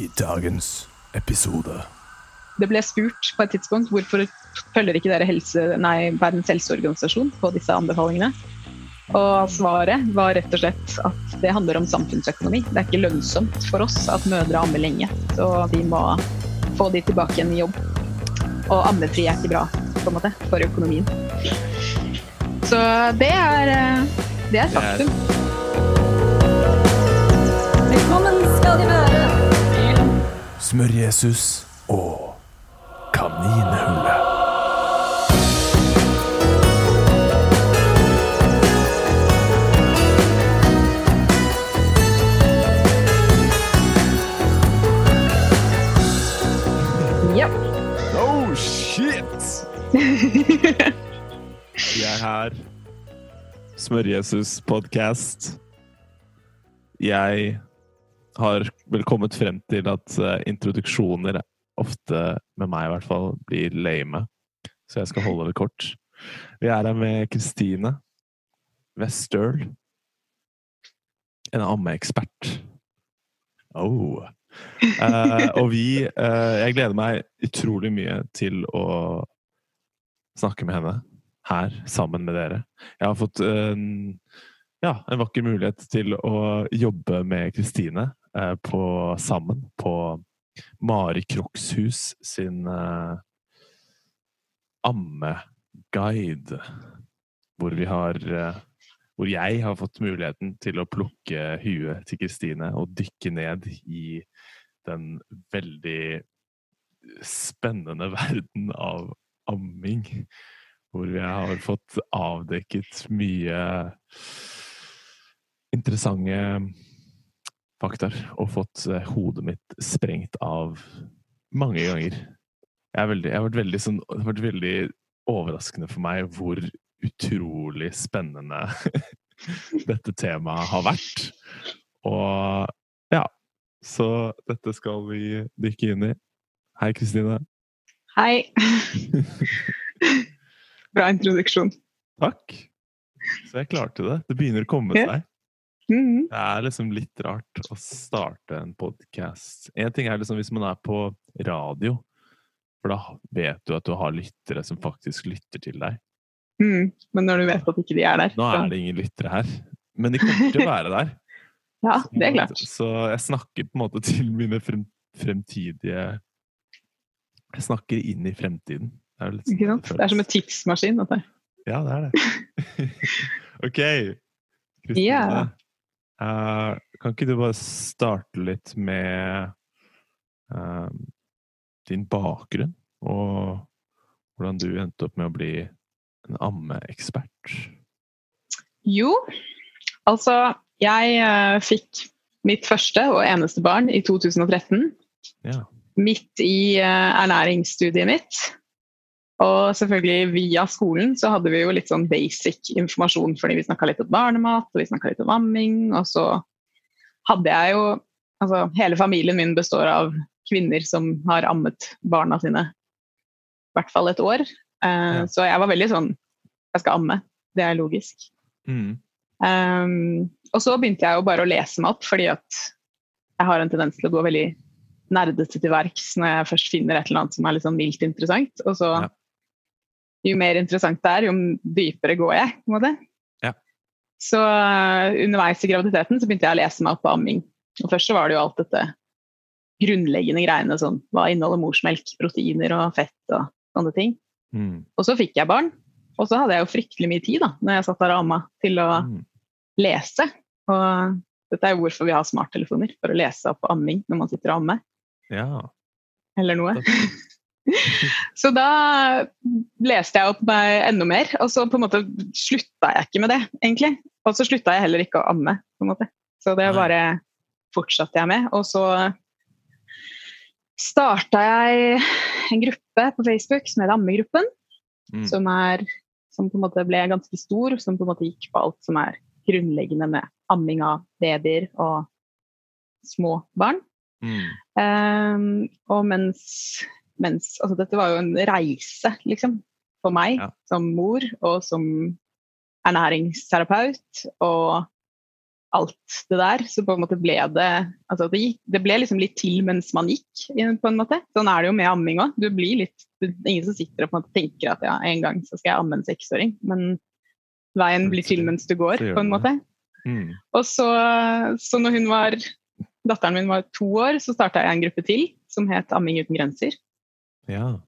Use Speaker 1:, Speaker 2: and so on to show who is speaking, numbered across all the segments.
Speaker 1: i dagens episode.
Speaker 2: Det ble spurt på et tidspunkt hvorfor følger ikke dere helse, nei, Verdens helseorganisasjon på disse anbefalingene. Og svaret var rett og slett at det handler om samfunnsøkonomi. Det er ikke lønnsomt for oss at mødre ammer lenge, så vi må få de tilbake igjen i jobb. Og ammefri er ikke bra på en måte, for økonomien. Så det er, eh, det er faktum.
Speaker 3: Velkommen skal de være
Speaker 1: Smør-Jesus og Kaninhullet.
Speaker 2: Ja.
Speaker 1: Oh, shit! Vi er her. Smør-Jesus podcast. Jeg har vel kommet frem til at eh, introduksjoner ofte, med meg i hvert fall, blir lame. Så jeg skal holde det kort. Vi er her med Kristine Westøl. En ammeekspert. Oh. Eh, og vi eh, Jeg gleder meg utrolig mye til å snakke med henne her, sammen med dere. Jeg har fått en, ja, en vakker mulighet til å jobbe med Kristine på sammen på Mari Krokshus sin eh, ammeguide. Hvor vi har eh, Hvor jeg har fått muligheten til å plukke huet til Kristine og dykke ned i den veldig spennende verden av amming. Hvor jeg har fått avdekket mye interessante faktaer. Og fått eh, hodet mitt sprengt av mange ganger. Jeg, veldig, jeg har vært veldig sånn, det har vært veldig overraskende for meg hvor utrolig spennende dette temaet har vært. Og ja, så dette skal vi dykke inn i. Hei, Kristine.
Speaker 2: Hei. Bra introduksjon.
Speaker 1: Takk. Så jeg klarte det. Det begynner å komme
Speaker 2: Ja.
Speaker 1: seg.
Speaker 2: Mhm.
Speaker 1: Det er liksom litt rart å starte en podkast. En ting er liksom hvis man er på radio, for da vet du at du har lyttere som faktisk lytter til deg.
Speaker 2: Mm. Men når du vet at ikke de er der
Speaker 1: Nå er det ingen lyttere her, men de kommer til å være der.
Speaker 2: Ja, det er klart.
Speaker 1: Så jeg snakker på en måte til mine frem, fremtidige Jeg snakker inn i fremtiden. Det er, sånn?
Speaker 2: Det er som en tidsmaskin. Dette.
Speaker 1: Ja, det er det. ok. Kristine.
Speaker 2: Ja.
Speaker 1: Eh, kan ikke du bare starte litt med uh, din bakgrunn, og hvordan du endte opp med å bli en ammeekspert?
Speaker 2: Jo, altså Jeg uh, fikk mitt første og eneste barn i 2013.
Speaker 1: Ja.
Speaker 2: Midt i ernæringsstudiet mitt. Og selvfølgelig via skolen så hadde vi jo litt sånn basic informasjon, fordi vi snakka litt om barnemat og vi snakka litt om amming. Og så hadde jeg jo Altså hele familien min består av kvinner som har ammet barna sine i hvert fall et år. Uh,
Speaker 1: Ja.
Speaker 2: Så jeg var veldig sånn Jeg skal amme. Det er logisk.
Speaker 1: Mm.
Speaker 2: Um, og så begynte jeg jo bare å lese meg opp, fordi at jeg har en tendens til å gå veldig nerdete til verks når jeg først finner et eller annet som er litt sånn mildt interessant. Og så
Speaker 1: Ja.
Speaker 2: Jo mer interessant det er, jo dypere går jeg. på en måte.
Speaker 1: Ja.
Speaker 2: Så uh, underveis i graviditeten så begynte jeg å lese meg opp på amming. Og først så var det jo alt dette grunnleggende greiene sånn hva inneholder morsmelk, proteiner og fett og sånne ting.
Speaker 1: Mm.
Speaker 2: Og så fikk jeg barn. Og så hadde jeg jo fryktelig mye tid da, når jeg satt der og amma, til å
Speaker 1: Mm.
Speaker 2: lese. Og dette er jo hvorfor vi har smarttelefoner, for å lese opp amming når man sitter og ammer,
Speaker 1: Ja.
Speaker 2: eller noe. Så da leste jeg opp meg enda mer, og så på en måte slutta jeg ikke med det, egentlig. Og så slutta jeg heller ikke å amme, på en måte. Så det bare fortsatte jeg med. Og så starta jeg en gruppe på Facebook som heter Ammegruppen,
Speaker 1: Mm.
Speaker 2: som, er, som på en måte ble ganske stor, som på en måte gikk på alt som er grunnleggende med amming av babyer og små barn.
Speaker 1: Mm.
Speaker 2: Um, og mens, mens Altså, dette var jo en reise, liksom, for meg
Speaker 1: Ja.
Speaker 2: som mor og som ernæringsterapeut. Og alt det der, så på en måte ble det altså det, gikk, det ble liksom litt til mens man gikk, på en måte. Sånn er det jo med amming òg. Du blir litt det er Ingen som sitter og på en måte tenker at ja, en gang så skal jeg amme en seksåring, men veien blir til mens du går, på en måte.
Speaker 1: Mm.
Speaker 2: Og så, så når hun var Datteren min var to år, så starta jeg en gruppe til som het Amming uten grenser.
Speaker 1: Ja.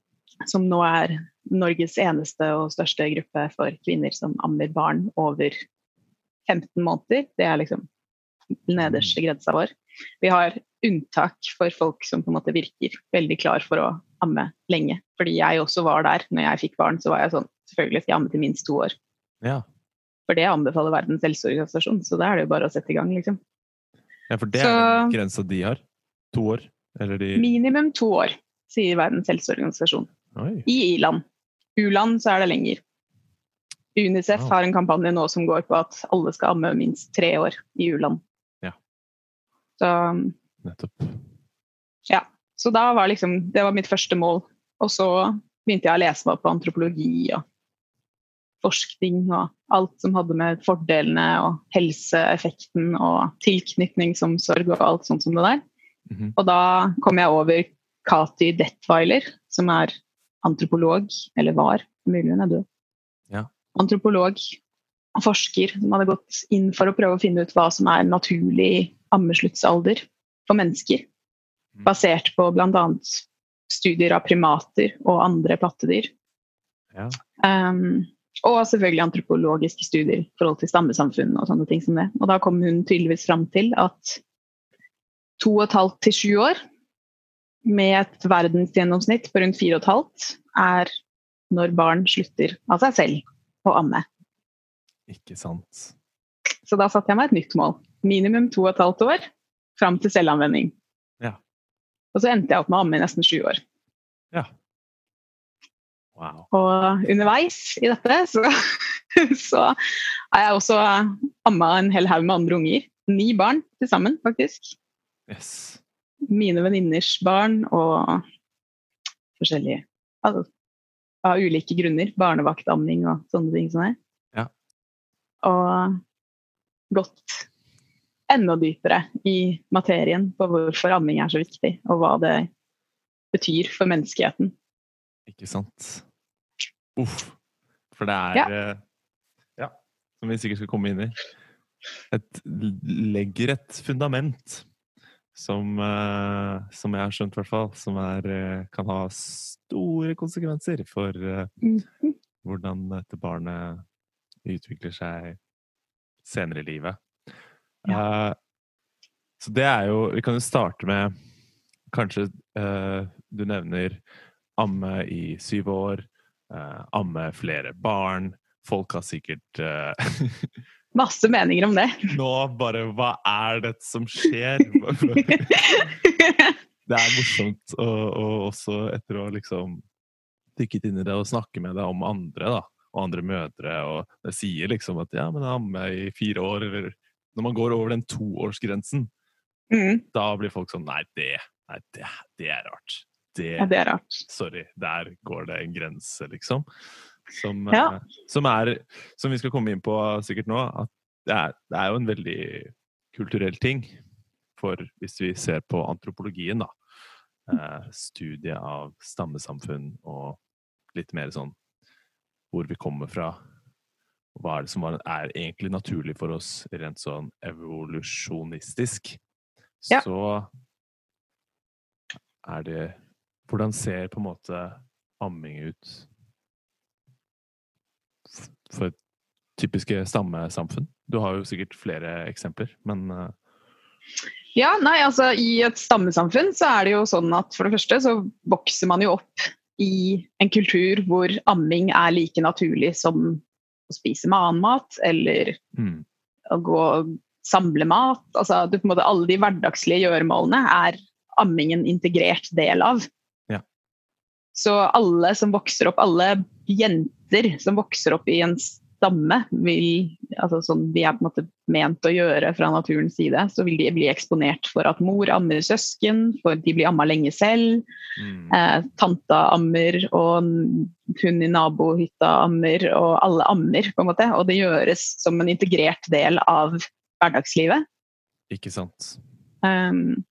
Speaker 2: Som nå er Norges eneste og største gruppe for kvinner som ammer barn over 15 måneder. Det er liksom nederste grensa vår. Vi har unntak for folk som på en måte virker veldig klar for å amme lenge. Fordi jeg også var der. Når jeg fikk barn, så var jeg sånn Selvfølgelig skal jeg amme til minst to år.
Speaker 1: ja.
Speaker 2: For det anbefaler Verdens helseorganisasjon, så da er det jo bare å sette i gang, liksom.
Speaker 1: Ja, for det
Speaker 2: Så-
Speaker 1: er den grensa de har. To år. Eller de
Speaker 2: Minimum to år, sier Verdens helseorganisasjon.
Speaker 1: Oi.
Speaker 2: I i-land. U-land så er det lenger. Unicef
Speaker 1: Wow.
Speaker 2: har en kampanje nå som går på at alle skal amme minst tre år i u-land.
Speaker 1: Ja.
Speaker 2: Så,
Speaker 1: Nettopp.
Speaker 2: ja. så da var liksom Det var mitt første mål. Og så begynte jeg å lese meg opp på antropologi og forskning og alt som hadde med fordelene og helseeffekten og tilknytningsomsorg og alt sånt som det der.
Speaker 1: Mhm.
Speaker 2: Og da kom jeg over Kati Detweiler, som er antropolog, eller var, mulig hun er død.
Speaker 1: Ja.
Speaker 2: Antropolog og forsker som hadde gått inn for å prøve å finne ut hva som er naturlig ammesluttsalder for mennesker.
Speaker 1: Mm.
Speaker 2: Basert på bl.a. studier av primater og andre pattedyr.
Speaker 1: Ja.
Speaker 2: Um, og selvfølgelig antropologiske studier i forhold til stammesamfunn og sånne ting som det. Og da kom hun tydeligvis fram til at to og et halvt til sju år med et verdensgjennomsnitt på rundt fire og et halvt er når barn slutter av seg selv å amme.
Speaker 1: Ikke sant.
Speaker 2: Så da satte jeg meg et nytt mål. Minimum to og et halvt år fram til selvanvending.
Speaker 1: Ja.
Speaker 2: Og så endte jeg opp med å amme i nesten sju år.
Speaker 1: Ja. Wow.
Speaker 2: Og underveis i dette så, så har jeg også amma en hel haug med andre unger. Ni barn til sammen, faktisk.
Speaker 1: Yes.
Speaker 2: Mine venninners barn og forskjellige altså, Av ulike grunner. Barnevaktamming og sånne ting som det.
Speaker 1: Ja.
Speaker 2: Og gått enda dypere i materien på hvorfor amming er så viktig, og hva det betyr for menneskeheten.
Speaker 1: Ikke sant. Uff. For det er
Speaker 2: Ja.
Speaker 1: eh, Ja, som vi sikkert skal komme inn i. Et legger et fundament som, eh, som jeg har skjønt, i hvert fall, som er, eh, kan ha store konsekvenser for
Speaker 2: Mhm.
Speaker 1: hvordan dette barnet utvikler seg senere i livet. Eh, så det er jo Vi kan jo starte med Kanskje uh, du nevner amme i syv år, uh, amme flere barn. Folk har sikkert
Speaker 2: Masse meninger om det.
Speaker 1: Nå bare Hva er det som skjer? det er morsomt, og, og også etter å liksom dykket inn i det og snakke med deg om andre, da. Og andre mødre. Og det sier liksom at ja, men amme i fire år, eller Når man går over den toårsgrensen,
Speaker 2: mm,
Speaker 1: da blir folk sånn Nei, det, nei, det, det er rart. Det,
Speaker 2: ja, det er rart.
Speaker 1: Sorry, der går det en grense, liksom. Som,
Speaker 2: Ja.
Speaker 1: eh, som er Som vi skal komme inn på sikkert nå, at det er, det er jo en veldig kulturell ting. For hvis vi ser på antropologien, da. Eh, studiet av stammesamfunn og litt mer sånn hvor vi kommer fra. Hva er det som er egentlig naturlig for oss rent sånn evolusjonistisk?
Speaker 2: Ja.
Speaker 1: Så er det Hvordan ser på en måte amming ut for typiske stammesamfunn? Du har jo sikkert flere eksempler, men eh,
Speaker 2: Ja, nei, altså I et stammesamfunn så er det jo sånn at for det første så vokser man jo opp i en kultur hvor amming er like naturlig som å spise med annen mat eller
Speaker 1: mm,
Speaker 2: å gå og samle mat. Altså, du, på en måte, alle de hverdagslige gjøremålene er amming en integrert del av. Så alle som vokser opp, alle jenter som vokser opp i en stamme, vil, altså sånn de er på en måte ment å gjøre fra naturens side, så vil de bli eksponert for at mor ammer søsken, for de blir amma lenge selv.
Speaker 1: mm,
Speaker 2: Eh, tanta ammer, og hun i nabohytta ammer, og alle ammer, på en måte. Og det gjøres som en integrert del av hverdagslivet.
Speaker 1: Ikke sant.
Speaker 2: Um,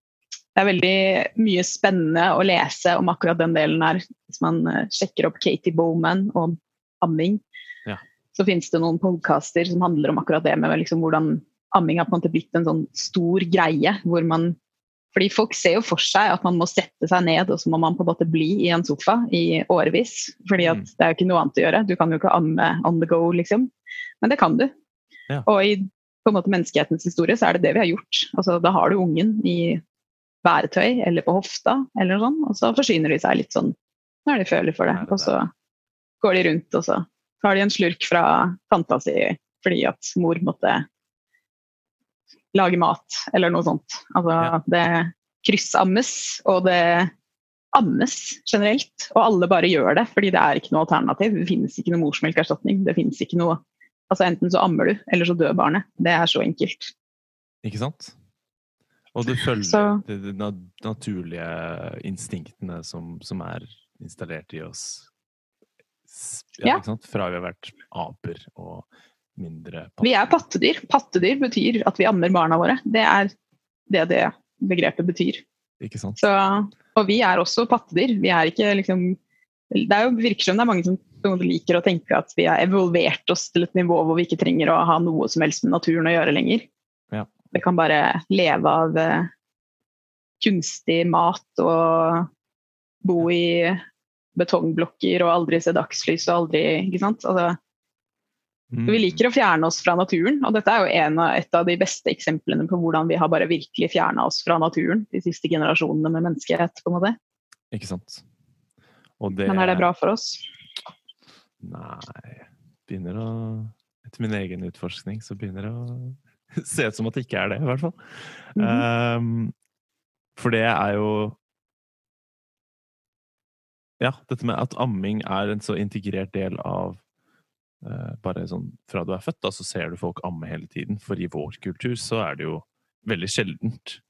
Speaker 2: det er veldig mye spennende å lese om akkurat den delen her. Hvis man eh, sjekker opp Katie Bowman og amming,
Speaker 1: Ja.
Speaker 2: så finnes det noen podkaster som handler om akkurat det med liksom hvordan amming har på en måte blitt en sånn stor greie. hvor man fordi folk ser jo for seg at man må sette seg ned og så må man på en måte bli i en sofa i årevis. fordi at
Speaker 1: Mm.
Speaker 2: det er jo ikke noe annet å gjøre. Du kan jo ikke amme on the go, liksom. Men det kan du.
Speaker 1: Ja.
Speaker 2: Og i på en måte menneskehetens historie så er det det vi har gjort. Altså, da har du ungen i bæretøy eller på hofta, eller noe sånt, og så forsyner de seg litt sånn når de føler for det Og så går de rundt, og så tar de en slurk fra tanta si fordi at mor måtte lage mat, eller noe sånt. Altså,
Speaker 1: Ja.
Speaker 2: det kryssammes, og det ammes generelt. Og alle bare gjør det, fordi det er ikke noe alternativ. Det finnes ikke noe morsmelkerstatning. Det finnes ikke noe Altså enten så ammer du, eller så dør barnet. Det er så enkelt.
Speaker 1: Ikke sant? Og du følger
Speaker 2: Så-
Speaker 1: de, naturlige instinktene som, som er installert i oss. Ja,
Speaker 2: Ja.
Speaker 1: Fra vi har vært aper og mindre
Speaker 2: Vi er pattedyr. Pattedyr betyr at vi ammer barna våre. Det er det det begrepet betyr.
Speaker 1: Ikke sant?
Speaker 2: Så, og vi er også pattedyr. Vi er ikke liksom Det er jo, virker som det er mange som liker å tenke at vi har evolvert oss til et nivå hvor vi ikke trenger å ha noe som helst med naturen å gjøre lenger. Vi kan bare leve av eh, kunstig mat og bo i betongblokker og aldri se dagslys og aldri Ikke sant? Altså,
Speaker 1: Mm.
Speaker 2: vi liker å fjerne oss fra naturen, og dette er jo en av, et av de beste eksemplene på hvordan vi har bare virkelig fjerna oss fra naturen de siste generasjonene med menneskehet. på en måte.
Speaker 1: Ikke sant? Det
Speaker 2: Men er det bra for oss?
Speaker 1: Nei Begynner å Etter min egen utforskning så begynner det å se ut som at det ikke er det, i hvert fall.
Speaker 2: Mm
Speaker 1: -hmm. um, for det er jo Ja, dette med at amming er en så integrert del av uh, Bare sånn fra du er født, da, så ser du folk amme hele tiden. For i vår kultur så er det jo veldig sjeldent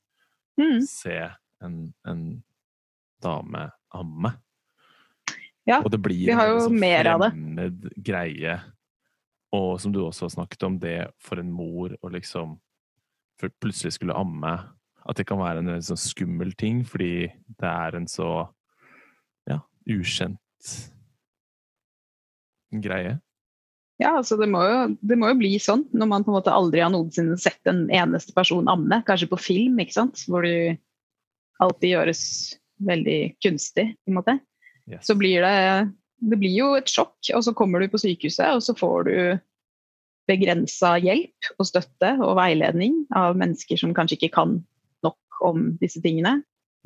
Speaker 2: Mm.
Speaker 1: se en, en dame amme.
Speaker 2: Ja,
Speaker 1: og det blir
Speaker 2: vi har jo
Speaker 1: en sånn
Speaker 2: mer av det.
Speaker 1: greie. Og som du også har snakket om, det for en mor å liksom for plutselig skulle amme At det kan være en sånn skummel ting, fordi det er en så ja, ukjent greie.
Speaker 2: Ja, altså det må, jo, det må jo bli sånn når man på en måte aldri har noensinne sett en eneste person amme. Kanskje på film, ikke sant? hvor det alltid gjøres veldig kunstig. på en måte.
Speaker 1: Yes.
Speaker 2: Så blir det, det blir jo et sjokk, og så kommer du på sykehuset, og så får du begrensa hjelp og støtte og veiledning av mennesker som kanskje ikke kan nok om disse tingene.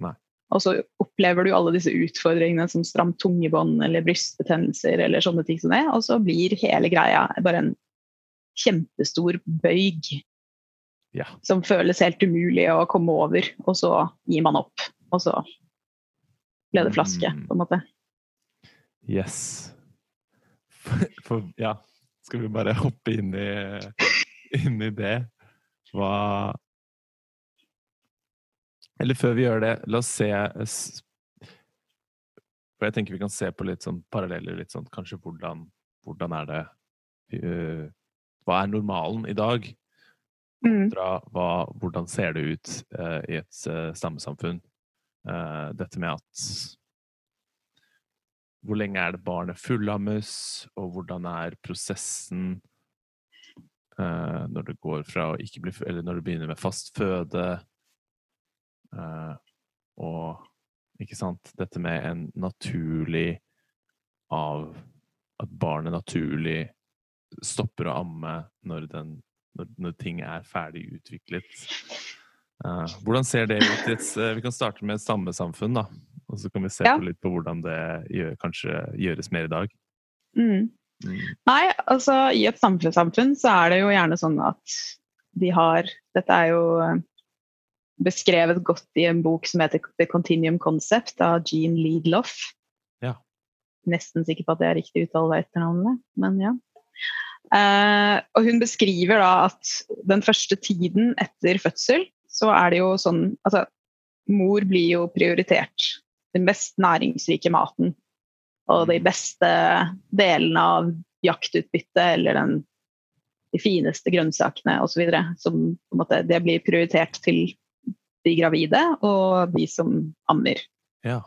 Speaker 1: Nei.
Speaker 2: Og så opplever du alle disse utfordringene som stramt tungebånd eller brystbetennelser eller sånne ting som det, og så blir hele greia bare en kjempestor bøyg
Speaker 1: Ja.
Speaker 2: som føles helt umulig å komme over, og så gir man opp. Og så ble det flaske,
Speaker 1: Mm.
Speaker 2: på en måte.
Speaker 1: Yes. For, for ja, skal vi bare hoppe inn i, inn i det? Hva Eller før vi gjør det, la oss se For jeg tenker vi kan se på litt sånn paralleller, litt sånn kanskje hvordan, hvordan er det øh, Hva er normalen i dag?
Speaker 2: Mm.
Speaker 1: kontra hva, hvordan ser det ut uh, i et uh, stammesamfunn. Dette med at Hvor lenge er det barnet fullammes, og hvordan er prosessen uh, når det går fra å ikke bli Eller når det begynner med fast føde. uh, og ikke sant Dette med en naturlig av At barnet naturlig stopper å amme når den når, når ting er ferdig utviklet. Uh, hvordan ser det ut? vi kan starte med samme samfunn da. Og så kan vi se
Speaker 2: Ja.
Speaker 1: på litt på hvordan det gjør, kanskje gjøres mer i dag.
Speaker 2: Mm.
Speaker 1: Mm.
Speaker 2: Nei, altså i et samfunnssamfunn så er det jo gjerne sånn at de har Dette er jo eh, beskrevet godt i en bok som heter The Continuum Concept av Jean Leadloff.
Speaker 1: Ja.
Speaker 2: Nesten sikker på at det er riktig uttale av etternavnet, men ja. Eh, og hun beskriver da at den første tiden etter fødsel, så er det jo sånn Altså, mor blir jo prioritert. Den mest næringsrike maten. Og de beste delene av jaktutbyttet eller den de fineste grønnsakene osv. Som på en måte, det blir prioritert til de gravide og de som ammer.
Speaker 1: Ja.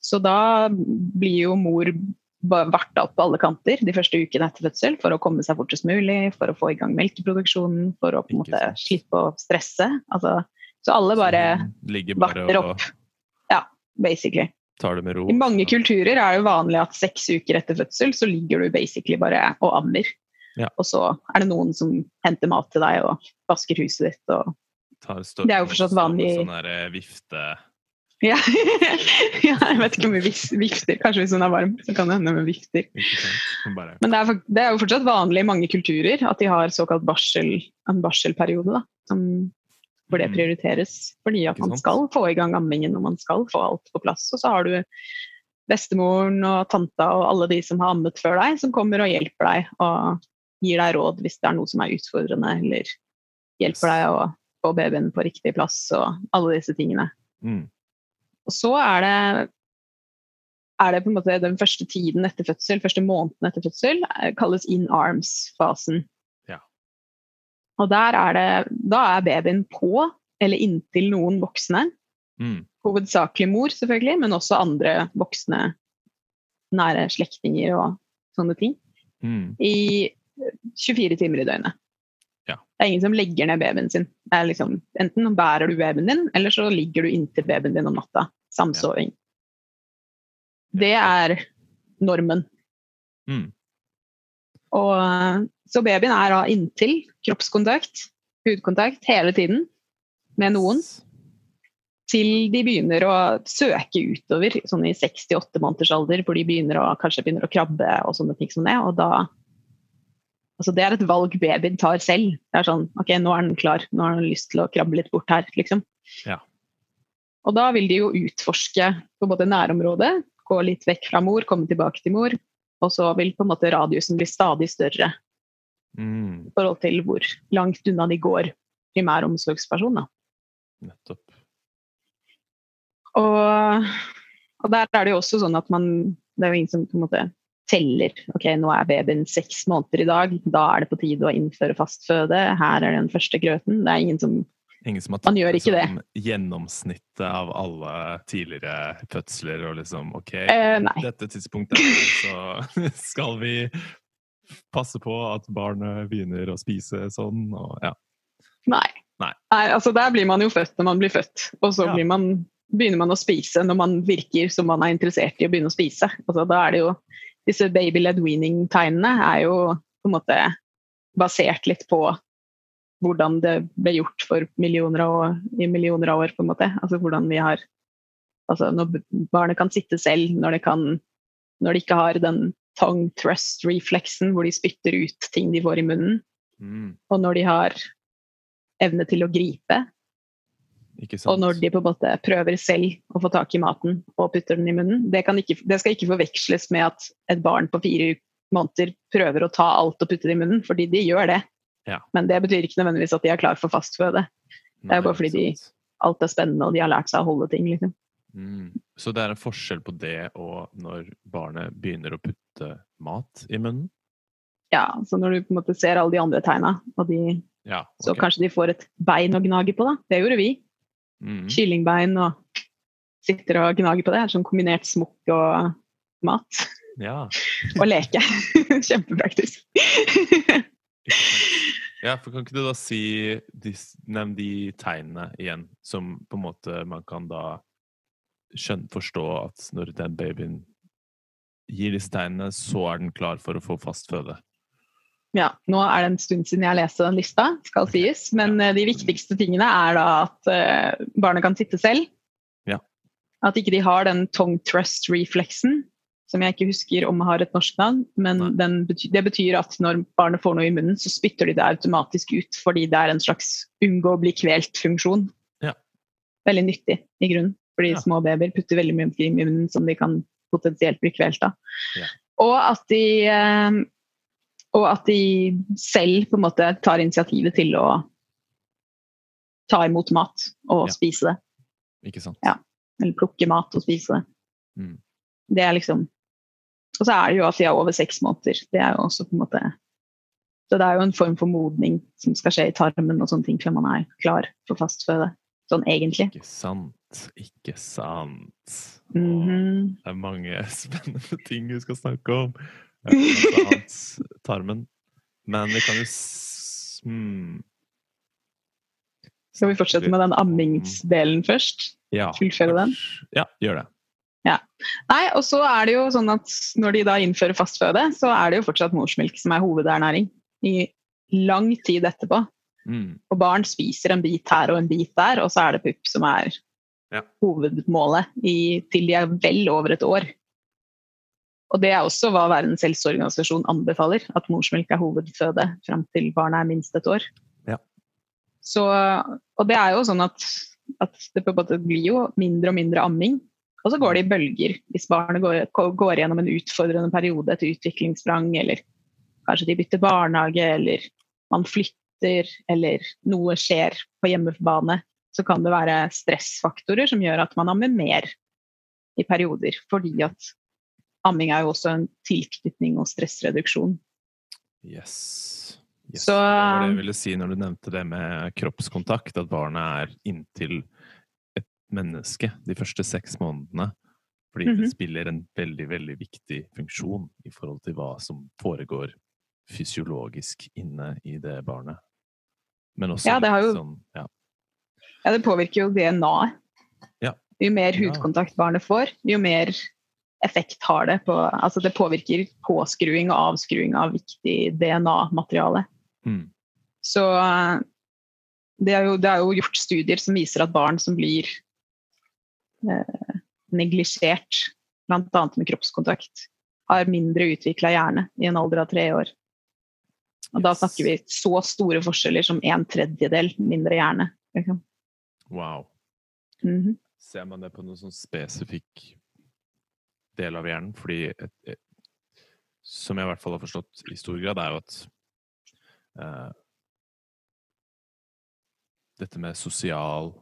Speaker 2: Så da blir jo mor varta opp på alle kanter de første ukene etter fødsel for å komme seg fortest mulig, for å få i gang melkeproduksjonen, for å på en måte slippe å stresse. Altså, så alle bare
Speaker 1: bare
Speaker 2: varter opp. Ja, basically.
Speaker 1: tar det med ro.
Speaker 2: I mange kulturer er det vanlig at seks uker etter fødsel så ligger du basically bare og ammer.
Speaker 1: Ja.
Speaker 2: Og så er det noen som henter mat til deg og vasker huset ditt og Det er jo fortsatt vanlig-
Speaker 1: Sånn der eh, vifte
Speaker 2: ja. ja, jeg vet ikke om vi vifter. Kanskje hvis hun er varm, så kan det hende med vifter. Men det er, det er jo fortsatt vanlig i mange kulturer at de har såkalt barsel, en barselperiode. Da, som, hvor det
Speaker 1: Mm.
Speaker 2: prioriteres. Fordi at man skal få i gang ammingen og man skal få alt på plass. Og så har du bestemoren og tanta og alle de som har ammet før deg, som kommer og hjelper deg og gir deg råd hvis det er noe som er utfordrende, eller hjelper deg å få babyen på riktig plass og alle disse tingene.
Speaker 1: mm.
Speaker 2: Og så er det, er det på en måte den første tiden etter fødsel, første måneden etter fødsel, eh, kalles in arms-fasen.
Speaker 1: Ja.
Speaker 2: Og er det, da er babyen på, eller inntil noen voksne.
Speaker 1: Mm.
Speaker 2: Hovedsakelig mor, selvfølgelig, men også andre voksne nære slektninger og sånne ting.
Speaker 1: Mm.
Speaker 2: I 24 timer i døgnet.
Speaker 1: Ja.
Speaker 2: Det er ingen som legger ned babyen sin. Det liksom, enten bærer du babyen din, eller så ligger du inntil babyen din om natta. Samsoving. Det er normen.
Speaker 1: Mm.
Speaker 2: Og, så babyen er da inntil kroppskontakt, hudkontakt, hele tiden med noen. Til de begynner å søke utover, sånn i 68 måneders alder, hvor de begynner å, kanskje begynner å krabbe og sånne ting som det. Og da Altså det er et valg babyen tar selv. Det er sånn OK, nå er den klar. Nå har den lyst til å krabbe litt bort her, liksom.
Speaker 1: Ja.
Speaker 2: Og da vil de jo utforske på både nærområdet, gå litt vekk fra mor, komme tilbake til mor. Og så vil på en måte radiusen bli stadig større
Speaker 1: Mm.
Speaker 2: i forhold til hvor langt unna de går primæromsorgsperson. Da.
Speaker 1: Nettopp.
Speaker 2: Og, og der er det jo også sånn at man Det er jo ingen som på en måte teller. Ok, nå er babyen seks måneder i dag, da er det på tide å innføre fastføde. Her er den første grøten. Det er ingen som
Speaker 1: Ingen som har
Speaker 2: tatt ikke det.
Speaker 1: som gjennomsnittet av alle tidligere fødsler og liksom OK,
Speaker 2: uh,
Speaker 1: dette tidspunktet så skal vi passe på at barnet begynner å spise sånn, og ja.
Speaker 2: Nei.
Speaker 1: Nei.
Speaker 2: altså Der blir man jo født når man blir født, og så
Speaker 1: Ja.
Speaker 2: blir man, begynner man å spise når man virker som man er interessert i å begynne å spise. Altså, da er det jo Disse baby-led weaning-tegnene er jo på en måte basert litt på hvordan det ble gjort for millioner av år, i millioner av år, på en måte. Altså hvordan vi har Altså når barnet kan sitte selv, når det kan Når de ikke har den tongue thrust-refleksen hvor de spytter ut ting de får i munnen,
Speaker 1: Mm.
Speaker 2: og når de har evne til å gripe, og når de på en måte prøver selv å få tak i maten og putter den i munnen. Det, kan ikke, det skal ikke forveksles med at et barn på fire måneder prøver å ta alt og putte det i munnen, fordi de gjør det.
Speaker 1: Ja.
Speaker 2: Men det betyr ikke nødvendigvis at de er klar for fastføde. det er
Speaker 1: jo
Speaker 2: bare fordi de- Alt er spennende, og de har lært seg å holde ting. Liksom.
Speaker 1: mm. Så det er en forskjell på det og når barnet begynner å putte mat i munnen?
Speaker 2: Ja, så når du på en måte ser alle de andre tegna, og de,
Speaker 1: Ja.
Speaker 2: så kanskje de får et bein å gnage på. da. Det gjorde vi.
Speaker 1: Mm.
Speaker 2: Kyllingbein og sitter og gnager på det. Sånn kombinert smokk og mat.
Speaker 1: Ja.
Speaker 2: Og leke. Kjempepraktisk.
Speaker 1: Ja, for kan ikke du da si de, Nevn de tegnene igjen, som på en måte man kan da skjønne, forstå at når den babyen gir disse tegnene, så er den klar for å få fast føde.
Speaker 2: Ja, nå er det en stund siden jeg leste den lista, skal sies. Men eh, de viktigste tingene er da at eh, barnet kan sitte selv.
Speaker 1: Ja.
Speaker 2: At ikke de har den tongue thrust-refleksen, som jeg ikke husker om har et norsk navn. Men
Speaker 1: Nei.
Speaker 2: den bety det betyr at når barnet får noe i munnen, så spytter de det automatisk ut, fordi det er en slags unngå å bli kvelt-funksjon.
Speaker 1: Ja.
Speaker 2: Veldig nyttig, i grunnen. Fordi
Speaker 1: Ja.
Speaker 2: små babyer putter veldig mye i munnen som de kan potensielt bli kvelt av.
Speaker 1: Ja.
Speaker 2: Og at de eh, og at de selv på en måte tar initiativet til å ta imot mat og
Speaker 1: Ja.
Speaker 2: spise det.
Speaker 1: Ikke sant?
Speaker 2: Ja. Eller plukke mat og spise det.
Speaker 1: Mm.
Speaker 2: Det er liksom Og så er det jo at de er over seks måneder. Det er jo også på en måte Så det er jo en form for modning som skal skje i tarmen og sånne ting før man er klar for fastføde. Sånn egentlig.
Speaker 1: Ikke sant. Ikke sant. Åh,
Speaker 2: -hmm.
Speaker 1: Det er mange spennende ting vi skal snakke om. Eh, annet tarmen. Men vi kan jo hmm.
Speaker 2: Skal vi fortsette med den ammingsdelen først?
Speaker 1: Ja,
Speaker 2: Fullføre den?
Speaker 1: Ja, gjør det.
Speaker 2: Nei, og så er det jo sånn at når de da innfører fastføde, så er det jo fortsatt morsmelk som er hovedernæring i lang tid etterpå.
Speaker 1: Mm.
Speaker 2: Og barn spiser en bit her og en bit der, og så er det pupp som er
Speaker 1: Ja.
Speaker 2: hovedmålet i, til de er vel over et år. Og det er også hva Verdens helseorganisasjon anbefaler, at morsmelk er hovedføde fram til barnet er minst et år.
Speaker 1: Ja.
Speaker 2: Så, og det er jo sånn at, at det blir jo mindre og mindre amming. Og så går det i bølger. Hvis barnet går, går gjennom en utfordrende periode, etter utviklingssprang, eller kanskje de bytter barnehage, eller man flytter, eller noe skjer på hjemmebane, så kan det være stressfaktorer som gjør at man ammer mer i perioder. Fordi at amming er jo også en tilknytning og stressreduksjon.
Speaker 1: Yes. yes.
Speaker 2: Så-
Speaker 1: det var det jeg ville si når du nevnte det med kroppskontakt, at barnet er inntil menneske de første seks månedene. Fordi
Speaker 2: Mhm.
Speaker 1: det spiller en veldig, veldig viktig funksjon i forhold til hva som foregår fysiologisk inne i det barnet. Men også
Speaker 2: Ja, det har jo-
Speaker 1: sånn ja.
Speaker 2: Ja, det påvirker jo DNA-et.
Speaker 1: Ja.
Speaker 2: Jo mer hudkontakt barnet får, jo mer effekt har det på Altså det påvirker påskruing og avskruing av viktig DNA-materiale.
Speaker 1: Mm.
Speaker 2: Så eh, det er, jo, det er jo gjort studier som viser at barn som blir eh, neglisjert, bl.a. med kroppskontakt, har mindre utvikla hjerne i en alder av tre år. Og da snakker vi så store forskjeller som en tredjedel mindre hjerne. Liksom.
Speaker 1: Wow.
Speaker 2: Mhm.
Speaker 1: Ser man det på noen sånn spesifikk del av hjernen? Fordi et, et, som jeg i hvert fall har forstått i stor grad, er jo at uh, dette med sosial,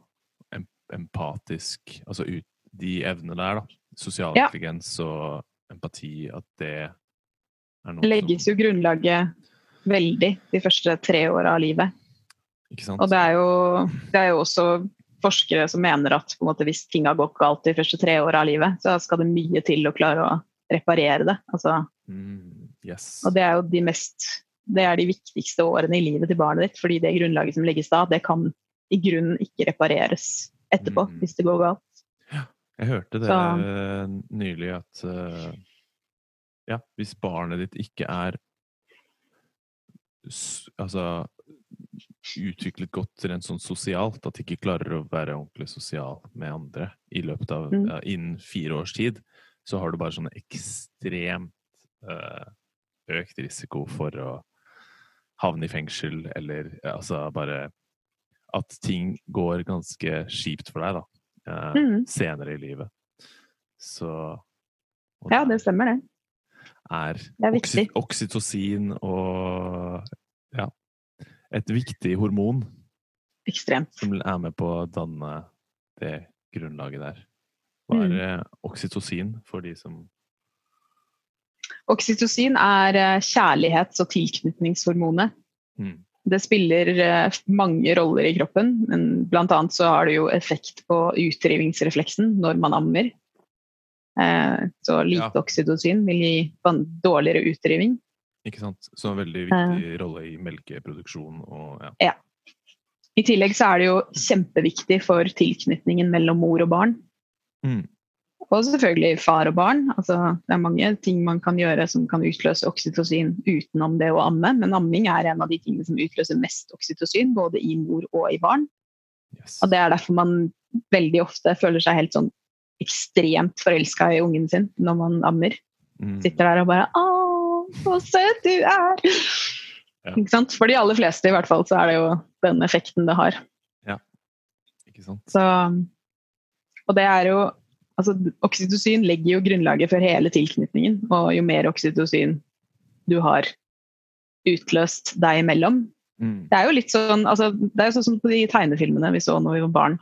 Speaker 1: empatisk Altså ut, de evnene der, da. Sosial
Speaker 2: Ja.
Speaker 1: intelligens og empati, at det er noe
Speaker 2: legges jo grunnlaget veldig de første tre åra av livet.
Speaker 1: Ikke sant?
Speaker 2: Og det er, jo, det er jo også forskere som mener at måte, hvis ting har gått galt de første tre åra av livet, så skal det mye til å klare å reparere det. Altså,
Speaker 1: mm, yes.
Speaker 2: og det er jo de mest det er de viktigste årene i livet til barnet ditt, fordi det grunnlaget som legges da, det kan i grunnen ikke repareres etterpå
Speaker 1: Mm.
Speaker 2: hvis det går galt.
Speaker 1: Jeg hørte det
Speaker 2: Så-
Speaker 1: eh, nylig at eh, ja, hvis barnet ditt ikke er altså utviklet godt rent sånn sosialt, at de ikke klarer å være ordentlig sosial med andre i løpet av
Speaker 2: Mm.
Speaker 1: ja, innen fire års tid, så har du bare sånn ekstremt eh, økt risiko for å havne i fengsel, eller altså bare at ting går ganske kjipt for deg, da eh,
Speaker 2: mm.
Speaker 1: senere i livet. Så
Speaker 2: Ja, det stemmer det.
Speaker 1: er,
Speaker 2: Det er viktig.
Speaker 1: oksytocin og ja, et viktig hormon
Speaker 2: Ekstremt.
Speaker 1: som er med på å danne det grunnlaget der. Hva er
Speaker 2: Mm.
Speaker 1: eh, oksytocin for de som
Speaker 2: Oksytocin er eh, kjærlighets- og tilknytningshormonet.
Speaker 1: mm,
Speaker 2: Det spiller eh, mange roller i kroppen, men blant annet så har det jo effekt på utdrivingsrefleksen når man ammer. Eh, Så lite
Speaker 1: Ja.
Speaker 2: oksytocin vil gi dårligere utdriving.
Speaker 1: Ikke sant? Så en veldig
Speaker 2: Eh.
Speaker 1: viktig rolle i melkeproduksjon og ja.
Speaker 2: I tillegg så er det jo kjempeviktig for tilknytningen mellom mor og barn.
Speaker 1: Mm,
Speaker 2: Og selvfølgelig far og barn. Altså, det er mange ting man kan gjøre som kan utløse oksytocin utenom det å amme, men amming er en av de tingene som utløser mest oksytocin, både i mor og i barn.
Speaker 1: yes.
Speaker 2: Og det er derfor man veldig ofte føler seg helt sånn ekstremt forelska i ungen sin når man ammer.
Speaker 1: Mm,
Speaker 2: Sitter der og bare 'Å, så søt du er!'
Speaker 1: Ja.
Speaker 2: Ikke sant? For de aller fleste i hvert fall så er det jo den effekten det har.
Speaker 1: Ja, Ikke sant?
Speaker 2: Så, og det er jo altså Oksytocin legger jo grunnlaget for hele tilknytningen, og jo mer oksytocin du har utløst deg imellom,
Speaker 1: Mm,
Speaker 2: Det er jo litt sånn altså, Det er jo sånn som på de tegnefilmene vi så når vi var barn.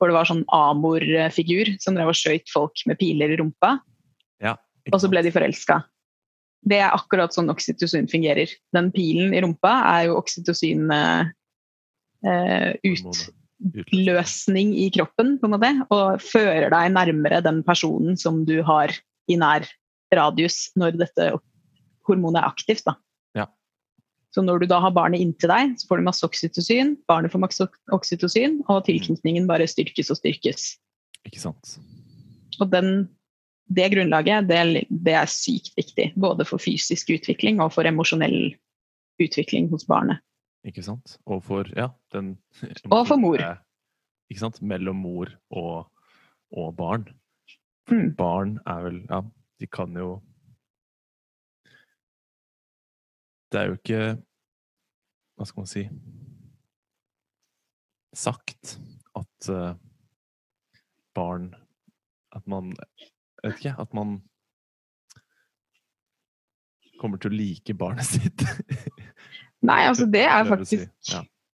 Speaker 2: Hvor det var sånn amorfigur som drev og skøyt folk med piler i rumpa,
Speaker 1: ja,
Speaker 2: og så ble de forelska. det er akkurat sånn oksytocin fungerer. Den pilen i rumpa er jo oksytocin eh, eh, utløsning i kroppen, på en måte, og fører deg nærmere den personen som du har i nær radius når dette hormonet er aktivt. Da.
Speaker 1: Ja.
Speaker 2: Så når du da har barnet inntil deg, så får du masse oksytocin, barnet får masse oksytocin, og tilknytningen bare styrkes og styrkes.
Speaker 1: Ikke sant.
Speaker 2: Og den, det grunnlaget, det, det er sykt viktig. Både for fysisk utvikling og for emosjonell utvikling hos barnet.
Speaker 1: Ikke sant. Og for ja, den
Speaker 2: Og for mor.
Speaker 1: Ikke sant. Mellom mor og, og barn.
Speaker 2: Mm.
Speaker 1: Barn er vel Ja, de kan jo Det er jo ikke Hva skal man si Sagt at uh, barn At man Jeg vet ikke, at man kommer til å like barnet sitt.
Speaker 2: Nei, altså det er faktisk.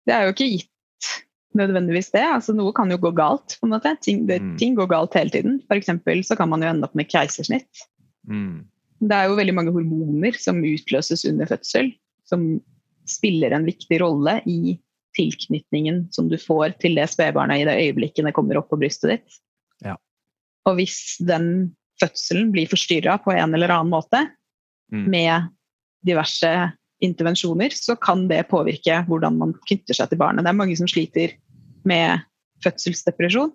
Speaker 2: Det er jo ikke gitt nødvendigvis det. Altså Noe kan jo gå galt. på en måte. Ting, det,
Speaker 1: Mm.
Speaker 2: ting går galt hele tiden. F.eks. så kan man jo ende opp med keisersnitt.
Speaker 1: mm,
Speaker 2: Det er jo veldig mange hormoner som utløses under fødsel, som spiller en viktig rolle i tilknytningen som du får til det spedbarnet i det øyeblikket det kommer opp på brystet ditt.
Speaker 1: Ja.
Speaker 2: Og hvis den fødselen blir forstyrra på en eller annen måte
Speaker 1: Mm.
Speaker 2: med diverse intervensjoner, så kan det påvirke hvordan man knytter seg til barnet. Det er mange som sliter med fødselsdepresjon.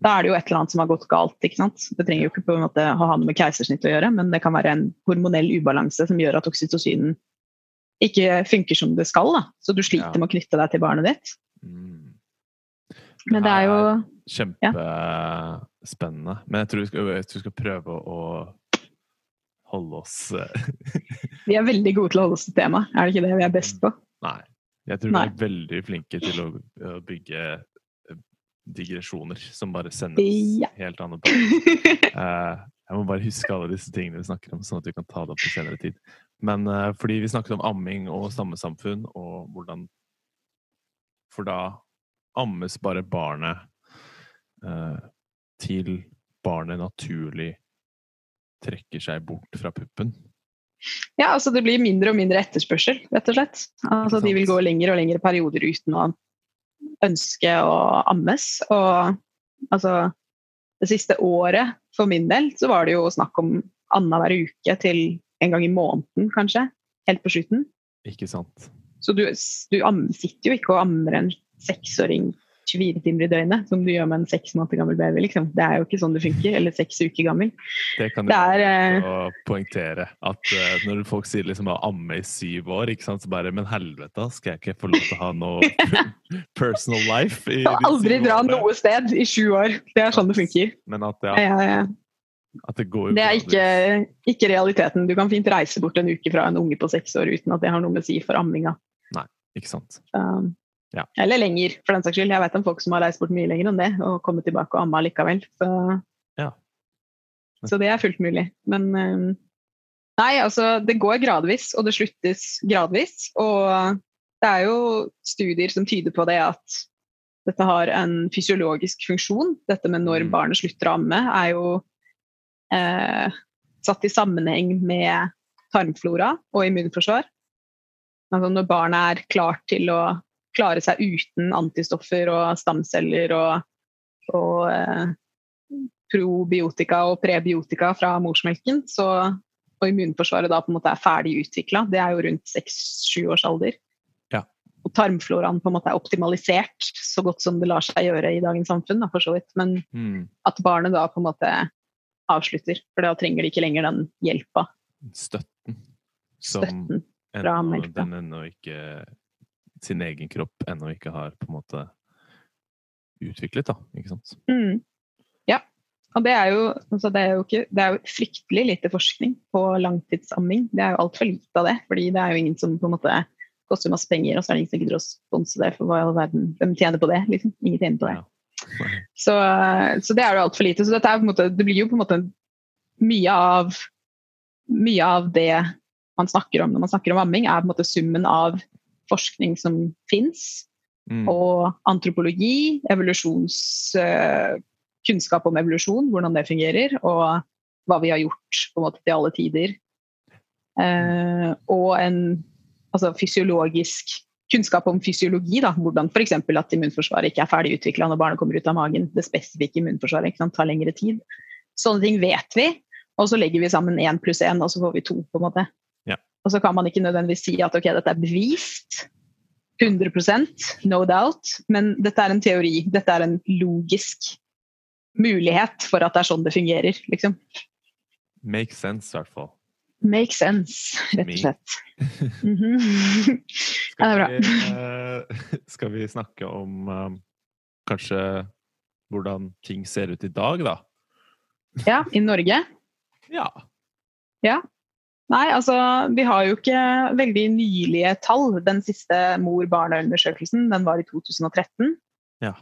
Speaker 2: Da er det jo et eller annet som har gått galt. ikke sant? Det trenger jo ikke på en måte å ha noe med keisersnitt å gjøre, men det kan være en hormonell ubalanse som gjør at oksytocinen ikke funker som det skal. da. Så du sliter
Speaker 1: Ja.
Speaker 2: med å knytte deg til barnet ditt.
Speaker 1: mm.
Speaker 2: Men det er jo
Speaker 1: Kjempespennende. Men jeg tror, vi skal, jeg tror vi skal prøve å holde oss eh,
Speaker 2: Vi er veldig gode til å holde oss til tema, er det ikke det vi er best på?
Speaker 1: Nei. Jeg tror
Speaker 2: Nei.
Speaker 1: vi er veldig flinke til å, å bygge eh, digresjoner som bare sendes
Speaker 2: Ja.
Speaker 1: helt annet. Eh, jeg må bare huske alle disse tingene vi snakker om, sånn at vi kan ta det opp på senere tid. Men uh, fordi vi snakket om amming og stammesamfunn, og hvordan For da ammes bare barnet uh, til barnet naturlig trekker seg bort fra puppen.
Speaker 2: Ja, altså det blir mindre og mindre etterspørsel, rett og slett. Altså De vil gå lengre og lengre perioder uten å ønske å ammes. Og altså det siste året for min del så var det jo snakk om annenhver uke til en gang i måneden, kanskje. Helt på slutten.
Speaker 1: Ikke sant?
Speaker 2: Så du, du sitter jo ikke og ammer en seksåring 24 timer i døgnet, som du gjør med en seks måneder gammel baby. liksom. Det er jo ikke sånn det funker. Eller seks uker gammel.
Speaker 1: Det kan
Speaker 2: Det
Speaker 1: jeg
Speaker 2: er,
Speaker 1: å poengtere. At uh, når folk sier liksom å amme i syv år, ikke sant, så bare Men helvete, skal jeg ikke få lov til å ha noe personal life? I
Speaker 2: Skal
Speaker 1: kan
Speaker 2: aldri dra noe sted i sju år. Det er sånn det funker.
Speaker 1: Men at, ja,
Speaker 2: ja,
Speaker 1: at det går
Speaker 2: Det er ikke, ikke realiteten. Du kan fint reise bort en uke fra en unge på seks år uten at det har noe med å si for amminga.
Speaker 1: Ikke sant.
Speaker 2: Um,
Speaker 1: Ja.
Speaker 2: Eller lenger, for den saks skyld. Jeg vet om folk som har reist bort mye lenger enn det og kommet tilbake og amma likevel. Så,
Speaker 1: Ja.
Speaker 2: så det er fullt mulig. Men um, nei, altså det går gradvis, og det sluttes gradvis. Og det er jo studier som tyder på det at dette har en fysiologisk funksjon. Dette med når
Speaker 1: Mm.
Speaker 2: barnet slutter å amme, er jo eh, satt i sammenheng med tarmflora og immunforsvar. Altså når barnet er klart til å klare seg uten antistoffer og stamceller og, og eh, probiotika og prebiotika fra morsmelken, så, og immunforsvaret da på en måte er ferdig utvikla, det er jo rundt seks-sju års alder.
Speaker 1: Ja.
Speaker 2: Og tarmfloraen på en måte er optimalisert så godt som det lar seg gjøre i dagens samfunn, da, for så vidt. Men
Speaker 1: Mm.
Speaker 2: at barnet da på en måte avslutter, for da trenger de ikke lenger den hjelpa,
Speaker 1: Støtten som
Speaker 2: støtten. fra melka.
Speaker 1: den ennå ikke Sin egen kropp ennå ikke har på en måte utviklet, da. Ikke sant?
Speaker 2: Mm. Ja. Og det er jo, altså det er jo ikke, det er jo fryktelig lite forskning på langtidsamming. Det er jo altfor lite av det, fordi det er jo ingen som på en måte koster masse penger, og så er det ingen som gidder å sponse det, for hva i all verden, hvem tjener på det? liksom? Ingen tjener på det.
Speaker 1: Ja.
Speaker 2: Så, så det er jo altfor lite. Så dette er på en måte, det blir jo på en måte mye av, mye av det man snakker om når man snakker om amming, er på en måte summen av forskning som fins,
Speaker 1: Mm.
Speaker 2: og antropologi, kunnskap om evolusjon, hvordan det fungerer, og hva vi har gjort på en måte til alle tider Eh, og en altså fysiologisk kunnskap om fysiologi. Da, hvordan f.eks. at immunforsvaret ikke er ferdig utvikla når barnet kommer ut av magen. Det spesifikke immunforsvaret sant, tar lengre tid. Sånne ting vet vi, og så legger vi sammen én pluss én, og så får vi to. på en måte. Og så kan man ikke nødvendigvis si at ok, dette er bevist. 100% no doubt. Men dette er en teori. Dette er en logisk mulighet for at det er sånn det fungerer. liksom.
Speaker 1: Make sense, i hvert fall.
Speaker 2: Make sense, rett og slett. Mhm. Ja, det er bra.
Speaker 1: vi, eh, skal vi snakke om eh, kanskje hvordan ting ser ut i dag, da?
Speaker 2: Ja, i Norge.
Speaker 1: Ja. Ja.
Speaker 2: Nei, altså vi har jo ikke veldig nylige tall. Den siste mor-barn-undersøkelsen den var i 2013.
Speaker 1: Ja.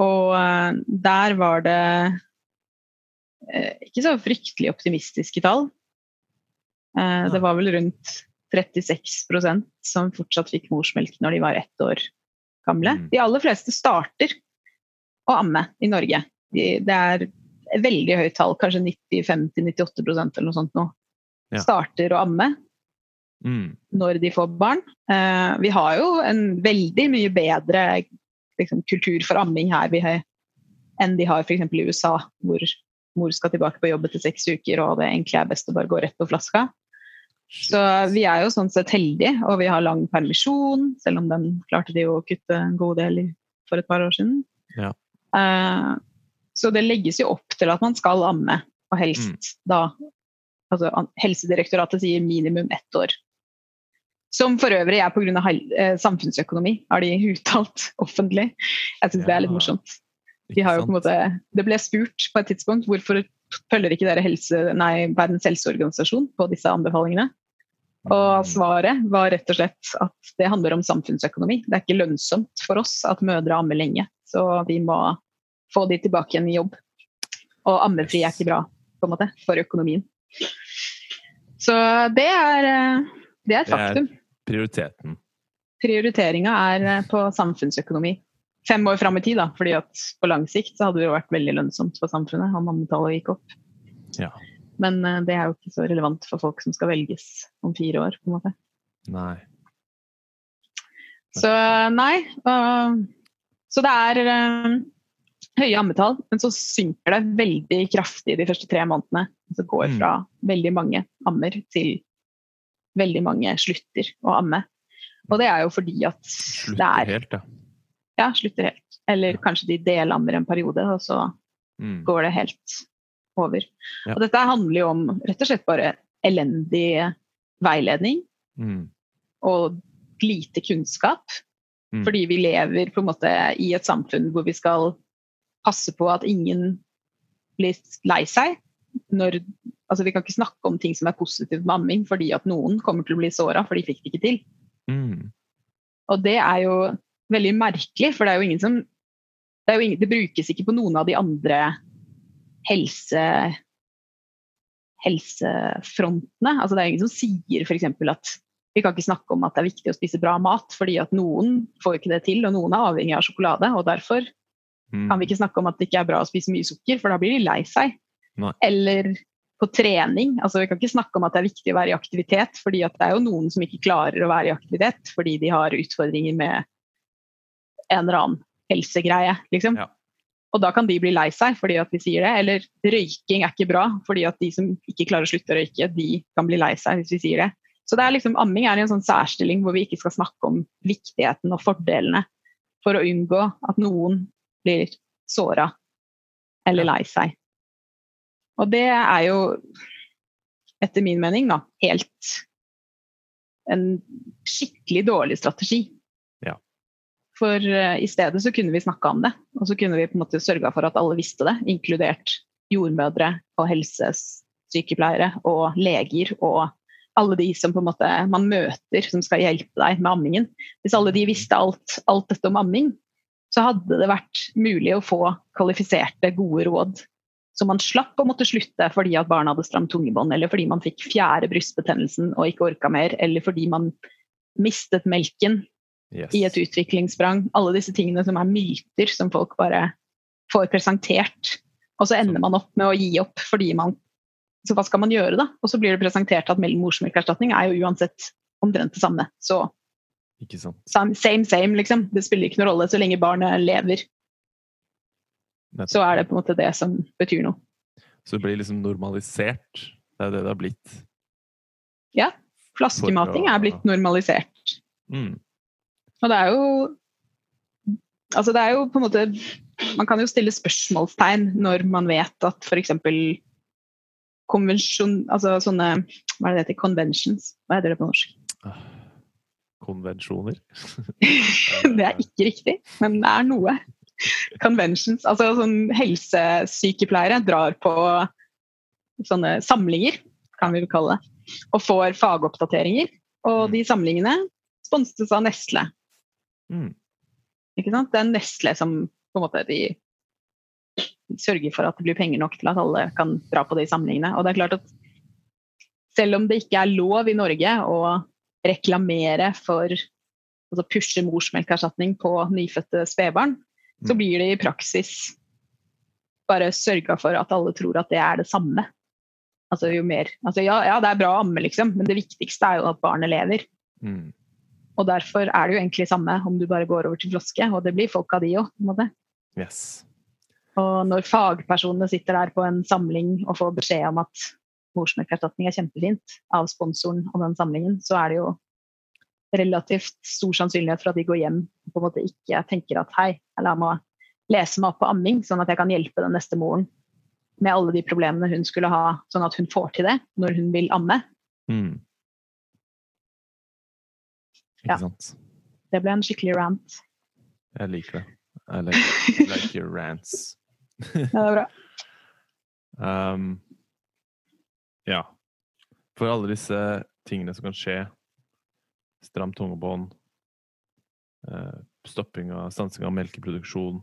Speaker 2: Og eh, der var det eh, ikke så fryktelig optimistiske tall. Eh, det var vel rundt 36% som fortsatt fikk morsmelk når de var ett år gamle.
Speaker 1: Mm.
Speaker 2: De aller fleste starter å amme i Norge. Det er veldig høyt tall, kanskje 95-98% eller noe sånt nå.
Speaker 1: Ja.
Speaker 2: Starter å amme
Speaker 1: Mm.
Speaker 2: når de får barn. Eh, vi har jo en veldig mye bedre liksom, kultur for amming her vi har, enn de har f.eks. i USA, hvor mor skal tilbake på jobb etter seks uker, og det egentlig er best å bare gå rett på flaska. Så vi er jo sånn sett heldige, og vi har lang permisjon, selv om den klarte de å kutte en god del for et par år siden.
Speaker 1: Ja.
Speaker 2: Uh, så det legges jo opp til at man skal amme, og helst
Speaker 1: Mm.
Speaker 2: da altså, Helsedirektoratet sier minimum ett år. Som for øvrig er pga. Eh, samfunnsøkonomi, har de uttalt offentlig. Jeg syns det er litt morsomt. De måte, det ble spurt på et tidspunkt hvorfor følger ikke dere helse, nei, Verdens helseorganisasjon på disse anbefalingene. Og svaret var rett og slett at det handler om samfunnsøkonomi. Det er ikke lønnsomt for oss at mødre ammer lenge, så vi må få de tilbake igjen i jobb. Og ammefri er ikke bra på en måte, for økonomien. Så det er, eh, det er et
Speaker 1: Det er-
Speaker 2: faktum.
Speaker 1: Prioriteten.
Speaker 2: Prioriteringa er eh, på samfunnsøkonomi. Fem år fram i tid, da, fordi at på lang sikt så hadde det jo vært veldig lønnsomt for samfunnet om ammetallet gikk opp.
Speaker 1: Ja.
Speaker 2: Men eh, det er jo ikke så relevant for folk som skal velges om fire år. på en måte.
Speaker 1: Nei.
Speaker 2: Så nei. så det er øh, høye ammetall, men så synker det veldig kraftig de første tre månedene. Så går
Speaker 1: Mm.
Speaker 2: fra veldig mange ammer til veldig mange slutter å amme. Og det er jo fordi at det
Speaker 1: Slutter
Speaker 2: er
Speaker 1: helt, ja.
Speaker 2: Ja, slutter helt. Eller kanskje de delammer en periode, og så
Speaker 1: Mm.
Speaker 2: går det helt over.
Speaker 1: Ja.
Speaker 2: Og dette handler jo om rett og slett bare elendig veiledning
Speaker 1: Mm.
Speaker 2: og lite kunnskap.
Speaker 1: Mm.
Speaker 2: Fordi vi lever på en måte i et samfunn hvor vi skal passe på at ingen blir lei seg. Når, altså vi kan ikke snakke om ting som er positivt med amming, fordi at noen kommer til å bli såra, for de fikk det ikke til.
Speaker 1: Mm.
Speaker 2: Og det er jo veldig merkelig, for det er jo ingen som Det, ingen, det brukes ikke på noen av de andre helse helsefrontene. Altså det er ingen som sier f.eks. at vi kan ikke snakke om at det er viktig å spise bra mat, fordi at noen får ikke det til, og noen er avhengig av sjokolade. og Derfor
Speaker 1: Mm.
Speaker 2: kan vi ikke snakke om at det ikke er bra å spise mye sukker, for da blir de lei seg.
Speaker 1: Nei.
Speaker 2: Eller på trening. altså Vi kan ikke snakke om at det er viktig å være i aktivitet, fordi det er jo noen som ikke klarer å være i aktivitet fordi de har utfordringer med en eller annen helsegreie. liksom.
Speaker 1: Ja.
Speaker 2: Og da kan de bli lei seg fordi at vi sier det. Eller røyking er ikke bra, fordi at de som ikke klarer å slutte å røyke, de kan bli lei seg hvis vi sier det. Så det er liksom, amming er i en sånn særstilling hvor vi ikke skal snakke om viktigheten og fordelene for å unngå at noen blir såra eller lei seg. Og det er jo, etter min mening, da, helt en skikkelig dårlig strategi.
Speaker 1: Ja.
Speaker 2: For uh, i stedet så kunne vi snakka om det, og så kunne vi på en måte sørga for at alle visste det, inkludert jordmødre og helsesykepleiere og leger og alle de som på en måte man møter som skal hjelpe deg med ammingen. Hvis alle de visste alt, alt dette om amming, så hadde det vært mulig å få kvalifiserte, gode råd. Så man slapp å måtte slutte fordi at barna hadde stramt tungebånd, eller fordi man fikk fjerde brystbetennelsen og ikke orka mer, eller fordi man mistet melken
Speaker 1: Yes.
Speaker 2: i et utviklingssprang. Alle disse tingene som er myter som folk bare får presentert. Og så ender man opp med å gi opp fordi man Så hva skal man gjøre, da? Og så blir det presentert at morsmelkerstatning er jo uansett omtrent det samme. Så
Speaker 1: Ikke sant.
Speaker 2: same, same, same, liksom. Det spiller ikke noen rolle så lenge barnet lever.
Speaker 1: Nettopp.
Speaker 2: Så er det på en måte det som betyr noe.
Speaker 1: Så det blir liksom normalisert. Det er det det har blitt.
Speaker 2: Ja.
Speaker 1: Flaskemating å-
Speaker 2: er blitt normalisert.
Speaker 1: Mm.
Speaker 2: Og det er jo Altså det er jo på en måte Man kan jo stille spørsmålstegn når man vet at f.eks. konvensjon... Altså sånne Hva er det det heter? Conventions. Hva heter det på norsk?
Speaker 1: Konvensjoner.
Speaker 2: Det er ikke riktig, men det er noe. Conventions. Altså sånn helsesykepleiere drar på sånne samlinger, kan vi jo kalle det, og får fagoppdateringer. Og de samlingene sponses av Nestle.
Speaker 1: Mm.
Speaker 2: Ikke sant? Det er Nestle som på en måte de sørger for at det blir penger nok til at alle kan dra på de samlingene. Og det er klart at selv om det ikke er lov i Norge å reklamere for altså pushe morsmelkerstatning på nyfødte spedbarn, så
Speaker 1: Mm.
Speaker 2: blir det i praksis bare sørga for at alle tror at det er det samme. Altså jo mer altså ja, ja, det er bra å amme, liksom, men det viktigste er jo at barnet lever.
Speaker 1: Mm.
Speaker 2: Og derfor er det jo egentlig samme om du bare går over til flaske, og det blir folk av de òg.
Speaker 1: Yes.
Speaker 2: Og når fagpersonene sitter der på en samling og får beskjed om at morsmelkerstatning er kjempefint av sponsoren og den samlingen, så er det jo relativt stor sannsynlighet for at de går hjem og på en måte ikke tenker at hei, la meg lese meg opp på amming, sånn at jeg kan hjelpe den neste moren med alle de problemene hun skulle ha, sånn at hun får til det når hun vil amme.
Speaker 1: Mm. Ikke
Speaker 2: Ja.
Speaker 1: sant.
Speaker 2: Det ble en skikkelig rant.
Speaker 1: Jeg liker det. I like, like your rants.
Speaker 2: Ja, det er bra.
Speaker 1: Um, ja. For alle disse tingene som kan skje, stram tungebånd, eh, stopping av stansing av melkeproduksjon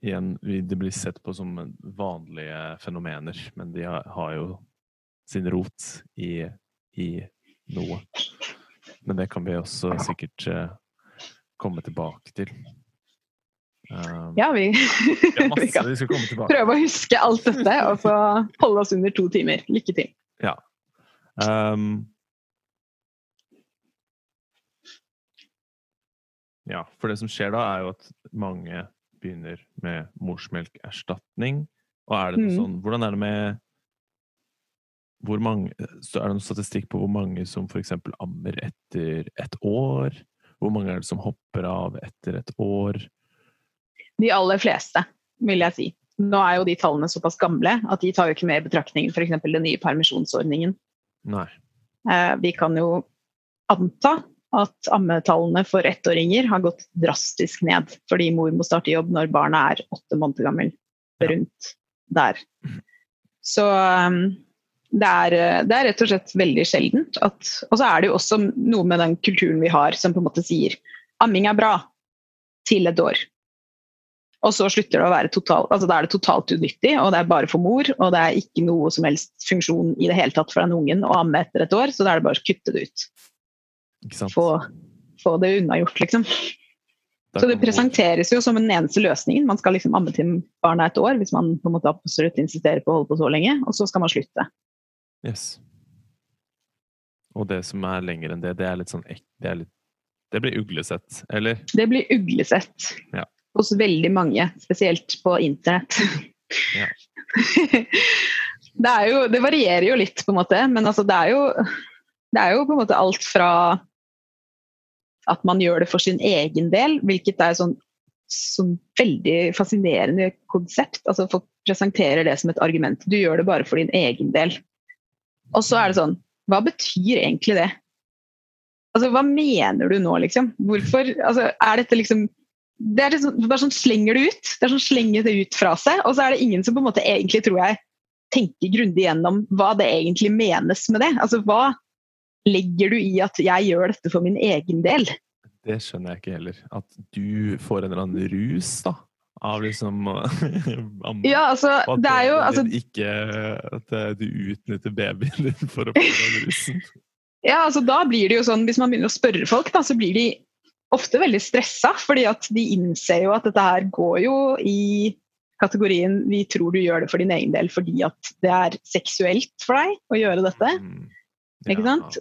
Speaker 1: Igjen, det blir sett på som vanlige fenomener, men de har, jo sin rot i, i noe. Men det kan vi også sikkert eh, komme tilbake til. Um,
Speaker 2: Ja, vi,
Speaker 1: er
Speaker 2: vi
Speaker 1: masse
Speaker 2: kan
Speaker 1: vi
Speaker 2: prøve å huske alt dette og så holde oss under to timer. Lykke til.
Speaker 1: Um, ja, for det som skjer da, er jo at mange begynner med morsmelkerstatning. Og er det noe
Speaker 2: Mm.
Speaker 1: sånn Hvordan er det med hvor mange, så Er det noen statistikk på hvor mange som f.eks. ammer etter et år? Hvor mange er det som hopper av etter et år?
Speaker 2: De aller fleste, vil jeg si. Nå er jo de tallene såpass gamle at de tar jo ikke med i betraktning f.eks. den nye permisjonsordningen.
Speaker 1: Nei.
Speaker 2: Eh, vi kan jo anta at ammetallene for ettåringer har gått drastisk ned fordi mor må starte jobb når barnet er åtte måneder gammel. Rundt der. Så um, det er, det er rett og slett veldig sjeldent at Og så er det jo også noe med den kulturen vi har som på en måte sier amming er bra til et år. Og så slutter det å være totalt altså Da er det totalt unyttig, og det er bare for mor. Og det er ikke noe som helst funksjon i det hele tatt for den ungen å amme etter et år, så da er det bare å kutte det ut.
Speaker 1: Ikke?
Speaker 2: Få, få det unnagjort, liksom. Så det presenteres jo som den eneste løsningen. Man skal liksom amme til barnet er et år hvis man på en måte absolutt insisterer på å holde på så lenge, og så skal man slutte.
Speaker 1: Yes. Og det som er lenger enn det, det er litt sånn ek- Det, er litt, det blir uglesett, eller?
Speaker 2: Det blir uglesett
Speaker 1: Ja.
Speaker 2: Hos veldig mange, spesielt på internett.
Speaker 1: Ja.
Speaker 2: det, jo, det varierer jo litt, på en måte, men altså, det, er jo, det er jo på en måte alt fra at man gjør det for sin egen del, hvilket er sånn, sånn veldig fascinerende konsept. Altså Folk presenterer det som et argument. Du gjør det bare for din egen del. Og så er det sånn Hva betyr egentlig det? Altså, Hva mener du nå, liksom? Hvorfor altså, Er dette liksom det er liksom, bare sånn slenger det ut. Det er sånn slenger det ut fra seg. Og så er det ingen som på en måte egentlig, tror jeg, tenker grundig gjennom hva det egentlig menes med det. Altså hva legger du i at jeg gjør dette for min egen del?
Speaker 1: Det skjønner jeg ikke heller. At du får en eller annen rus, da. Av liksom.
Speaker 2: Ja, altså,
Speaker 1: at
Speaker 2: det er jo altså,
Speaker 1: ikke At eh, du utnytter babyen din for å få den rusen.
Speaker 2: ja, altså Da blir det jo sånn, hvis man begynner å spørre folk, da, så blir de ofte veldig stressa. fordi at de innser jo at dette her går jo i kategorien 'vi tror du gjør det for din egen del fordi at det er seksuelt for deg å gjøre dette'.
Speaker 1: Mm.
Speaker 2: Ikke sant?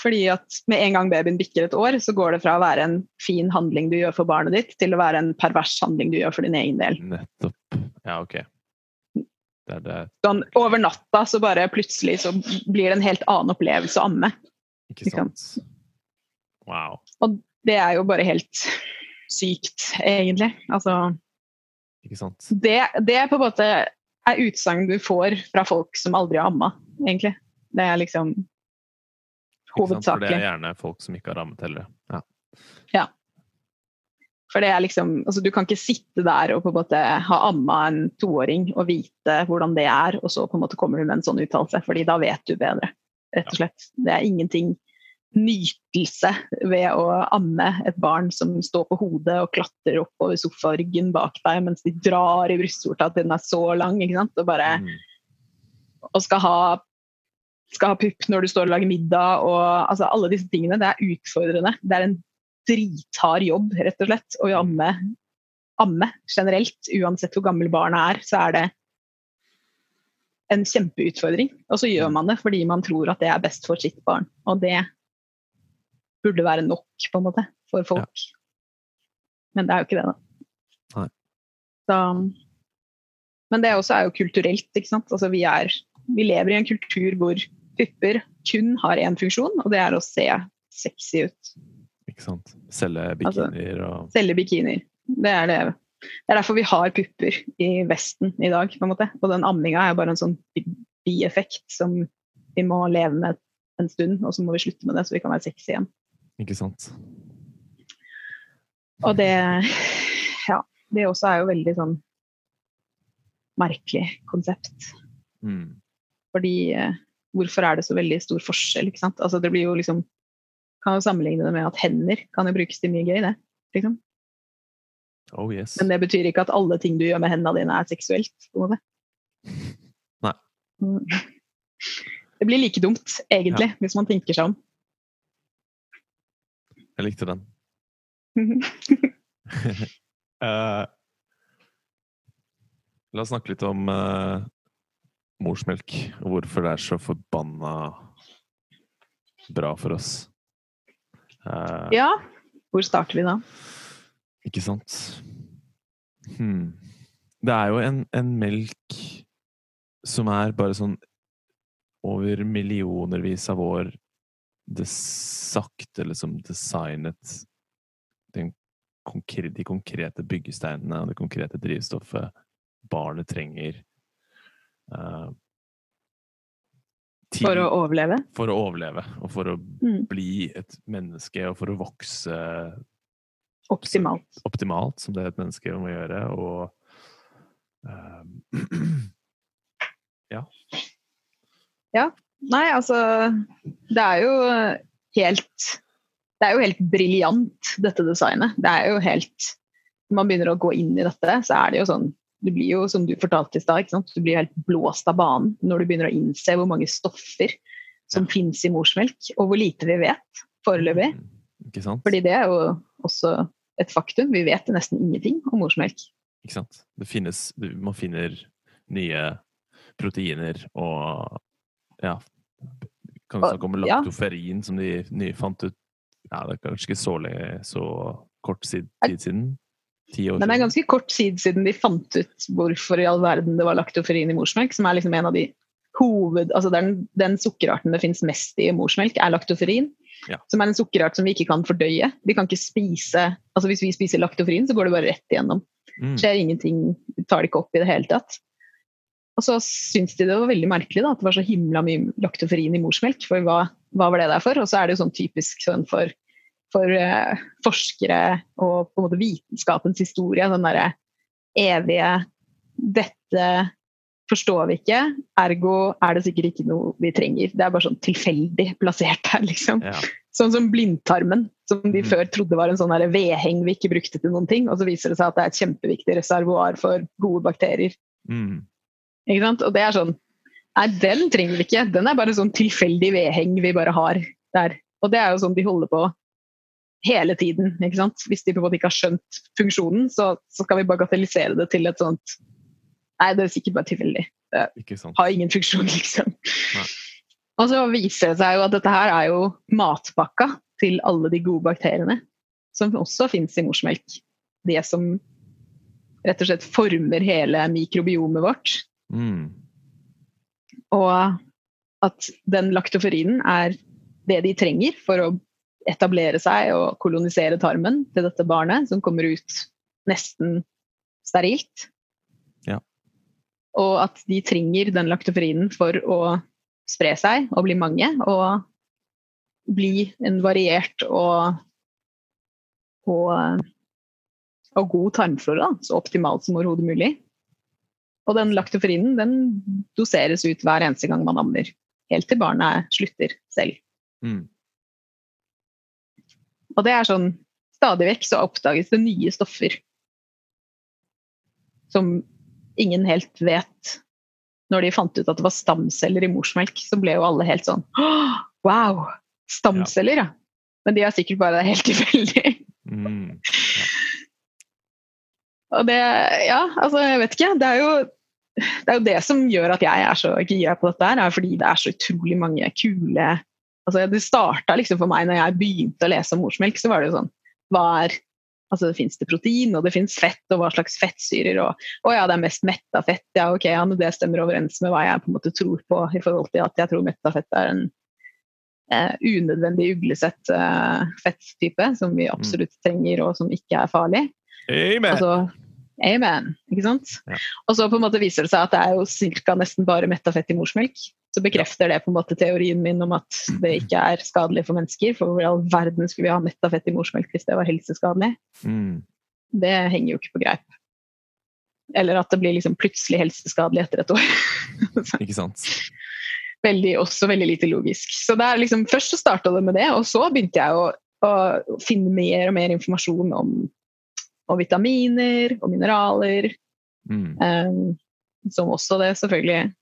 Speaker 2: Fordi at med en gang babyen bikker et år, så går det fra å være en fin handling du gjør for barnet ditt, til å være en pervers handling du gjør for din egen del.
Speaker 1: Nettopp. Ja, ok. Det det.
Speaker 2: Sånn, over natta så bare plutselig så blir det en helt annen opplevelse å amme.
Speaker 1: Ikke
Speaker 2: sant?
Speaker 1: Wow.
Speaker 2: Og det er jo bare helt sykt, egentlig. Altså,
Speaker 1: Ikke sant?
Speaker 2: det, det på en måte er utsagn du får fra folk som aldri har amma, egentlig. Det er liksom
Speaker 1: sant? For det er gjerne folk som ikke har rammet heller. Ja.
Speaker 2: For det er liksom, altså Du kan ikke sitte der og på en måte ha amma en toåring og vite hvordan det er, og så på en måte kommer du med en sånn uttalelse, fordi da vet du bedre. rett og slett. Det er ingenting nytelse ved å amme et barn som står på hodet og klatrer oppover sofaryggen bak deg mens de drar i brystvorta til den er så lang, ikke sant? og bare
Speaker 1: Mm.
Speaker 2: og skal ha, skal ha pupp når du står og lager middag. og altså, Alle disse tingene. Det er utfordrende. Det er en drithard jobb, rett og slett, å amme, amme generelt. Uansett hvor gammel barnet er, så er det en kjempeutfordring. Og så gjør man det fordi man tror at det er best for sitt barn. Og det burde være nok, på en måte, for folk. Men det er jo ikke det, da.
Speaker 1: Nei.
Speaker 2: Så, men det også er jo kulturelt, ikke sant. Altså, vi, er, vi lever i en kultur hvor pupper kun har én funksjon, og det er å se sexy ut.
Speaker 1: Ikke sant? Selge
Speaker 2: Altså-
Speaker 1: bikinier og
Speaker 2: Selge bikinier. Det er det. Det er derfor vi har pupper i Vesten i dag. på en måte. Og den amminga er bare en sånn bieffekt som vi må leve med en stund, og så må vi slutte med det, så vi kan være sexy igjen.
Speaker 1: Ikke sant?
Speaker 2: Og det Ja. Det også er jo veldig sånn merkelig konsept.
Speaker 1: Mm.
Speaker 2: Fordi eh, hvorfor er det så veldig stor forskjell? ikke sant? Altså det blir jo liksom Kan jo sammenligne det med at hender kan jo brukes til mye gøy, det. liksom.
Speaker 1: Oh yes.
Speaker 2: Men det betyr ikke at alle ting du gjør med hendene dine, er seksuelt. på en måte.
Speaker 1: Nei.
Speaker 2: Mm. Det blir like dumt, egentlig, hvis man tenker seg om.
Speaker 1: Jeg likte den. uh, la oss snakke litt om uh, morsmelk, og hvorfor det er så forbanna bra for oss. Uh,
Speaker 2: ja, hvor starter vi da?
Speaker 1: Ikke sant? Hmm. Det er jo en, en melk som er bare sånn over millionervis av år det sakte liksom designet den konkre, de konkrete byggesteinene og det konkrete drivstoffet barnet trenger uh, til-
Speaker 2: For å overleve?
Speaker 1: for å overleve, og for å
Speaker 2: Mm.
Speaker 1: bli et menneske, og for å vokse
Speaker 2: Optimalt.
Speaker 1: optimalt, som det et menneske må gjøre, og ehm,
Speaker 2: Nei, altså Det er jo helt Det er jo helt briljant, dette designet. Det er jo helt Når man begynner å gå inn i dette, så er det jo sånn Du blir jo, som du fortalte i stad, du blir helt blåst av banen når du begynner å innse hvor mange stoffer som
Speaker 1: Ja.
Speaker 2: finnes i morsmelk, og hvor lite vi vet foreløpig.
Speaker 1: mm?
Speaker 2: Fordi det er jo også et faktum. Vi vet nesten ingenting om morsmelk.
Speaker 1: Ikke sant? Det finnes Man finner nye proteiner og Ja. Kan vi snakke om laktoferin, som de nye fant ut Ja, det er kanskje ikke så, så kort tid, siden? Ti år
Speaker 2: siden? det er ganske kort tid siden de fant ut hvorfor i all verden det var laktoferin i morsmelk, som er liksom en av de hoved... Altså den, den sukkerarten det finnes mest i morsmelk, er laktoferin.
Speaker 1: Ja.
Speaker 2: Som er en sukkerart som vi ikke kan fordøye. Vi kan ikke spise Altså hvis vi spiser laktoferin, så går det bare rett igjennom.
Speaker 1: Mm,
Speaker 2: skjer ingenting, tar det ikke opp i det hele tatt. Og så syns de det var veldig merkelig da, at det var så himla mye laktoferin i morsmelk. For hva, hva var det der for? Og så er det jo sånn typisk sånn for, for uh, forskere og på en måte vitenskapens historie. Den derre evige 'Dette forstår vi ikke, ergo er det sikkert ikke noe vi trenger'. Det er bare sånn tilfeldig plassert her, liksom.
Speaker 1: ja.
Speaker 2: Sånn som blindtarmen, som de
Speaker 1: mm.
Speaker 2: før trodde var en sånn vedheng vi ikke brukte til noen ting. Og så viser det seg at det er et kjempeviktig reservoar for gode bakterier.
Speaker 1: Mm,
Speaker 2: Ikke sant? Og det er sånn Nei, den trenger vi ikke. Den er bare sånn tilfeldig vedheng vi bare har der. Og det er jo sånn de holder på hele tiden. ikke sant? Hvis de på en måte ikke har skjønt funksjonen, så, så skal vi bagatellisere det til et sånt Nei, det er sikkert bare tilfeldig.
Speaker 1: Sant?
Speaker 2: Har ingen funksjon, liksom.
Speaker 1: Nei.
Speaker 2: Og så viser det seg jo at dette her er jo matpakka til alle de gode bakteriene som også finnes i morsmelk. Det som rett og slett former hele mikrobiomet vårt.
Speaker 1: Mm.
Speaker 2: Og at den laktoferinen er det de trenger for å etablere seg og kolonisere tarmen til dette barnet, som kommer ut nesten sterilt.
Speaker 1: Ja.
Speaker 2: Og at de trenger den laktoferinen for å spre seg og bli mange, og bli en variert og, og, og god tarmflora, så optimalt som overhodet mulig. Og den laktoferinen den doseres ut hver eneste gang man ammer, helt til barnet slutter selv.
Speaker 1: Mm.
Speaker 2: Og det er sånn Stadig vekk så oppdages det nye stoffer som ingen helt vet. Når de fant ut at det var stamceller i morsmelk, så ble jo alle helt sånn Wow! Stamceller, ja. Men de er sikkert bare helt tilfeldig.
Speaker 1: Mm.
Speaker 2: Og det Ja, altså, jeg vet ikke. Det er jo det, er jo det som gjør at jeg er så gira på dette, her, er fordi det er så utrolig mange kule altså Det starta liksom for meg når jeg begynte å lese om morsmelk, så var det jo sånn Hva er Altså, det fins det protein, og det fins fett, og hva slags fettsyrer, og Å ja, det er mest metta fett, ja, ok, ja, det stemmer overens med hva jeg på en måte tror på, i forhold til at jeg tror metta fett er en eh, unødvendig uglesett eh, fetttype, som vi absolutt trenger, og som ikke er farlig.
Speaker 1: Amen!
Speaker 2: Altså, amen, ikke sant?
Speaker 1: Ja.
Speaker 2: Og så på en måte viser det seg at det er jo cirka nesten bare metta fett i morsmelk. Så bekrefter det på en måte teorien min om at det ikke er skadelig for mennesker. For hvor i all verden skulle vi ha metta fett i morsmelk hvis det var helseskadelig?
Speaker 1: Mm.
Speaker 2: Det henger jo ikke på greip. Eller at det blir liksom plutselig helseskadelig etter et år.
Speaker 1: Ikke sant?
Speaker 2: veldig, også veldig lite logisk. Så er liksom, Først så starta det med det, og så begynte jeg å, å finne mer og mer informasjon om, om vitaminer og mineraler.
Speaker 1: Mm.
Speaker 2: Um, som også det selvfølgelig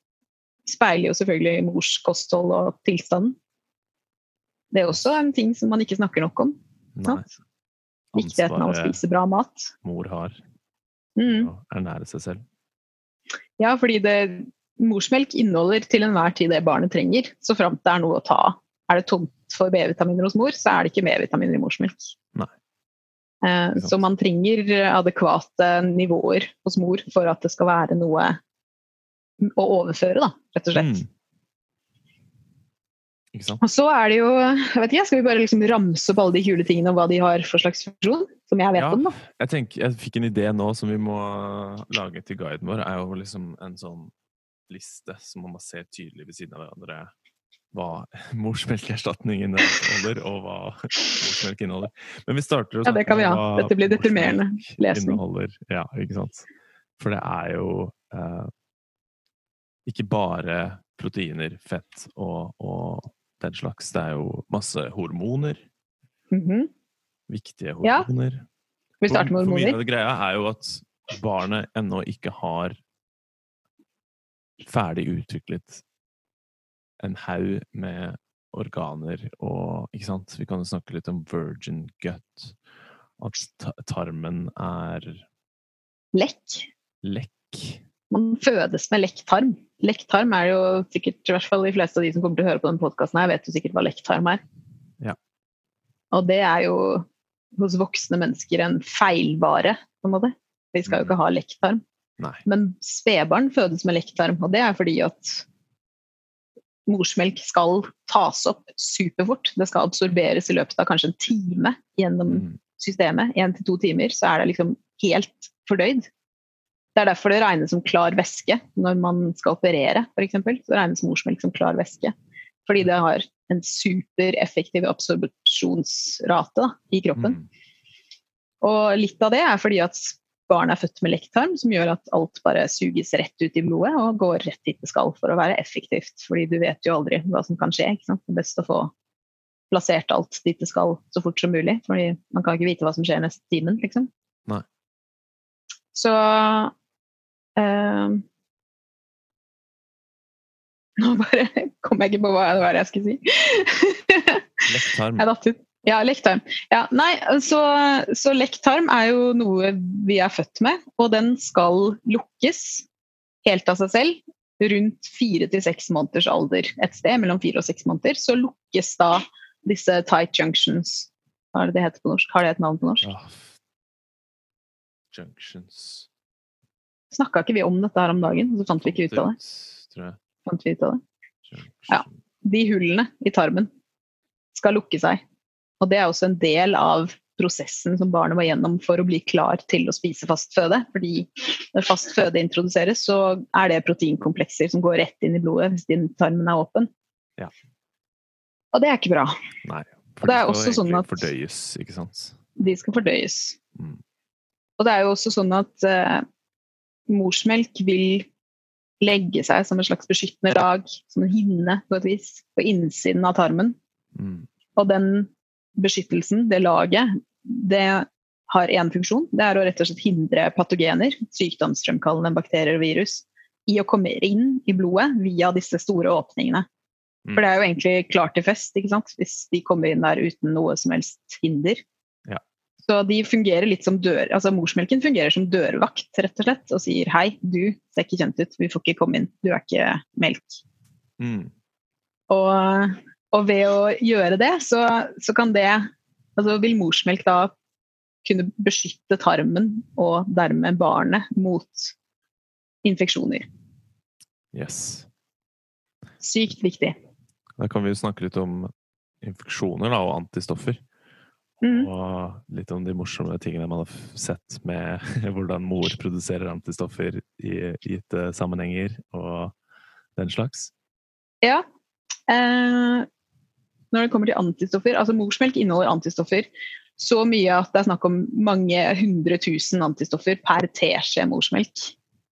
Speaker 2: speiler jo selvfølgelig mors kosthold og tilstanden. Det er også en ting som man ikke snakker nok om. Viktigheten av å spise bra mat.
Speaker 1: mor har
Speaker 2: Mm.
Speaker 1: å ernære seg selv.
Speaker 2: Ja, fordi det, morsmelk inneholder til enhver tid det barnet trenger. Så framt det er noe å ta av. Er det tomt for B-vitaminer hos mor, så er det ikke B-vitaminer i morsmelk.
Speaker 1: Nei.
Speaker 2: Eh, så man trenger adekvate nivåer hos mor for at det skal være noe å overføre, da, rett og slett.
Speaker 1: Mm.
Speaker 2: Og så er det jo jeg vet ikke, Skal vi bare liksom ramse opp alle de kule tingene og hva de har for slags funksjon? Som jeg vet
Speaker 1: Ja.
Speaker 2: om, da.
Speaker 1: Jeg, tenker, jeg fikk en idé nå som vi må lage til guiden vår. er jo liksom en sånn liste som man må se tydelig ved siden av hverandre. Hva morsmelkerstatningen inneholder, og hva morsmelk inneholder. Men vi starter å
Speaker 2: Ja, det
Speaker 1: snakke
Speaker 2: kan vi ha.
Speaker 1: hva
Speaker 2: Dette blir deprimerende lesning.
Speaker 1: Inneholder. Ja, ikke sant. For det er jo eh, ikke bare proteiner, fett og, og den slags. Det er jo masse hormoner.
Speaker 2: Mhm.
Speaker 1: Viktige
Speaker 2: Ja.
Speaker 1: hormoner.
Speaker 2: Vi starter med
Speaker 1: For- for mye
Speaker 2: hormoner.
Speaker 1: av det greia er jo at barnet ennå ikke har ferdig utviklet en haug med organer og Ikke sant? Vi kan jo snakke litt om virgin gut. At tarmen er
Speaker 2: Lekk.
Speaker 1: lekk.
Speaker 2: Man fødes med lekk tarm. Lekk tarm er jo sikkert, i hvert fall de fleste av de som kommer til å høre på denne podkasten vet jo sikkert hva lekk tarm er.
Speaker 1: Ja.
Speaker 2: Og det er jo hos voksne mennesker en feilvare, på en måte. Vi skal jo ikke ha lekk tarm.
Speaker 1: Nei.
Speaker 2: Men spedbarn fødes med lekktarm, og det er fordi at morsmelk skal tas opp superfort. Det skal absorberes i løpet av kanskje en time gjennom
Speaker 1: Mm.
Speaker 2: systemet. Én til to timer, så er det liksom helt fordøyd. Det er derfor det regnes som klar væske når man skal operere, f.eks. Så regnes morsmelk som klar væske. Fordi det har en supereffektiv absorpsjonsrate da, i kroppen.
Speaker 1: Mm.
Speaker 2: Og litt av det er fordi at barn er født med lekktarm, som gjør at alt bare suges rett ut i blodet og går rett dit det skal for å være effektivt. Fordi du vet jo aldri hva som kan skje. Det er best å få plassert alt dit det skal så fort som mulig. Fordi man kan ikke vite hva som skjer neste timen, liksom.
Speaker 1: Nei.
Speaker 2: Så eh, Nå bare kom jeg ikke på hva det var jeg skulle si.
Speaker 1: Lekktarm.
Speaker 2: Jeg datt ut. Ja, lekktarm. Ja, nei, så, så lekktarm er jo noe vi er født med, og den skal lukkes helt av seg selv, rundt fire til seks måneders alder et sted, mellom fire og seks måneder, så lukkes da disse tight junctions. Hva er det det heter på norsk? Har det et navn på norsk?
Speaker 1: Junctions
Speaker 2: Snakka ikke vi om dette her om dagen, så fant vi ikke ut av det.
Speaker 1: Tror jeg.
Speaker 2: Fant vi ut av det. Ja. De hullene i tarmen skal lukke seg. Og det er også en del av prosessen som barnet må gjennom for å bli klar til å spise fast føde. Fordi når fast føde introduseres, så er det proteinkomplekser som går rett inn i blodet hvis din tarmen er åpen.
Speaker 1: Ja.
Speaker 2: Og det er ikke bra.
Speaker 1: Nei.
Speaker 2: Og det er
Speaker 1: skal
Speaker 2: også sånn at-
Speaker 1: Fordøyes, ikke sant?
Speaker 2: De skal fordøyes.
Speaker 1: Mm.
Speaker 2: Og det er jo også sånn at uh, morsmelk vil legge seg som en slags beskyttende lag, som en hinne på et vis, på innsiden av tarmen.
Speaker 1: Mm.
Speaker 2: Og den beskyttelsen, det laget, det har én funksjon. Det er å rett og slett hindre patogener, sykdomsfremkallende bakterier og virus, i å komme inn i blodet via disse store åpningene.
Speaker 1: Mm.
Speaker 2: For det er jo egentlig klart til fest, ikke sant? hvis de kommer inn der uten noe som helst hinder.
Speaker 1: Ja.
Speaker 2: Så de fungerer litt som dør, altså morsmelken fungerer som dørvakt, rett og slett, og sier hei, du ser ikke kjent ut, vi får ikke komme inn, du er ikke melk.
Speaker 1: Mm.
Speaker 2: Og, og ved å gjøre det, så, så kan det Altså vil morsmelk da kunne beskytte tarmen og dermed barnet mot infeksjoner.
Speaker 1: Yes.
Speaker 2: Sykt viktig.
Speaker 1: Da kan vi jo snakke litt om infeksjoner da, og antistoffer.
Speaker 2: Mm.
Speaker 1: Og litt om de morsomme tingene man har sett med hvordan mor produserer antistoffer i gitte sammenhenger og den slags.
Speaker 2: Ja. Eh, når det kommer til antistoffer, altså morsmelk inneholder antistoffer så mye at det er snakk om mange hundre tusen antistoffer per teskje morsmelk.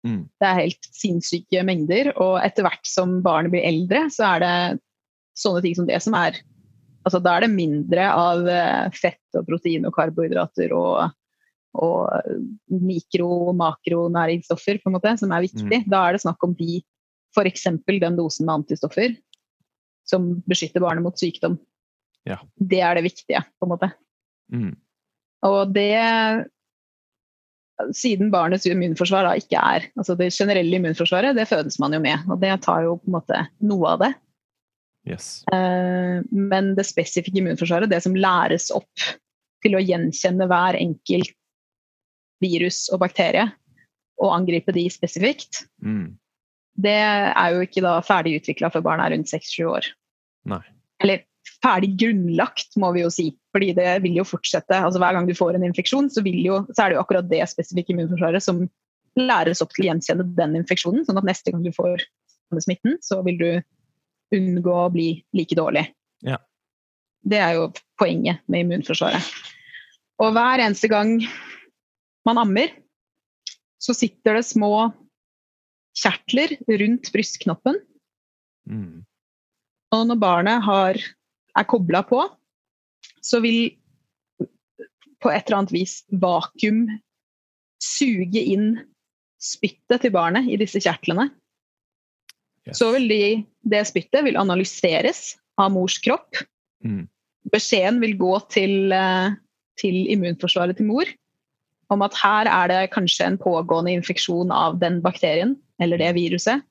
Speaker 1: Mm.
Speaker 2: Det er helt sinnssyke mengder, og etter hvert som barnet blir eldre, så er det sånne ting som det som er Altså da er det mindre av eh, fett og protein og karbohydrater og, og mikro- og makronæringsstoffer på en måte, som er viktig. Da er det snakk om de f.eks. den dosen med antistoffer som beskytter barnet mot sykdom.
Speaker 1: Ja.
Speaker 2: Det er det viktige, på en måte.
Speaker 1: Mm.
Speaker 2: Og det Siden barnets immunforsvar da ikke er altså Det generelle immunforsvaret det fødes man jo med, og det tar jo på en måte noe av det.
Speaker 1: Yes.
Speaker 2: Eh, Men det spesifikke immunforsvaret, det som læres opp til å gjenkjenne hver enkelt virus og bakterie og angripe de spesifikt,
Speaker 1: Mm.
Speaker 2: Det er jo ikke da ferdig utvikla før barnet er rundt 6-7 år.
Speaker 1: Nei.
Speaker 2: Eller ferdig grunnlagt, må vi jo si. Fordi det vil jo fortsette. altså Hver gang du får en infeksjon, så, vil jo, så er det jo akkurat det spesifikke immunforsvaret som læres opp til å gjenkjenne den infeksjonen. Sånn at neste gang du får smitten, så vil du unngå å bli like dårlig.
Speaker 1: Ja.
Speaker 2: Det er jo poenget med immunforsvaret. Og hver eneste gang man ammer, så sitter det små kjertler rundt brystknoppen.
Speaker 1: Mm.
Speaker 2: Og når barnet har, er kobla på, så vil på et eller annet vis vakuum suge inn spyttet til barnet i disse kjertlene.
Speaker 1: Yes.
Speaker 2: Så vil de, det spyttet vil analyseres av mors kropp.
Speaker 1: Mm.
Speaker 2: Beskjeden vil gå til, eh, til immunforsvaret til mor om at her er det kanskje en pågående infeksjon av den bakterien eller det viruset.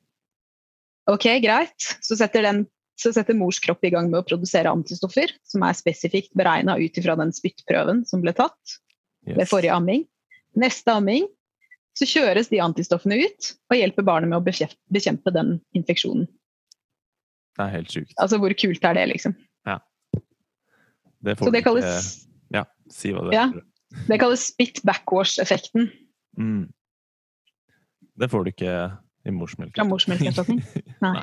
Speaker 2: Ok, greit. Så setter, den, så setter mors kropp i gang med å produsere antistoffer som er spesifikt beregna ut ifra den spyttprøven som ble tatt ved forrige amming. Neste amming så kjøres de antistoffene ut og hjelper barnet med å bekjempe, den infeksjonen.
Speaker 1: Det er helt sjukt.
Speaker 2: Altså hvor kult er det, liksom?
Speaker 1: Det får
Speaker 2: Så det kalles,
Speaker 1: ikke Ja, si hva det
Speaker 2: Ja.
Speaker 1: er.
Speaker 2: det kalles spit backwash-effekten
Speaker 1: Mm. Det får du ikke i morsmelk.
Speaker 2: fra morsmelkerstatning. Nei,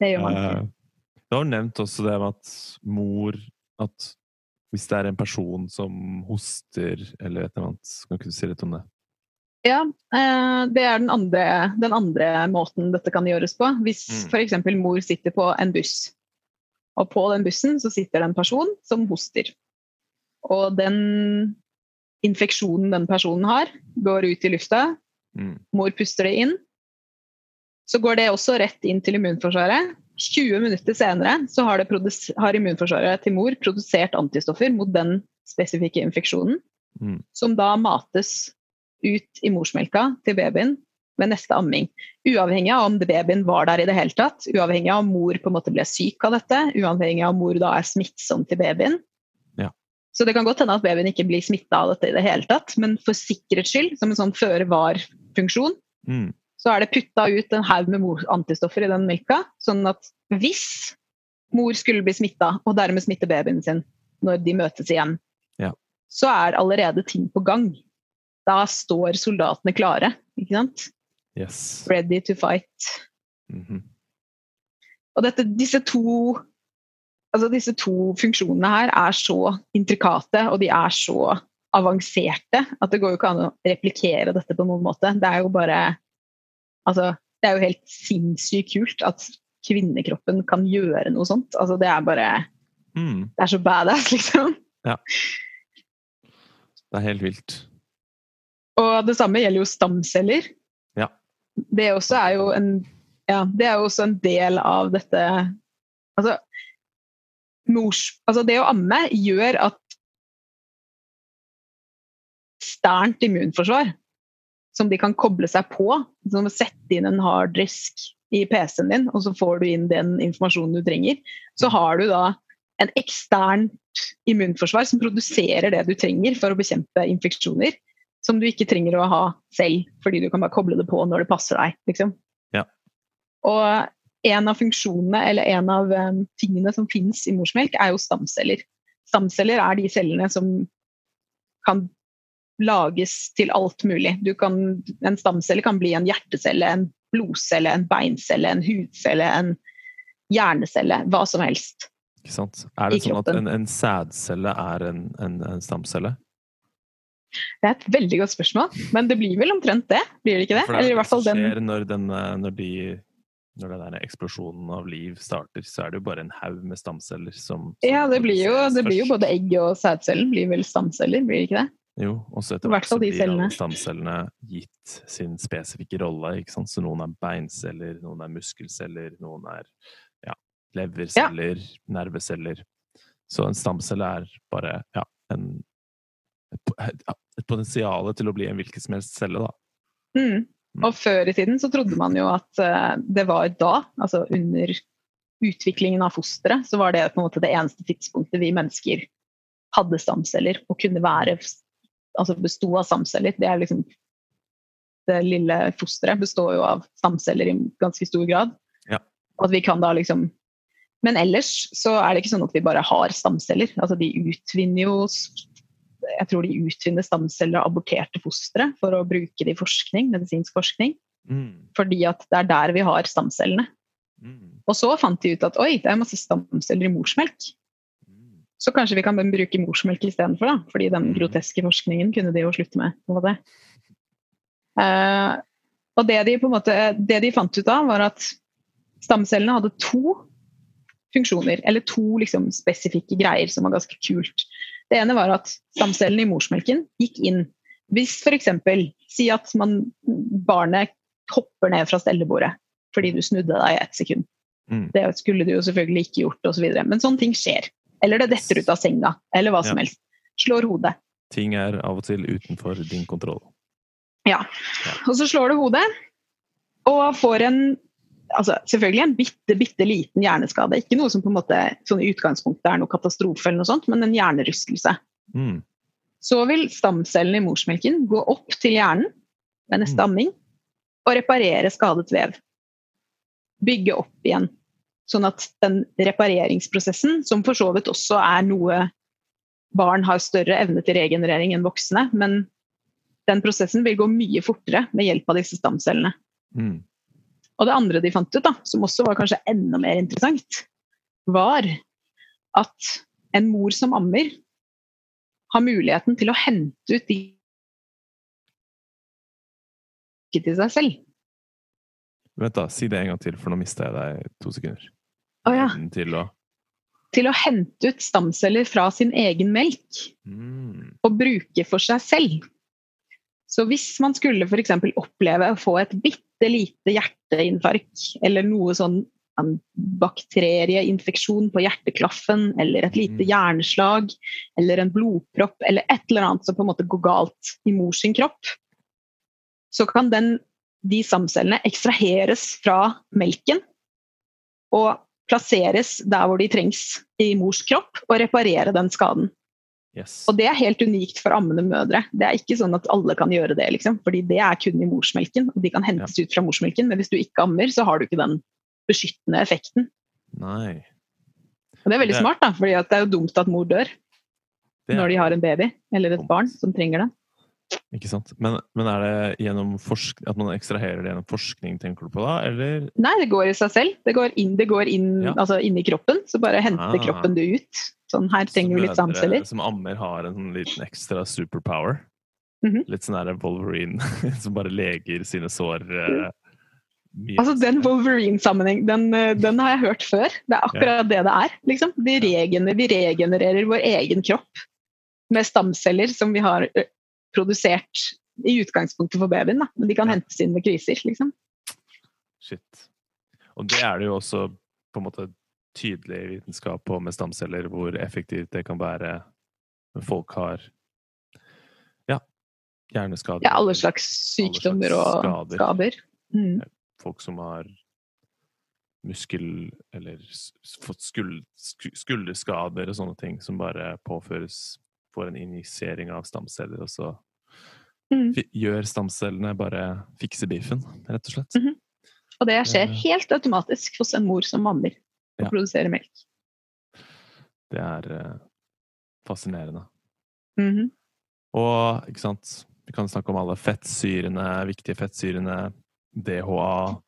Speaker 2: det gjør man ikke.
Speaker 1: Eh, Du har nevnt også det med at mor At hvis det er en person som hoster eller et eller annet Kan ikke du si litt om det?
Speaker 2: Ja, eh, det er den andre, den andre måten dette kan gjøres på. Hvis
Speaker 1: Mm.
Speaker 2: f.eks. mor sitter på en buss, og på den bussen så sitter det en person som hoster. Og den infeksjonen den personen har, går ut i lufta.
Speaker 1: Mm.
Speaker 2: Mor puster det inn. Så går det også rett inn til immunforsvaret. 20 minutter senere så har, det har immunforsvaret til mor produsert antistoffer mot den spesifikke infeksjonen,
Speaker 1: Mm.
Speaker 2: som da mates ut i morsmelka til babyen ved neste amming. Uavhengig av om babyen var der i det hele tatt, uavhengig av om mor på en måte ble syk av dette, uavhengig av om mor da er smittsom til babyen.
Speaker 1: Ja.
Speaker 2: Så det kan godt hende at babyen ikke blir smitta av dette i det hele tatt, men for sikkerhets skyld, som en sånn føre var-funksjon,
Speaker 1: Mm.
Speaker 2: så er det putta ut en haug med antistoffer i den melka, sånn at hvis mor skulle bli smitta, og dermed smitte babyen sin når de møtes igjen,
Speaker 1: Ja.
Speaker 2: så er allerede ting på gang. Da står soldatene klare, ikke sant?
Speaker 1: Yes.
Speaker 2: Ready to fight.
Speaker 1: Mhm.
Speaker 2: Og dette, disse to Altså disse to funksjonene her er så intrikate, og de er så avanserte, at det går jo ikke an å replikere dette på noen måte. Det er jo bare Altså, det er jo helt sinnssykt kult at kvinnekroppen kan gjøre noe sånt. Altså, det er bare
Speaker 1: Mm.
Speaker 2: Det er så badass, liksom.
Speaker 1: Det er helt vilt.
Speaker 2: Og det samme gjelder jo stamceller.
Speaker 1: Ja.
Speaker 2: Det også er jo en ja, det er jo også en del av dette Altså, mors, altså det å amme gjør at sternt immunforsvar som de kan koble seg på, som å sette inn en harddisk i PC-en din, og så får du inn den informasjonen du trenger, så har du da en eksternt immunforsvar som produserer det du trenger for å bekjempe infeksjoner, som du ikke trenger å ha selv, fordi du kan bare koble det på når det passer deg. Liksom.
Speaker 1: Ja.
Speaker 2: Og en av funksjonene, eller en av um, tingene som finnes i morsmelk, er jo stamceller. Stamceller er de cellene som kan lages til alt mulig. Du kan, en stamcelle kan bli en hjertecelle, en blodcelle, en beincelle, en hudcelle, en hjernecelle. Hva som helst.
Speaker 1: Ikke sant? Er det sånn at en, en sædcelle er en, en, en stamcelle?
Speaker 2: Det er et veldig godt spørsmål, men det blir vel omtrent det? Blir det ikke det?
Speaker 1: For det
Speaker 2: Eller i
Speaker 1: er det som
Speaker 2: den
Speaker 1: skjer når, den, eh, når, de, når den eksplosjonen av liv starter, så er det jo bare en haug med stamceller som, som
Speaker 2: Ja, det blir, jo, det blir jo både egg og sædcellen blir vel stamceller, blir det ikke det?
Speaker 1: Jo, og så
Speaker 2: I
Speaker 1: etter
Speaker 2: hvert
Speaker 1: så blir alle stamcellene gitt sin spesifikke rolle. ikke sant? Så noen er beinceller, noen er muskelceller, noen er ja, leverceller, nerveceller. Så en stamcelle er bare ja, en, et, et potensial til å bli en hvilken som helst celle, da.
Speaker 2: Mm. Og før i tiden så trodde man jo at uh, det var da, altså under utviklingen av fosteret, så var det på en måte det eneste tidspunktet vi mennesker hadde stamceller og kunne være Altså besto av stamceller. Det er liksom Det lille fosteret består jo av stamceller i ganske stor grad.
Speaker 1: Ja.
Speaker 2: Og at vi kan da liksom Men ellers så er det ikke sånn at vi bare har stamceller. Altså de utvinner jo jeg tror de utvinner stamceller av aborterte fostre for å bruke det i forskning, medisinsk forskning.
Speaker 1: Mm.
Speaker 2: Fordi at det er der vi har stamcellene.
Speaker 1: Mm.
Speaker 2: Og så fant de ut at oi, det er masse stamceller i morsmelk. Så kanskje vi kan bruke morsmelk istedenfor, da. Fordi den
Speaker 1: Mm.
Speaker 2: groteske forskningen kunne de jo slutte med. på en måte. Eh, og det de, på en måte, det de fant ut av, var at stamcellene hadde to funksjoner, eller to liksom, spesifikke greier som var ganske kult. Det ene var at stamcellene i morsmelken gikk inn hvis f.eks. si at man, barnet hopper ned fra stellebordet fordi du snudde deg i ett sekund.
Speaker 1: Mm.
Speaker 2: Det skulle du jo selvfølgelig ikke gjort, osv. men sånne ting skjer. Eller det detter ut av senga, eller hva som helst. Slår hodet.
Speaker 1: Ting er av og til utenfor din kontroll.
Speaker 2: Ja. Og så slår du hodet, og får en altså selvfølgelig en bitte, bitte liten hjerneskade. Ikke noe som på en måte sånn i utgangspunktet er noe katastrofe, eller noe sånt, men en hjernerystelse.
Speaker 1: Mm.
Speaker 2: Så vil stamcellene i morsmelken gå opp til hjernen ved neste
Speaker 1: Mm.
Speaker 2: amming og reparere skadet vev. Bygge opp igjen. Sånn at den repareringsprosessen, som for så vidt også er noe barn har større evne til regenerering enn voksne, men den prosessen vil gå mye fortere med hjelp av disse stamcellene.
Speaker 1: Mm.
Speaker 2: Og det andre de fant ut, da, som også var kanskje enda mer interessant, var at en mor som ammer, har muligheten til å hente ut de til seg selv.
Speaker 1: Vent, da. Si det en gang til, for nå mista jeg deg to sekunder.
Speaker 2: Å ja.
Speaker 1: Til å
Speaker 2: Til å hente ut stamceller fra sin egen melk
Speaker 1: mm.
Speaker 2: og bruke for seg selv. Så hvis man skulle f.eks. oppleve å få et bitte lite hjerteinfarkt, eller noe sånn en bakterieinfeksjon på hjerteklaffen, eller et lite
Speaker 1: Mm.
Speaker 2: hjerneslag, eller en blodpropp, eller et eller annet som på en måte går galt i mors kropp, så kan den de stamcellene ekstraheres fra melken og plasseres der hvor de trengs i mors kropp, og reparere den skaden.
Speaker 1: Yes.
Speaker 2: Og det er helt unikt for ammende mødre. Det er ikke sånn at alle kan gjøre det, liksom. fordi det er kun i morsmelken, og de kan hentes ut fra morsmelken. Men hvis du ikke ammer, så har du ikke den beskyttende effekten.
Speaker 1: Nei.
Speaker 2: Og det er veldig
Speaker 1: Det-
Speaker 2: smart, da, for det er jo dumt at mor dør
Speaker 1: Det
Speaker 2: når de har en baby eller et barn som trenger det.
Speaker 1: Ikke sant? Men, men er det at man ekstraherer det gjennom forskning, tenker du på da? Eller
Speaker 2: Nei, det går i seg selv. Det går inn, det går inn,
Speaker 1: Ja.
Speaker 2: altså inni kroppen, så bare henter
Speaker 1: Ah.
Speaker 2: kroppen det ut. Sånn, her trenger du litt
Speaker 1: samceller
Speaker 2: stamceller.
Speaker 1: Som ammer har en sånn liten ekstra superpower?
Speaker 2: Mhm.
Speaker 1: Litt sånn der Wolverine som bare leger sine sår mye
Speaker 2: Altså Den. Wolverine-sammenheng, den, eh, den har jeg hørt før. Det er akkurat det det er. liksom. Vi, regener, vi regenererer vår egen kropp med stamceller som vi har produsert i utgangspunktet for babyen. Da. Men de kan hentes inn ved kriser. liksom.
Speaker 1: Shit. Og det er det jo også på en måte tydelig vitenskap på med stamceller, hvor effektivt det kan være når folk har ja, hjerneskader.
Speaker 2: Ja, alle slags sykdommer og
Speaker 1: skader.
Speaker 2: Mm.
Speaker 1: Folk som har muskel- eller fått skulderskader og sånne ting, som bare påføres Får en injisering av stamceller, og så
Speaker 2: Mm.
Speaker 1: gjør stamcellene bare fikse biffen, rett og slett.
Speaker 2: Mhm. Og det skjer
Speaker 1: Ja.
Speaker 2: helt automatisk hos en mor som mammer og
Speaker 1: Ja.
Speaker 2: produserer melk.
Speaker 1: Det er eh, fascinerende.
Speaker 2: -hmm.
Speaker 1: Og ikke sant, vi kan snakke om alle fettsyrene, viktige fettsyrene, DHA,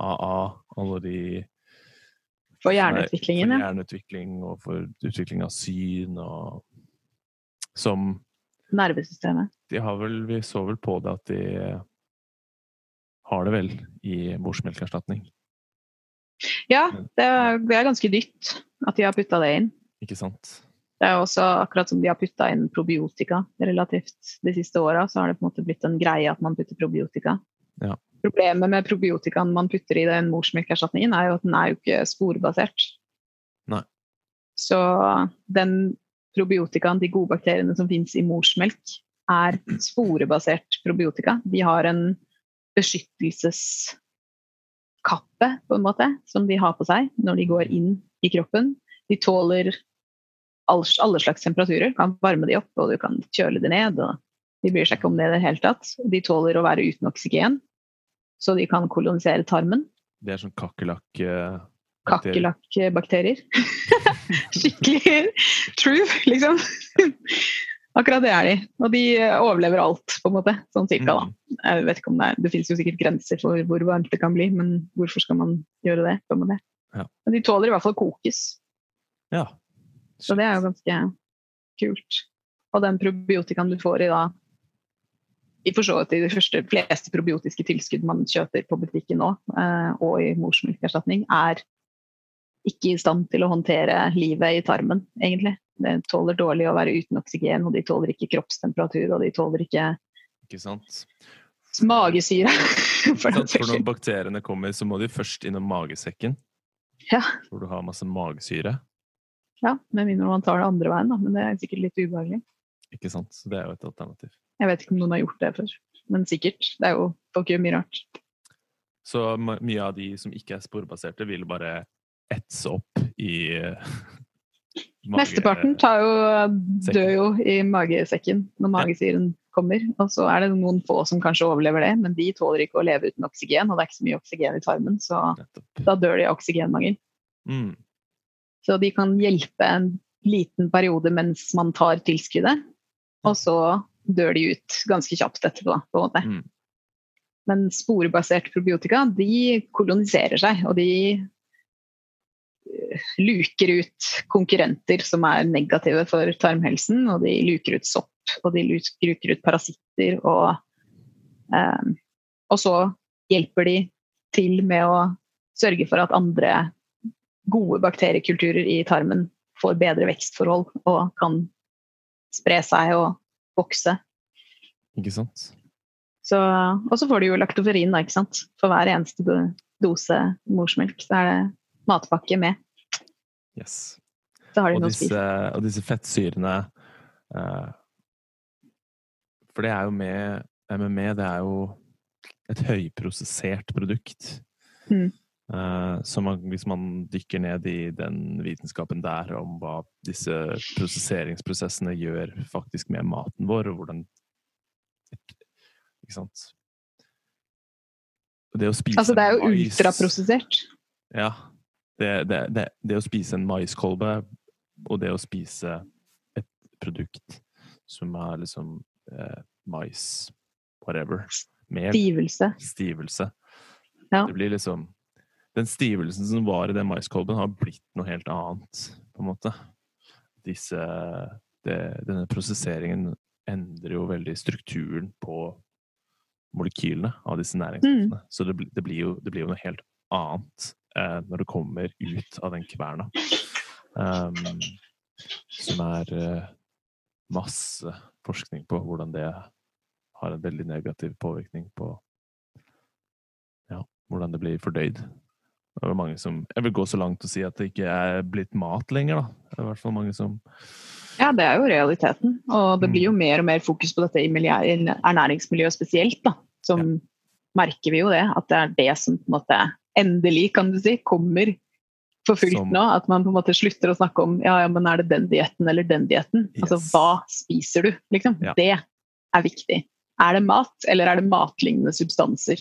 Speaker 1: AA, alle de
Speaker 2: For
Speaker 1: er-
Speaker 2: hjerneutviklingen,
Speaker 1: For hjerneutvikling og for utvikling av syn og Som
Speaker 2: Nervesystemet.
Speaker 1: De har vel Vi så vel på det at de har det vel i morsmelkerstatning,
Speaker 2: Ja, det er, det er ganske dytt at de har putta det inn.
Speaker 1: ikke sant?
Speaker 2: Det er også akkurat som de har putta inn probiotika relativt de siste åra, så har det på en måte blitt en greie at man putter probiotika.
Speaker 1: Ja.
Speaker 2: Problemet med probiotikaen man putter i den morsmelkerstatningen, er jo at den er jo ikke sporbasert.
Speaker 1: Nei.
Speaker 2: Så den probiotikaen, de gode bakteriene som finnes i morsmelk, er sporebasert probiotika. De har en beskyttelseskappe, på en måte, som de har på seg når de går inn i kroppen. De tåler alle slags temperaturer. Kan varme de opp, og du kan kjøle de ned. og De bryr seg ikke om det i det hele tatt. De tåler å være uten oksygen, så de kan kolonisere tarmen.
Speaker 1: Det er sånn kakerlakk eh,
Speaker 2: Kakerlakkbakterier. Skikkelig true, liksom. Akkurat det er de. Og de overlever alt, på en måte. Sånn cirka, da.
Speaker 1: Mm.
Speaker 2: Jeg vet ikke om det er, det finnes jo sikkert grenser for hvor varmt det kan bli, men hvorfor skal man gjøre det? på en måte?
Speaker 1: Ja.
Speaker 2: Men de tåler i hvert fall kokes,
Speaker 1: Ja.
Speaker 2: så det er jo ganske kult. Og den probiotikaen du får i da i for så vidt de første, fleste probiotiske tilskudd man kjøper på butikken nå, eh, og i morsmelkerstatning, er ikke i stand til å håndtere livet i tarmen, egentlig. De tåler dårlig å være uten oksygen, og de tåler ikke kroppstemperatur, og de tåler ikke
Speaker 1: Ikke sant?
Speaker 2: magesyre. For
Speaker 1: For når bakteriene kommer, så må de først innom magesekken,
Speaker 2: Ja.
Speaker 1: hvor du har masse magesyre.
Speaker 2: ja, med mindre man tar det andre veien, da. Men det er sikkert litt ubehagelig.
Speaker 1: Ikke sant? Så det er jo et alternativ.
Speaker 2: Jeg vet ikke om noen har gjort det før, men sikkert. Det er jo folk gjør mye rart.
Speaker 1: Så mye av de som ikke er sporbaserte, vil bare etse opp i eh, mage-
Speaker 2: Mesteparten tar jo, dør jo i magesekken når magesyren kommer. Og så er det noen få som kanskje overlever det, men de tåler ikke å leve uten oksygen. Og det er ikke så mye oksygen i tarmen, så da dør de av oksygenmangel.
Speaker 1: Mm.
Speaker 2: Så de kan hjelpe en liten periode mens man tar tilskuddet, og så dør de ut ganske kjapt etterpå. på en måte.
Speaker 1: Mm.
Speaker 2: Men sporebasert probiotika de koloniserer seg, og de luker ut konkurrenter som er negative for tarmhelsen, og de luker ut sopp, og de luker ut parasitter, og, eh, og så hjelper de til med å sørge for at andre gode bakteriekulturer i tarmen får bedre vekstforhold og kan spre seg og vokse.
Speaker 1: Ikke sant?
Speaker 2: Så, og så får du jo laktoferin, da, ikke sant. For hver eneste dose morsmelk, så er det matpakke med.
Speaker 1: Yes.
Speaker 2: Så har de
Speaker 1: Og
Speaker 2: noe å spise.
Speaker 1: og disse fettsyrene uh, For det er jo med MME, det er jo et høyprosessert produkt.
Speaker 2: Mm.
Speaker 1: Uh, så man, hvis man dykker ned i den vitenskapen der om hva disse prosesseringsprosessene gjør faktisk med maten vår, og hvordan Ikke sant? Det å spise
Speaker 2: Altså, det er jo ultraprosessert.
Speaker 1: Ja. Det, det, det, det å spise en maiskolbe og det å spise et produkt som er liksom eh, mais, whatever, Mel.
Speaker 2: Stivelse.
Speaker 1: stivelse
Speaker 2: Ja.
Speaker 1: Det blir liksom Den stivelsen som var i den maiskolben, har blitt noe helt annet, på en måte. Disse det, Denne prosesseringen endrer jo veldig strukturen på molekylene av disse næringsstoffene. Så det, det, blir jo, det blir jo noe helt annet eh, når det kommer ut av den kverna. Um, som er eh, masse forskning på hvordan det har en veldig negativ påvirkning på ja, hvordan det blir fordøyd. Det er mange som, jeg vil gå så langt og si at det ikke er blitt mat lenger. da. Det er i hvert fall mange som
Speaker 2: Ja, det er jo realiteten. Og det
Speaker 1: Mm.
Speaker 2: blir jo mer og mer fokus på dette i miljø- i ernæringsmiljøet spesielt. da. Som merker vi jo det, at det er det som på en måte endelig, kan du si, kommer for fullt
Speaker 1: Som-
Speaker 2: nå. At man på en måte slutter å snakke om ja, ja, men er det den dietten eller den dietten. Altså hva spiser du, liksom.
Speaker 1: Ja.
Speaker 2: Det er viktig. Er det mat, eller er det matlignende substanser?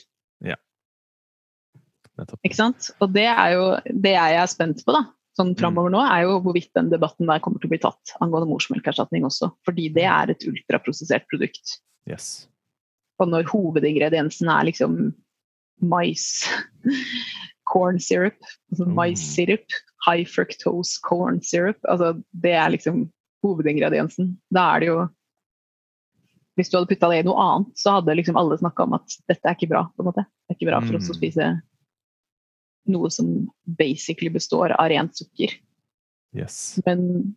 Speaker 1: nettopp
Speaker 2: Ikke sant? Og det er jo det jeg er spent på, da. Sånn framover nå, er jo hvorvidt den debatten der kommer til å bli tatt angående morsmelkerstatning også. Fordi det er et ultraprosessert produkt.
Speaker 1: Yes.
Speaker 2: Og når hovedingrediensen er liksom mais, corn syrup, altså
Speaker 1: Mm.
Speaker 2: maissirup, high fructose corn syrup, altså det er liksom hovedingrediensen. Da er det jo Hvis du hadde putta det i noe annet, så hadde liksom alle snakka om at dette er ikke bra. på en måte. Det er ikke bra for oss å
Speaker 1: Mm.
Speaker 2: spise noe som basically består av rent sukker.
Speaker 1: yes.
Speaker 2: Men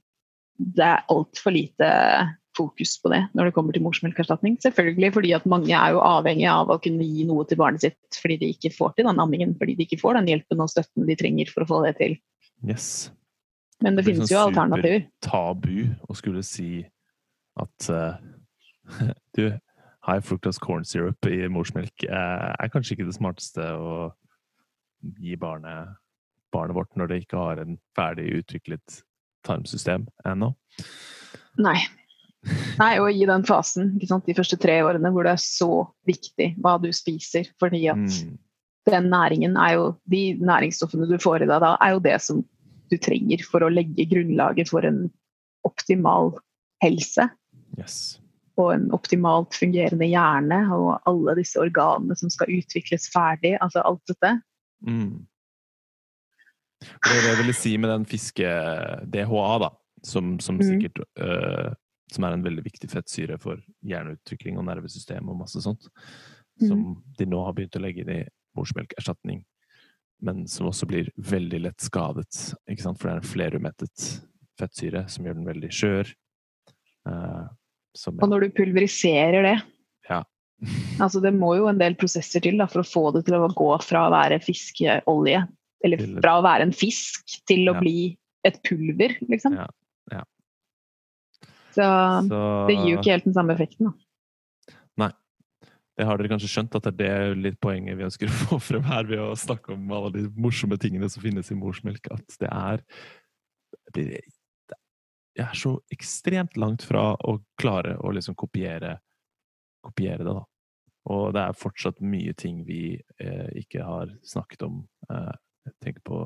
Speaker 2: det er altfor lite fokus på det når det kommer til morsmelkerstatning. Selvfølgelig fordi at mange er jo avhengig av å kunne gi noe til barnet sitt fordi de ikke får til den ammingen, fordi de ikke får den hjelpen og støtten de trenger for å få det til.
Speaker 1: yes.
Speaker 2: Men det,
Speaker 1: Det
Speaker 2: finnes
Speaker 1: sånn
Speaker 2: jo alternativer.
Speaker 1: Tabu å skulle si at uh, du, high fructose corn syrup i morsmelk uh, er kanskje ikke det smarteste å gi barnet, barnet vårt når det ikke har en ferdig utviklet tarmsystem ennå.
Speaker 2: Nei. Nei, og i den fasen, de første tre årene hvor det er så viktig hva du spiser, fordi at
Speaker 1: Mm.
Speaker 2: den næringen er jo De næringsstoffene du får i deg da, er jo det som du trenger for å legge grunnlaget for en optimal helse.
Speaker 1: Yes.
Speaker 2: Og en optimalt fungerende hjerne og alle disse organene som skal utvikles ferdig. Altså alt dette.
Speaker 1: Mm. Det er det jeg ville si med den fiske-DHA, da, som, som
Speaker 2: Mm.
Speaker 1: sikkert øh, Som er en veldig viktig fettsyre for hjerneutvikling og nervesystem og masse sånt. Som de nå har begynt å legge inn i morsmelkerstatning. Men som også blir veldig lett skadet, ikke sant? for det er en flerumettet fettsyre som gjør den veldig skjør. Uh, som,
Speaker 2: Og når du pulveriserer det
Speaker 1: Ja.
Speaker 2: altså Det må jo en del prosesser til da, for å få det til å gå fra å være fiskeolje, eller fra å være en fisk, til å
Speaker 1: Ja.
Speaker 2: bli et pulver, liksom.
Speaker 1: Ja, ja.
Speaker 2: Så
Speaker 1: Så-
Speaker 2: det gir jo ikke helt den samme effekten. Da.
Speaker 1: Det har dere kanskje skjønt, at det er litt poenget vi ønsker å få frem her ved å snakke om alle de morsomme tingene som finnes i morsmelk. At det er Jeg er så ekstremt langt fra å klare å liksom kopiere, kopiere det, da. Og det er fortsatt mye ting vi eh, ikke har snakket om. Eh, jeg tenker på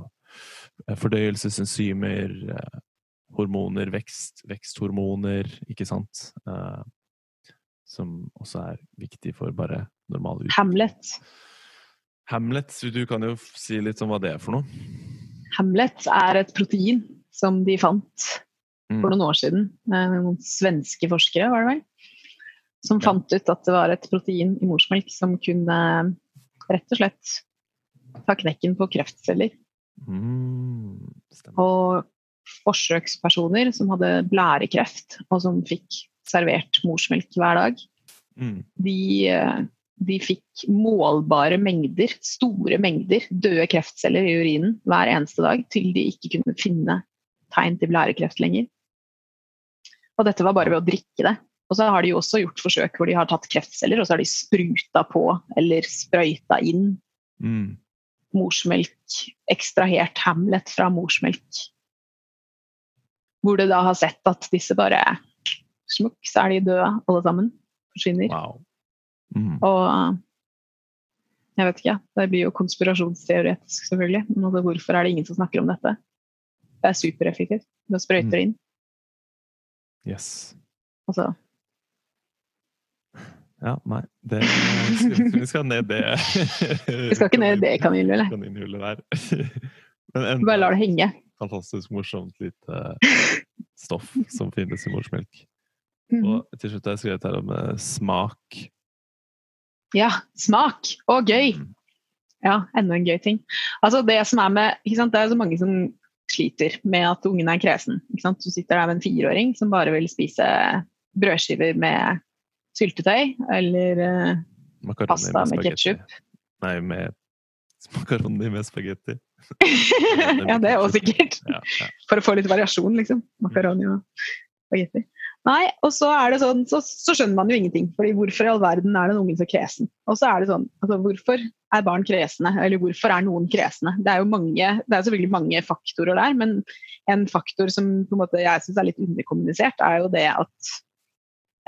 Speaker 1: eh, fordøyelsesenzymer, eh, hormoner, vekst, veksthormoner, ikke sant? Eh, som også er viktig for bare normal utvikling.
Speaker 2: Hamlet.
Speaker 1: Hamlet, du kan jo si litt om hva det er for noe.
Speaker 2: Hamlet er et protein som de fant
Speaker 1: Mm.
Speaker 2: for noen år siden. Eh, Noen svenske forskere, var det vel? Som
Speaker 1: Ja.
Speaker 2: fant ut at det var et protein i morsmelk som kunne rett og slett ta knekken på kreftceller.
Speaker 1: Mm.
Speaker 2: Og forsøkspersoner som hadde blærekreft, og som fikk servert morsmelk hver dag,
Speaker 1: Mm.
Speaker 2: de, eh, de fikk målbare mengder, store mengder døde kreftceller i urinen hver eneste dag, til de ikke kunne finne tegn til blærekreft lenger. Og dette var bare ved å drikke det. Og så har de jo også gjort forsøk hvor de har tatt kreftceller og så har de spruta på eller sprøyta inn
Speaker 1: Mm.
Speaker 2: morsmelk, ekstrahert Hamlet fra morsmelk. Hvor du da har sett at disse bare smukk, så er de døde alle sammen. Forsvinner.
Speaker 1: Wow. Mm.
Speaker 2: Og jeg vet ikke, det blir jo konspirasjonsteoretisk, selvfølgelig. Men altså, hvorfor er det ingen som snakker om dette? Det er supereffektivt. Du sprøyter det inn.
Speaker 1: Yes.
Speaker 2: Altså,
Speaker 1: Ja, nei, det Vi skal ned det
Speaker 2: vi skal ikke ned det kaninhullet.
Speaker 1: kaninhullet der. Men
Speaker 2: Bare lar det henge.
Speaker 1: Fantastisk morsomt lite stoff som finnes i morsmelk.
Speaker 2: Mhm.
Speaker 1: Og til slutt har jeg skrevet her om eh, smak.
Speaker 2: Ja, smak! Og gøy!
Speaker 1: Mm.
Speaker 2: Ja, enda en gøy ting. Altså Det som er med, sant? det er så mange som sliter med at ungen er kresen. Du sitter der med en fireåring som bare vil spise brødskiver med syltetøy eller
Speaker 1: uh,
Speaker 2: Pasta med
Speaker 1: med
Speaker 2: ketchup.
Speaker 1: Nei, med makaroni med spagetti.
Speaker 2: Ja, det er også sikkert.
Speaker 1: Ja, ja.
Speaker 2: For å få litt variasjon, liksom. Makaroni og spagetti. Nei, og så er det sånn, så, så skjønner man jo ingenting. fordi hvorfor i all verden er den ungen så kresen? Og så er det sånn, altså hvorfor er barn kresne? Eller hvorfor er noen kresne? Det er jo mange, det er selvfølgelig mange faktorer der, men en faktor som på en måte jeg syns er litt underkommunisert, er jo det at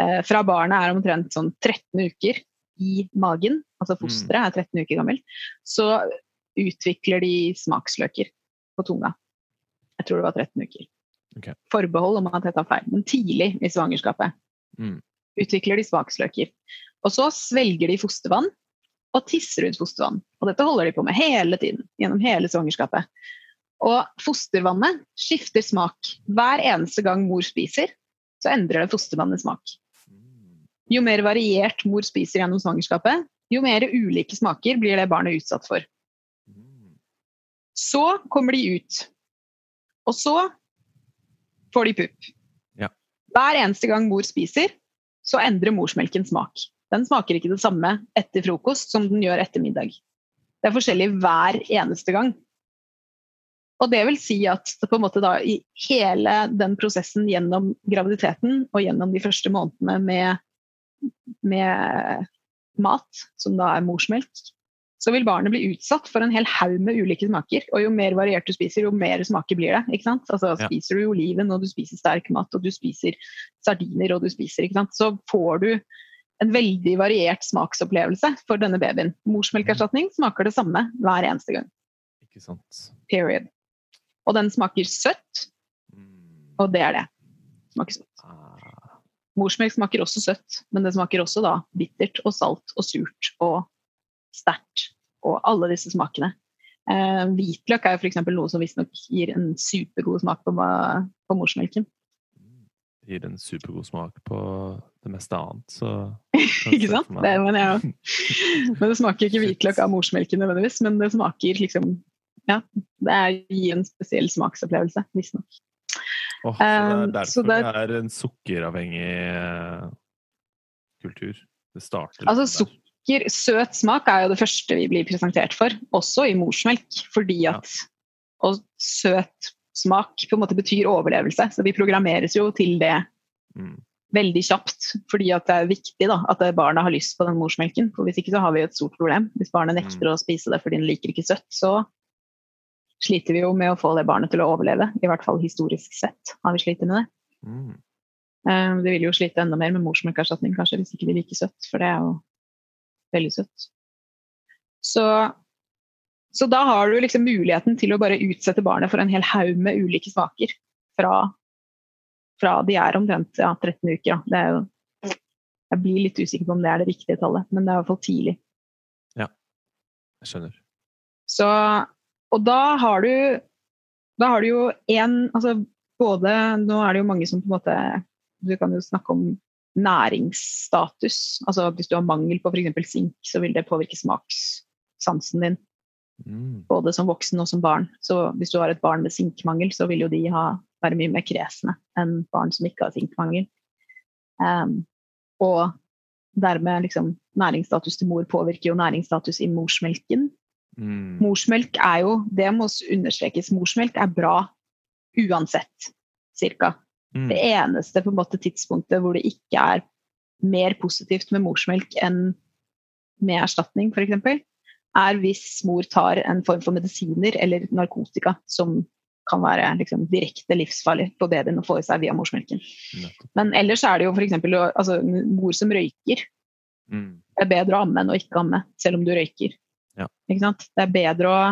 Speaker 2: eh, fra barnet er omtrent sånn 13 uker i magen, altså fosteret er 13 uker gammel, så utvikler de smaksløker på tunga. Jeg tror det var 13 uker.
Speaker 1: Okay.
Speaker 2: Forbehold om at jeg tar feil, men tidlig i svangerskapet
Speaker 1: Mm.
Speaker 2: utvikler de smaksløker. Og så svelger de fostervann og tisser ut fostervann. Og dette holder de på med hele tiden, gjennom hele svangerskapet. Og fostervannet skifter smak. Hver eneste gang mor spiser, så endrer det fostervannet smak. Jo mer variert mor spiser gjennom svangerskapet, jo mer ulike smaker blir det barnet utsatt for. Så kommer de ut. Og så får de pupp.
Speaker 1: Ja.
Speaker 2: Hver eneste gang mor spiser, så endrer morsmelken smak. Den smaker ikke det samme etter frokost som den gjør etter middag. Det er forskjellig hver eneste gang. Og det vil si at på en måte da, i hele den prosessen gjennom graviditeten og gjennom de første månedene med, med mat, som da er morsmelk, så vil barnet bli utsatt for en hel haug med ulike smaker. Og jo mer variert du spiser, jo mer smaker blir det. ikke sant? Altså
Speaker 1: Ja.
Speaker 2: Spiser du oliven, og du spiser sterk mat, og du spiser sardiner, og du spiser ikke sant? Så får du en veldig variert smaksopplevelse for denne babyen. Morsmelkerstatning smaker det samme hver eneste gang.
Speaker 1: Ikke sant.
Speaker 2: Period. Og den smaker søtt,
Speaker 1: Mm.
Speaker 2: og det er det. Smaker søtt.
Speaker 1: Ah.
Speaker 2: Morsmelk smaker også søtt, men det smaker også da bittert og salt og surt og sterkt. Og alle disse smakene. Eh, hvitløk er f.eks. noe som visstnok gir en supergod smak på, på morsmelken.
Speaker 1: Det gir en supergod smak på det meste annet, så
Speaker 2: Ikke sant? Det mener jeg òg. men det smaker ikke hvitløk av morsmelken nødvendigvis, men det smaker liksom Ja, det gir en spesiell smaksopplevelse, visstnok.
Speaker 1: Oh, så det er
Speaker 2: Um,
Speaker 1: derfor
Speaker 2: det-
Speaker 1: det er en sukkeravhengig eh, kultur. Det starter
Speaker 2: Altså,
Speaker 1: liksom der.
Speaker 2: Sukker, søt smak er jo det første vi blir presentert for, også i morsmelk. Fordi at Og søt smak på en måte betyr overlevelse, så vi programmeres jo til det
Speaker 1: Mm.
Speaker 2: veldig kjapt. Fordi at det er viktig da, at barna har lyst på den morsmelken. For hvis ikke så har vi jo et stort problem. Hvis barnet nekter å spise det fordi den liker ikke søtt, så sliter vi jo med å få det barnet til å overleve. I hvert fall historisk sett har vi slitt med det.
Speaker 1: Mm.
Speaker 2: Eh, De vil jo slite enda mer med morsmelkerstatning, kanskje, hvis ikke de liker søtt, for det er jo veldig søtt. Så, så da har du liksom muligheten til å bare utsette barnet for en hel haug med ulike smaker fra, fra de er omtrent ja, 13 uker. Ja. Det er jo, jeg blir litt usikker på om det er det riktige tallet, men det er i hvert fall tidlig.
Speaker 1: Ja, Jeg skjønner.
Speaker 2: Så, og da har du da har du jo en altså både, Nå er det jo mange som på en måte Du kan jo snakke om næringsstatus. altså Hvis du har mangel på f.eks. sink, så vil det påvirke smakssansen din.
Speaker 1: Mm.
Speaker 2: Både som voksen og som barn. Så hvis du har et barn med sinkmangel, så vil jo de ha, være mye mer kresne enn barn som ikke har sinkmangel. Um, og dermed liksom næringsstatus til mor påvirker jo næringsstatus i morsmelken.
Speaker 1: Mm.
Speaker 2: Morsmelk er jo, det må understrekes, morsmelk er bra uansett, cirka.
Speaker 1: Mm.
Speaker 2: Det eneste på en måte tidspunktet hvor det ikke er mer positivt med morsmelk enn med erstatning, f.eks., er hvis mor tar en form for medisiner eller narkotika som kan være liksom, direkte livsfarlig på babyen å få i seg via morsmelken. Men ellers er det jo f.eks. Altså, mor som røyker.
Speaker 1: Mm.
Speaker 2: Det er bedre å amme enn å ikke amme, selv om du røyker.
Speaker 1: Ja.
Speaker 2: Det er bedre å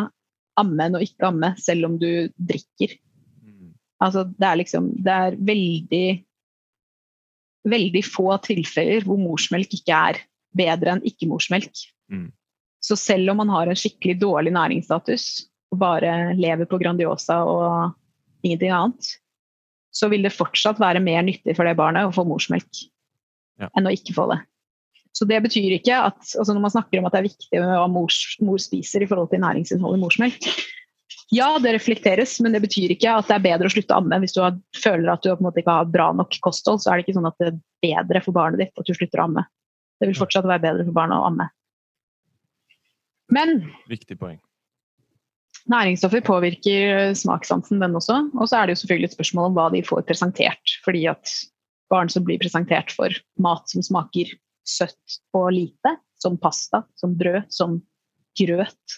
Speaker 2: amme enn å ikke amme, selv om du drikker. Altså, det er liksom Det er veldig Veldig få tilfeller hvor morsmelk ikke er bedre enn ikke-morsmelk.
Speaker 1: Mm.
Speaker 2: Så selv om man har en skikkelig dårlig næringsstatus og bare lever på Grandiosa og ingenting annet, så vil det fortsatt være mer nyttig for det barnet å få morsmelk
Speaker 1: Ja.
Speaker 2: enn å ikke få det. Så det betyr ikke at altså Når man snakker om at det er viktig hva mor, mor spiser i forhold til næringsinnholdet i morsmelk, ja, det reflekteres, men det betyr ikke at det er bedre å slutte å amme. Hvis du har, føler at du på en måte ikke har bra nok kosthold, så er det ikke sånn at det er bedre for barnet ditt at du slutter å amme. Det vil fortsatt være bedre for barnet å amme. Men
Speaker 1: Viktig poeng.
Speaker 2: næringsstoffer påvirker smakssansen, den også. Og så er det jo selvfølgelig et spørsmål om hva de får presentert. Fordi at barn som blir presentert for mat som smaker søtt og lite, som pasta, som brød, som grøt.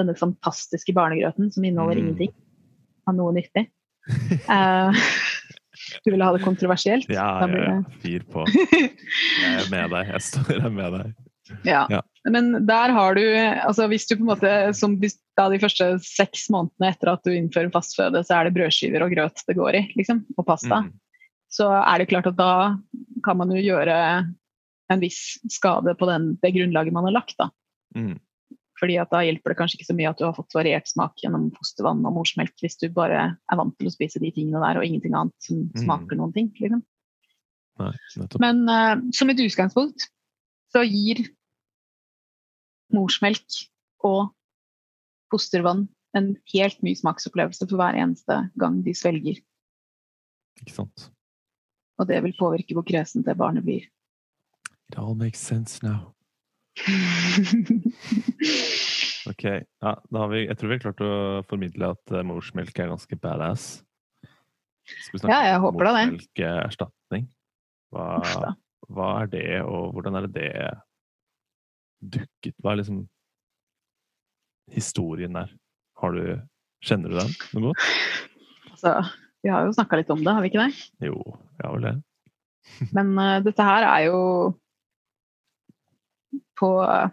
Speaker 2: Denne fantastiske barnegrøten som inneholder
Speaker 1: Mm.
Speaker 2: ingenting av noe nyttig. Uh, du ville ha det kontroversielt?
Speaker 1: Ja,
Speaker 2: Da
Speaker 1: ja, ja. Fyr på. Jeg er med deg. Jeg står her med deg.
Speaker 2: Ja.
Speaker 1: Ja.
Speaker 2: Men der har du altså Hvis du på en måte som da de første seks månedene etter at du innfører fastføde, så er det brødskiver og grøt det går i, liksom, og pasta,
Speaker 1: Mm.
Speaker 2: så er det klart at da kan man jo gjøre en viss skade på den, det grunnlaget man har lagt. da.
Speaker 1: Mm.
Speaker 2: Fordi da hjelper det kanskje ikke så mye at du har fått variert smak gjennom fostervann og morsmelk, hvis du bare er vant til å spise de tingene der og ingenting annet som
Speaker 1: Mm.
Speaker 2: smaker noen ting. Liksom.
Speaker 1: Nei.
Speaker 2: Men uh, som et utgangspunkt så gir morsmelk og fostervann en helt ny smaksopplevelse for hver eneste gang de svelger.
Speaker 1: Ikke sant?
Speaker 2: Og det vil påvirke hvor kresen det barnet blir.
Speaker 1: It all makes sense now. Ok, ja, da har vi, jeg tror vi har klart å formidle at eh, morsmelk er ganske badass. Skal vi
Speaker 2: Ja, jeg håper om.
Speaker 1: Morsmelkerstatning. Hva, hva er det, og hvordan er det det dukket? Hva er liksom historien der? Har du, kjenner du den noe godt?
Speaker 2: altså, vi har jo snakka litt om det, har vi ikke det?
Speaker 1: Jo, ja vel det.
Speaker 2: Men uh, dette her er jo på eh,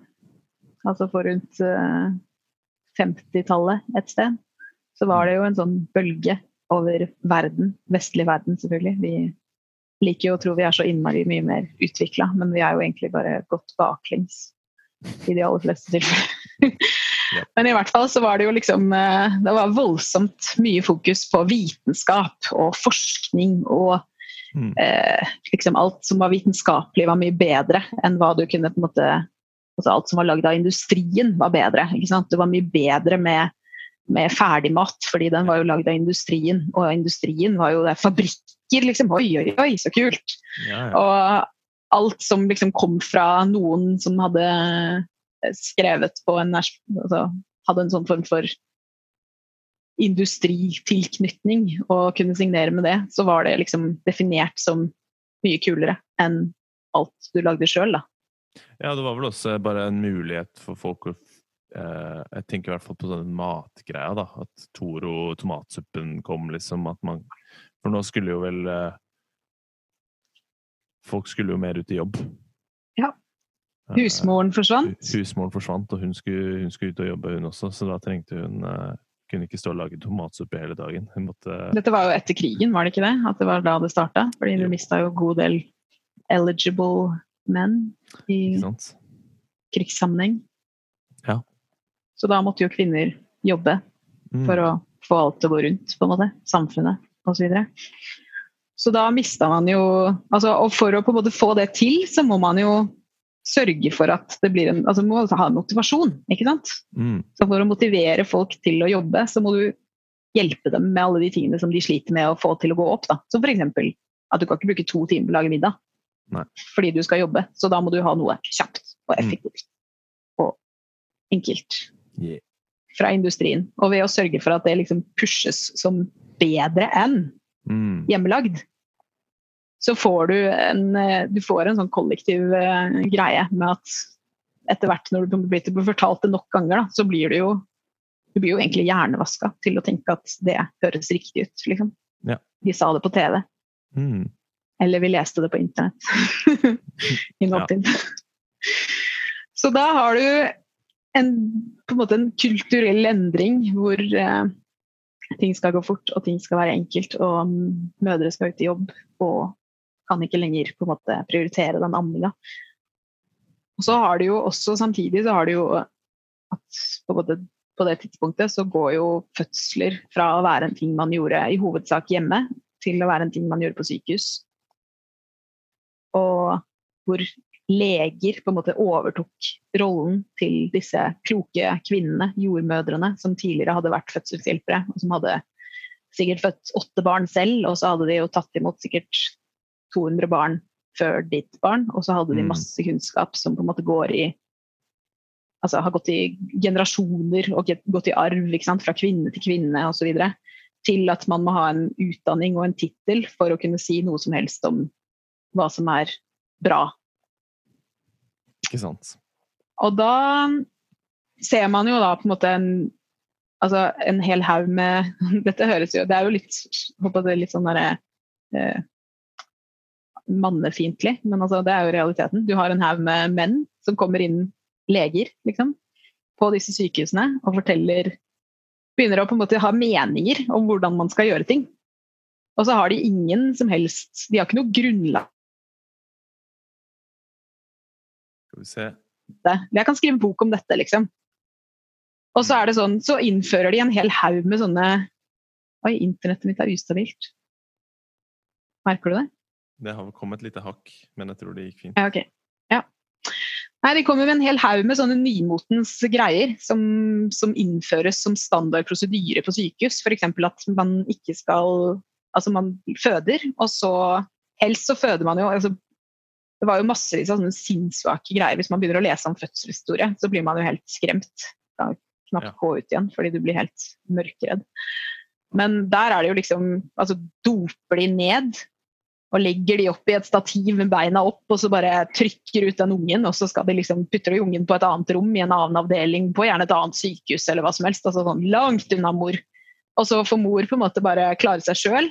Speaker 2: Altså for rundt eh, 50-tallet et sted, så var det jo en sånn bølge over verden, vestlig verden selvfølgelig. Vi liker jo å tro vi er så innmari mye mer utvikla, men vi er jo egentlig bare gått baklengs i de aller fleste tilfeller. Men i hvert fall så var det jo liksom eh, Det var voldsomt mye fokus på vitenskap og forskning og
Speaker 1: Mm.
Speaker 2: eh, liksom alt som var vitenskapelig, var mye bedre enn hva du kunne på en måte altså Alt som var lagd av industrien, var bedre. ikke sant? Det var mye bedre med, med ferdigmat, fordi den var jo lagd av industrien. Og industrien var jo det er fabrikker, liksom. Oi, oi, oi, så kult!
Speaker 1: Ja, ja.
Speaker 2: Og alt som liksom kom fra noen som hadde skrevet på en altså, Hadde en sånn form for industritilknytning og kunne signere med det, så var det liksom definert som mye kulere enn alt du lagde sjøl, da.
Speaker 1: Ja, det var vel også bare en mulighet for folk å eh, Jeg tenker i hvert fall på den matgreia, da. At Toro tomatsuppen kom, liksom. At man For nå skulle jo vel eh, Folk skulle jo mer ut i jobb.
Speaker 2: Ja.
Speaker 1: Eh,
Speaker 2: Husmoren forsvant.
Speaker 1: hu- Husmoren forsvant, og hun skulle, hun skulle ut og jobbe, hun også. Så da trengte hun eh, Kunne ikke stå og lage tomatsuppe hele dagen. Måtte
Speaker 2: Dette var jo etter krigen, var det ikke det? At det var da det starta? Fordi du mista jo en god del eligible menn i krigssammenheng.
Speaker 1: Ja.
Speaker 2: Så da måtte jo kvinner jobbe
Speaker 1: Mm.
Speaker 2: for å få alt til å gå rundt, på en måte. Samfunnet osv. Så, videre. så da mista man jo altså, Og for å på en måte få det til, så må man jo sørge for at det blir en Altså må ha motivasjon, ikke sant?
Speaker 1: Mm.
Speaker 2: Så for å motivere folk til å jobbe, så må du hjelpe dem med alle de tingene som de sliter med å få til å gå opp. Da. Som f.eks. at du kan ikke bruke to timer på å lage middag
Speaker 1: Nei.
Speaker 2: fordi du skal jobbe. Så da må du ha noe kjapt og
Speaker 1: Mm.
Speaker 2: og enkelt
Speaker 1: Yeah.
Speaker 2: fra industrien. Og ved å sørge for at det liksom pushes som bedre enn
Speaker 1: Mm.
Speaker 2: hjemmelagd, så får du en, eh, du får en sånn kollektiv eh, greie med at etter hvert når du blir fortalt det nok ganger, da, så blir du jo du blir jo egentlig hjernevaska til å tenke at det høres riktig ut. Liksom.
Speaker 1: Ja.
Speaker 2: De sa det på TV,
Speaker 1: Mm.
Speaker 2: eller vi leste det på internett i nåtid. Så da har du en, på en, måte en kulturell endring hvor eh, ting skal gå fort og ting skal være enkelt, og mm, mødre skal ut i jobb og kan ikke lenger på en måte prioritere den amminga. Så har du jo også samtidig så har du jo at på, både, på det tidspunktet så går jo fødsler fra å være en ting man gjorde i hovedsak hjemme, til å være en ting man gjorde på sykehus. Og hvor leger på en måte overtok rollen til disse kloke kvinnene, jordmødrene, som tidligere hadde vært fødselshjelpere, og som hadde sikkert født åtte barn selv, og så hadde de jo tatt imot sikkert 200 barn før ditt barn, og så hadde de
Speaker 1: Mm.
Speaker 2: masse kunnskap som på en måte går i Altså har gått i generasjoner og gått i arv ikke sant? fra kvinne til kvinne osv. Til at man må ha en utdanning og en tittel for å kunne si noe som helst om hva som er bra
Speaker 1: Ikke sant.
Speaker 2: og da ser man jo da på en måte en, altså en hel haug med Dette høres jo Det er jo litt, håper det er litt sånn derre eh, mannefiendtlig, men altså, det er jo realiteten. Du har en haug med menn som kommer inn, leger, liksom, på disse sykehusene og forteller Begynner å på en måte ha meninger om hvordan man skal gjøre ting. Og så har de ingen som helst De har ikke noe grunnlag
Speaker 1: Skal vi se.
Speaker 2: Jeg kan skrive en bok om dette, liksom. Og så er det sånn, så innfører de en hel haug med sånne Oi, internettet mitt er ustabilt. Merker du det?
Speaker 1: Det har kommet et lite hakk, men jeg tror det gikk fint.
Speaker 2: Ja, okay. Ja. Nei, de kommer med en hel haug med sånne nymotens greier som, som innføres som standard prosedyre på sykehus. F.eks. at man ikke skal Altså, man føder, og så Helst så føder man jo altså, Det var jo massevis av sånne sinnssvake greier. Hvis man begynner å lese om fødselshistorie, så blir man jo helt skremt. Da knapt
Speaker 1: Ja.
Speaker 2: gå ut igjen, fordi du blir helt mørkredd. Men der er det jo liksom Altså, doper de ned og legger de opp i et stativ med beina opp, og så bare trykker ut den ungen, og så skal de liksom putter de ungen på et annet rom i en annen avdeling, på gjerne et annet sykehus eller hva som helst. altså sånn Langt unna mor. Og så får mor på en måte bare klare seg sjøl.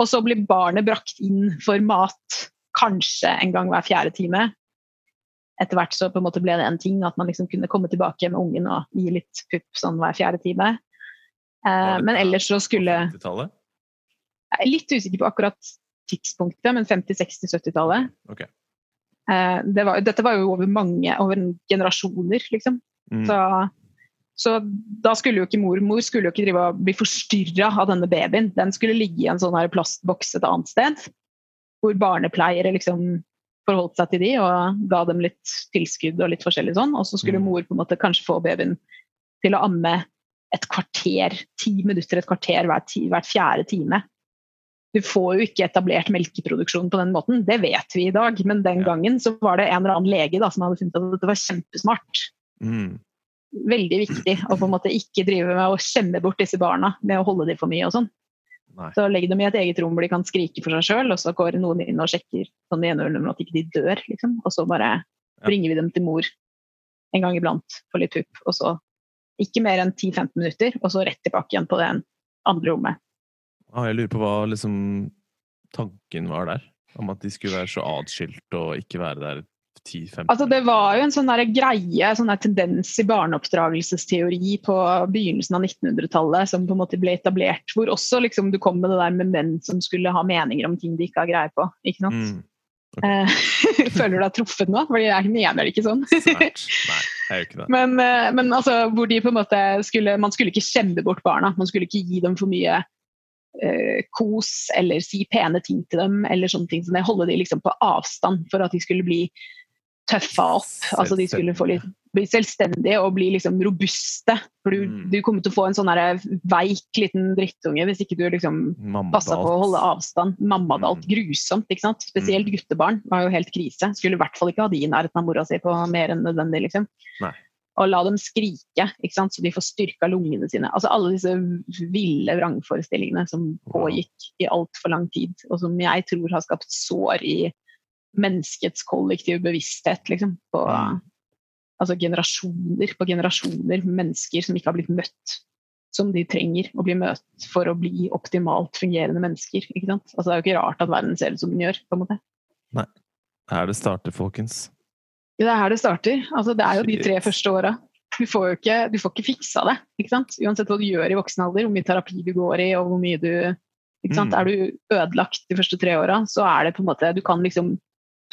Speaker 2: Og så blir barnet brakt inn for mat kanskje en gang hver fjerde time. Etter hvert så på en måte ble det en ting at man liksom kunne komme tilbake med ungen og gi litt pupp sånn hver fjerde time. Eh, men ellers så skulle
Speaker 1: 50-tallet?
Speaker 2: Jeg litt usikker på akkurat tidspunktet, men 50-, 60-, 70-tallet.
Speaker 1: Okay.
Speaker 2: Eh, det var, dette var jo over mange, over generasjoner, liksom.
Speaker 1: Mm.
Speaker 2: Så, så da skulle jo ikke mor Mor skulle jo ikke drive og bli forstyrra av denne babyen. Den skulle ligge i en sånn her plastboks et annet sted, hvor barnepleiere liksom forholdt seg til de og ga dem litt tilskudd og litt forskjellig sånn. Og så skulle
Speaker 1: Mm.
Speaker 2: mor på en måte kanskje få babyen til å amme et kvarter, ti minutter, et kvarter hver, ti, hvert fjerde time. Du får jo ikke etablert melkeproduksjon på den måten, det vet vi i dag. Men den gangen så var det en eller annen lege da, som hadde funnet at dette var kjempesmart
Speaker 1: Mm.
Speaker 2: veldig viktig å på en måte ikke drive med å skjemme bort disse barna med å holde dem for mye og sånn. Så legg dem i et eget rom hvor de kan skrike for seg sjøl, og så går noen inn og sjekker sånn de ene øret at ikke de dør, liksom. Og så bare
Speaker 1: Ja.
Speaker 2: bringer vi dem til mor en gang iblant for litt pupp, og så ikke mer enn 10-15 minutter, og så rett tilbake igjen på det andre rommet.
Speaker 1: Ah, jeg lurer på hva liksom tanken var der. Om at de skulle være så atskilt og ikke være der 10-15
Speaker 2: Altså, det var jo en sånn der greie, sånn der tendens i barneoppdragelsesteori på begynnelsen av 1900-tallet som på en måte ble etablert, hvor også liksom du kom med det der med menn som skulle ha meninger om ting de ikke har greie på. ikke sant?
Speaker 1: Mm.
Speaker 2: Okay. Føler du deg truffet nå? Fordi jeg mener det ikke sånn.
Speaker 1: Nei, jeg gjør ikke det.
Speaker 2: Men, eh, men altså, hvor de på en måte skulle Man skulle ikke skjemme bort barna. Man skulle ikke gi dem for mye eh, kos eller si pene ting til dem. eller sånne ting. Så det holde de liksom på avstand for at de skulle bli tøffa opp. Altså de skulle få litt, bli selvstendige og bli liksom robuste. For du,
Speaker 1: Mm.
Speaker 2: du kommer til å få en sånn der veik liten drittunge hvis ikke du liksom passer på å holde avstand. Mammadalt.
Speaker 1: Mm.
Speaker 2: Grusomt. ikke sant? Spesielt guttebarn var jo helt krise. Skulle i hvert fall ikke ha de i nærheten av mora si på mer enn nødvendig. liksom.
Speaker 1: Nei.
Speaker 2: Og la dem skrike, ikke sant? så de får styrka lungene sine. Altså Alle disse ville vrangforestillingene som pågikk i altfor lang tid, og som jeg tror har skapt sår i menneskets kollektive bevissthet. Liksom, på altså generasjoner på generasjoner mennesker som ikke har blitt møtt som de trenger å bli møtt for å bli optimalt fungerende mennesker. Ikke sant? Altså, det er jo ikke rart at verden ser ut som den gjør. på en måte. Nei.
Speaker 1: Her det starter, folkens.
Speaker 2: Det er her det starter. Altså, det er jo de tre første åra. Du får jo ikke, du får ikke fiksa det. Ikke sant? Uansett hva du gjør i voksen alder, hvor mye terapi du går i, og hvor mye du ikke sant?
Speaker 1: Mm.
Speaker 2: Er du ødelagt de første tre åra, så er det på en måte Du kan liksom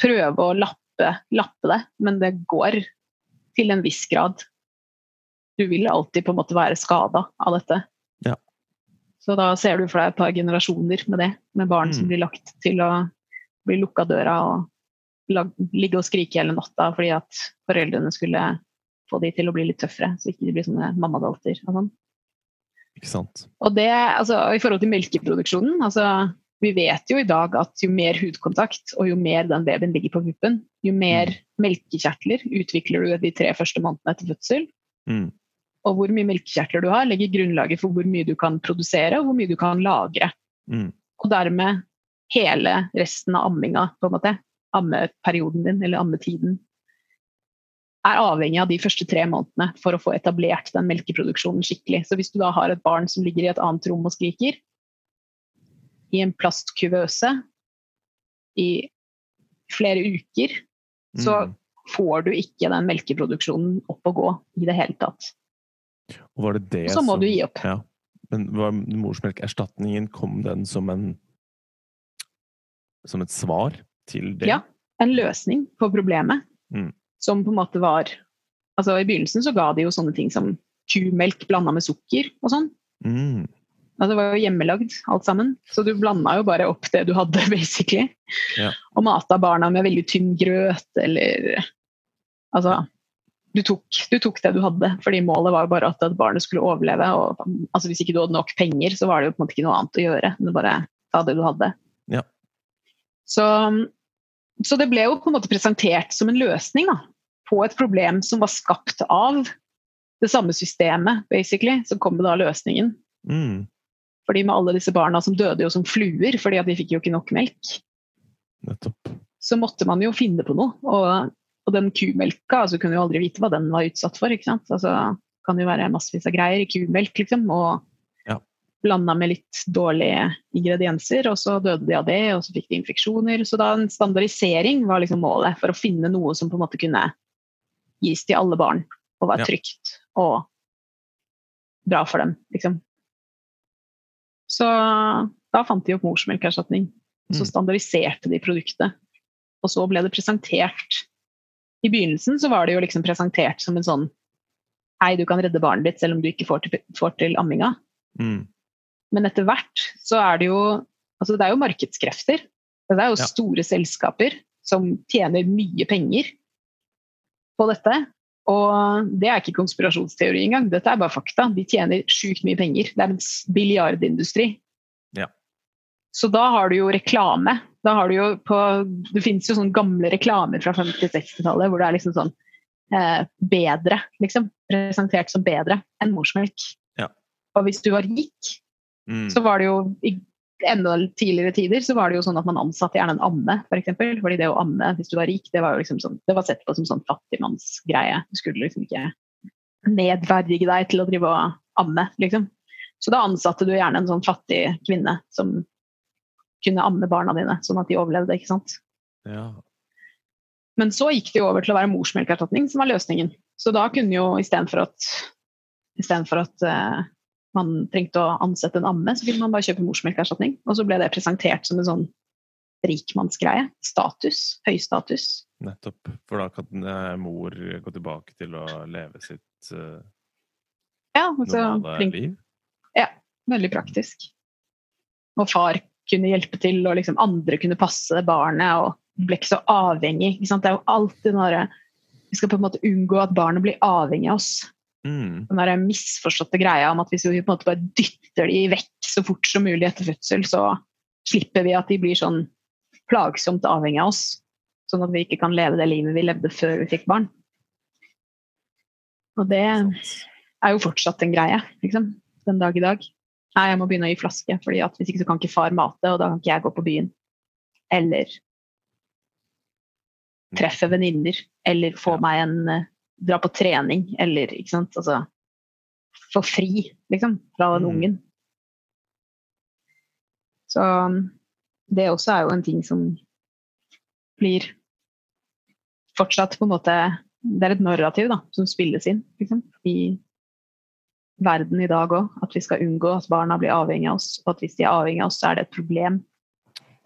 Speaker 2: prøve å lappe, lappe det, men det går til en viss grad. Du vil alltid på en måte være skada av dette.
Speaker 1: Ja.
Speaker 2: Så da ser du for deg et par generasjoner med det, med barn som
Speaker 1: Mm.
Speaker 2: blir lagt til å bli lukka døra og ligge og skrike hele natta fordi at foreldrene skulle få de til å bli litt tøffere, så ikke de blir sånne mammadalter. Og, sånn.
Speaker 1: Ikke sant?
Speaker 2: og det, altså, i forhold til melkeproduksjonen altså, Vi vet jo i dag at jo mer hudkontakt og jo mer den babyen ligger på puppen, jo mer melkekjertler utvikler du de tre første månedene etter fødsel.
Speaker 1: Mm.
Speaker 2: Og hvor mye melkekjertler du har, legger grunnlaget for hvor mye du kan produsere og hvor mye du kan lagre.
Speaker 1: Mm.
Speaker 2: Og dermed hele resten av amminga, på en måte, ammeperioden din, eller ammetiden, er avhengig av de første tre månedene for å få etablert den melkeproduksjonen skikkelig. Så hvis du da har et barn som ligger i et annet rom og skriker, i en plastkuvøse i flere uker, så
Speaker 1: Mm.
Speaker 2: får du ikke den melkeproduksjonen opp og gå i det hele tatt.
Speaker 1: Og var det det
Speaker 2: så må
Speaker 1: som-
Speaker 2: du gi opp.
Speaker 1: Ja. Men var morsmelkerstatningen, kom den som en Som et svar til det?
Speaker 2: Ja. En løsning på problemet
Speaker 1: Mm.
Speaker 2: som på en måte var Altså I begynnelsen så ga de jo sånne ting som kumelk blanda med sukker og sånn.
Speaker 1: Mm.
Speaker 2: Altså, det var jo hjemmelagd alt sammen, så du blanda jo bare opp det du hadde, basically.
Speaker 1: Ja.
Speaker 2: Og mata barna med veldig tynn grøt, eller Altså du tok, du tok det du hadde, fordi målet var jo bare at, at barnet skulle overleve. og altså, Hvis ikke du hadde nok penger, så var det jo på en måte ikke noe annet å gjøre. Men bare ta det du hadde.
Speaker 1: Ja.
Speaker 2: Så, så det ble jo på en måte presentert som en løsning da, på et problem som var skapt av det samme systemet, basically. Så kom da løsningen.
Speaker 1: Mm.
Speaker 2: Fordi med alle disse barna som døde jo som fluer fordi at de fikk jo ikke nok melk,
Speaker 1: Nettopp.
Speaker 2: så måtte man jo finne på noe. Og, og den kumelka, altså kunne jo aldri vite hva den var utsatt for. ikke sant? Altså, kan jo være massevis av greier i kumelk, liksom. Og. Blanda med litt dårlige ingredienser, og så døde de av det, og så fikk de infeksjoner. Så da en standardisering var liksom målet, for å finne noe som på en måte kunne gis til alle barn, og være
Speaker 1: Ja.
Speaker 2: trygt og bra for dem, liksom. Så da fant de opp morsmelkerstatning. Så
Speaker 1: Mm.
Speaker 2: standardiserte de produktet. Og så ble det presentert I begynnelsen så var det jo liksom presentert som en sånn Hei, du kan redde barnet ditt selv om du ikke får til, får til amminga.
Speaker 1: Mm.
Speaker 2: Men etter hvert så er det jo Altså det er jo markedskrefter. Det er jo
Speaker 1: Ja.
Speaker 2: store selskaper som tjener mye penger på dette. Og det er ikke konspirasjonsteori engang, dette er bare fakta. De tjener sjukt mye penger. Det er en biljardindustri.
Speaker 1: Ja.
Speaker 2: Så da har du jo reklame. Da har du jo på Det finnes jo sånne gamle reklamer fra 50-60-tallet hvor det er liksom sånn eh, bedre, liksom. Presentert som bedre enn morsmelk.
Speaker 1: Ja.
Speaker 2: Og hvis du var rik,
Speaker 1: Mm.
Speaker 2: så var det jo i enda tidligere tider så var det jo sånn at man ansatte gjerne en amme, f.eks. For eksempel. Fordi det å amme hvis du var rik, det var jo liksom sånn, det var sett på som sånn fattigmannsgreie. Du skulle liksom ikke nedverdige deg til å drive og amme, liksom. Så da ansatte du gjerne en sånn fattig kvinne som kunne amme barna dine, sånn at de overlevde, ikke sant.
Speaker 1: Ja.
Speaker 2: Men så gikk det jo over til å være morsmelkerstatning som var løsningen. Så da kunne jo istedenfor at, i for at eh, man trengte å ansette en amme, så kunne man bare kjøpe morsmelkerstatning. Og så ble det presentert som en sånn rikmannsgreie. Status. Høy status.
Speaker 1: Nettopp. For da kan eh, mor gå tilbake til å leve sitt uh,
Speaker 2: Ja, altså,
Speaker 1: normale liv.
Speaker 2: veldig praktisk. Og far kunne hjelpe til, og liksom andre kunne passe barnet, og ble ikke så avhengig. Ikke? Det er jo alltid noe Vi skal på en måte unngå at barnet blir avhengig av oss.
Speaker 1: Mm.
Speaker 2: den der misforståtte greia om at hvis vi på en måte bare dytter de vekk så fort som mulig etter fødsel, så slipper vi at de blir sånn plagsomt avhengig av oss. Sånn at vi ikke kan leve det livet vi levde før vi fikk barn. Og det er jo fortsatt en greie, liksom. Den dag i dag. Nei, jeg må begynne å gi flaske, fordi at hvis ikke så kan ikke far mate, og da kan ikke jeg gå på byen. Eller treffe venninner. Eller få meg en eh, Dra på trening, eller ikke sant. Altså få fri, liksom, fra den
Speaker 1: Mm.
Speaker 2: ungen. Så um, det også er jo en ting som blir fortsatt på en måte Det er et narrativ da, som spilles inn liksom, i verden i dag òg. At vi skal unngå at barna blir avhengig av oss. Og at hvis de er avhengig av oss, så er det et problem.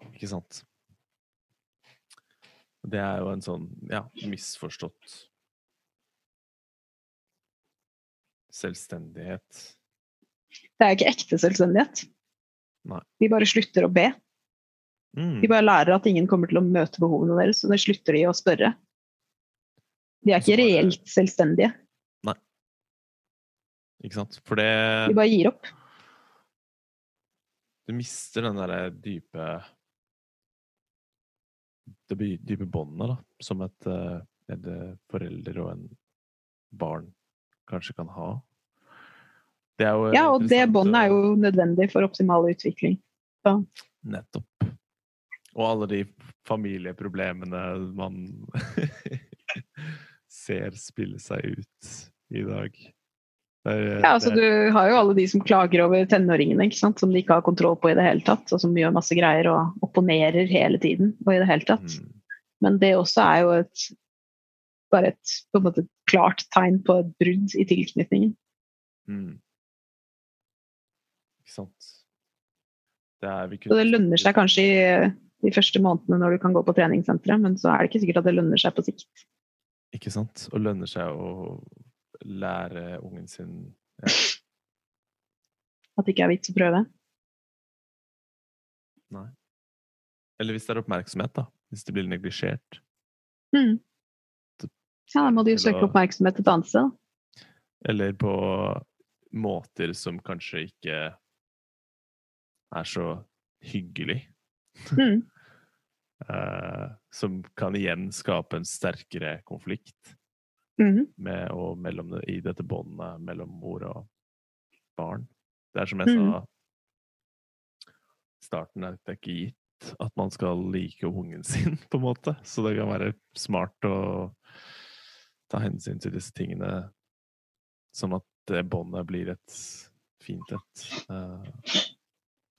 Speaker 1: Ikke sant? Det er jo en sånn ja, misforstått selvstendighet.
Speaker 2: Det er ikke ekte selvstendighet.
Speaker 1: Nei.
Speaker 2: De bare slutter å be.
Speaker 1: Mm.
Speaker 2: De bare lærer at ingen kommer til å møte behovene deres, og da slutter de å spørre. De er ikke reelt selvstendige. Nei.
Speaker 1: Ikke sant? For det
Speaker 2: De bare gir opp.
Speaker 1: Du mister den derre dype Det dype båndet, da, som et, et en eh, forelder og en barn kanskje kan ha. Det jo
Speaker 2: Ja, og det båndet er jo nødvendig for optimal utvikling.
Speaker 1: Nettopp. Og alle de familieproblemene man ser spille seg ut i dag. Er-
Speaker 2: Ja, altså Du har jo alle de som klager over tenåringene, ikke sant? som de ikke har kontroll på i det hele tatt, og som gjør masse greier og opponerer hele tiden. og i det hele tatt.
Speaker 1: Mm,
Speaker 2: Men det også er jo et bare et på en måte klart tegn på et brudd i tilknytningen.
Speaker 1: mm. Ikke sant. Det er vi
Speaker 2: Så det lønner seg kanskje i de første månedene når du kan gå på treningssenteret, men så er det ikke sikkert at det lønner seg på sikt.
Speaker 1: Ikke sant? Og lønner seg å lære ungen sin ja,
Speaker 2: At det ikke er vits å prøve.
Speaker 1: Nei. Eller hvis det er oppmerksomhet, da. Hvis det blir neglisjert.
Speaker 2: Mm. Ja, da må de jo søke oppmerksomhet et annet sted.
Speaker 1: Eller på måter som kanskje ikke er så hyggelig.
Speaker 2: Mm.
Speaker 1: uh, som kan igjen skape en sterkere konflikt
Speaker 2: mm.
Speaker 1: med, og mellom i dette båndet mellom mor og barn. Det er som jeg
Speaker 2: Mm.
Speaker 1: sa starten, det er ikke gitt at man skal like ungen sin, på en måte. Så det kan være smart å ta hensyn til disse tingene, sånn at det båndet blir et fint et. Uh...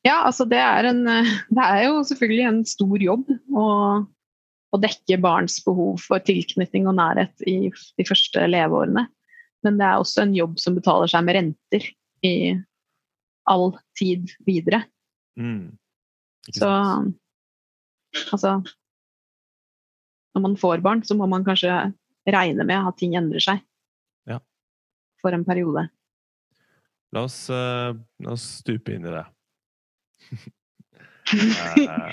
Speaker 2: Ja, altså det er en eh, Det er jo selvfølgelig en stor jobb å, å dekke barns behov for tilknytning og nærhet i de første leveårene. Men det er også en jobb som betaler seg med renter i all tid videre.
Speaker 1: mm.
Speaker 2: Så altså Når man får barn, så må man kanskje regne med at ting endrer seg.
Speaker 1: Ja.
Speaker 2: For en periode.
Speaker 1: La oss, uh, la oss stupe inn i det. uh,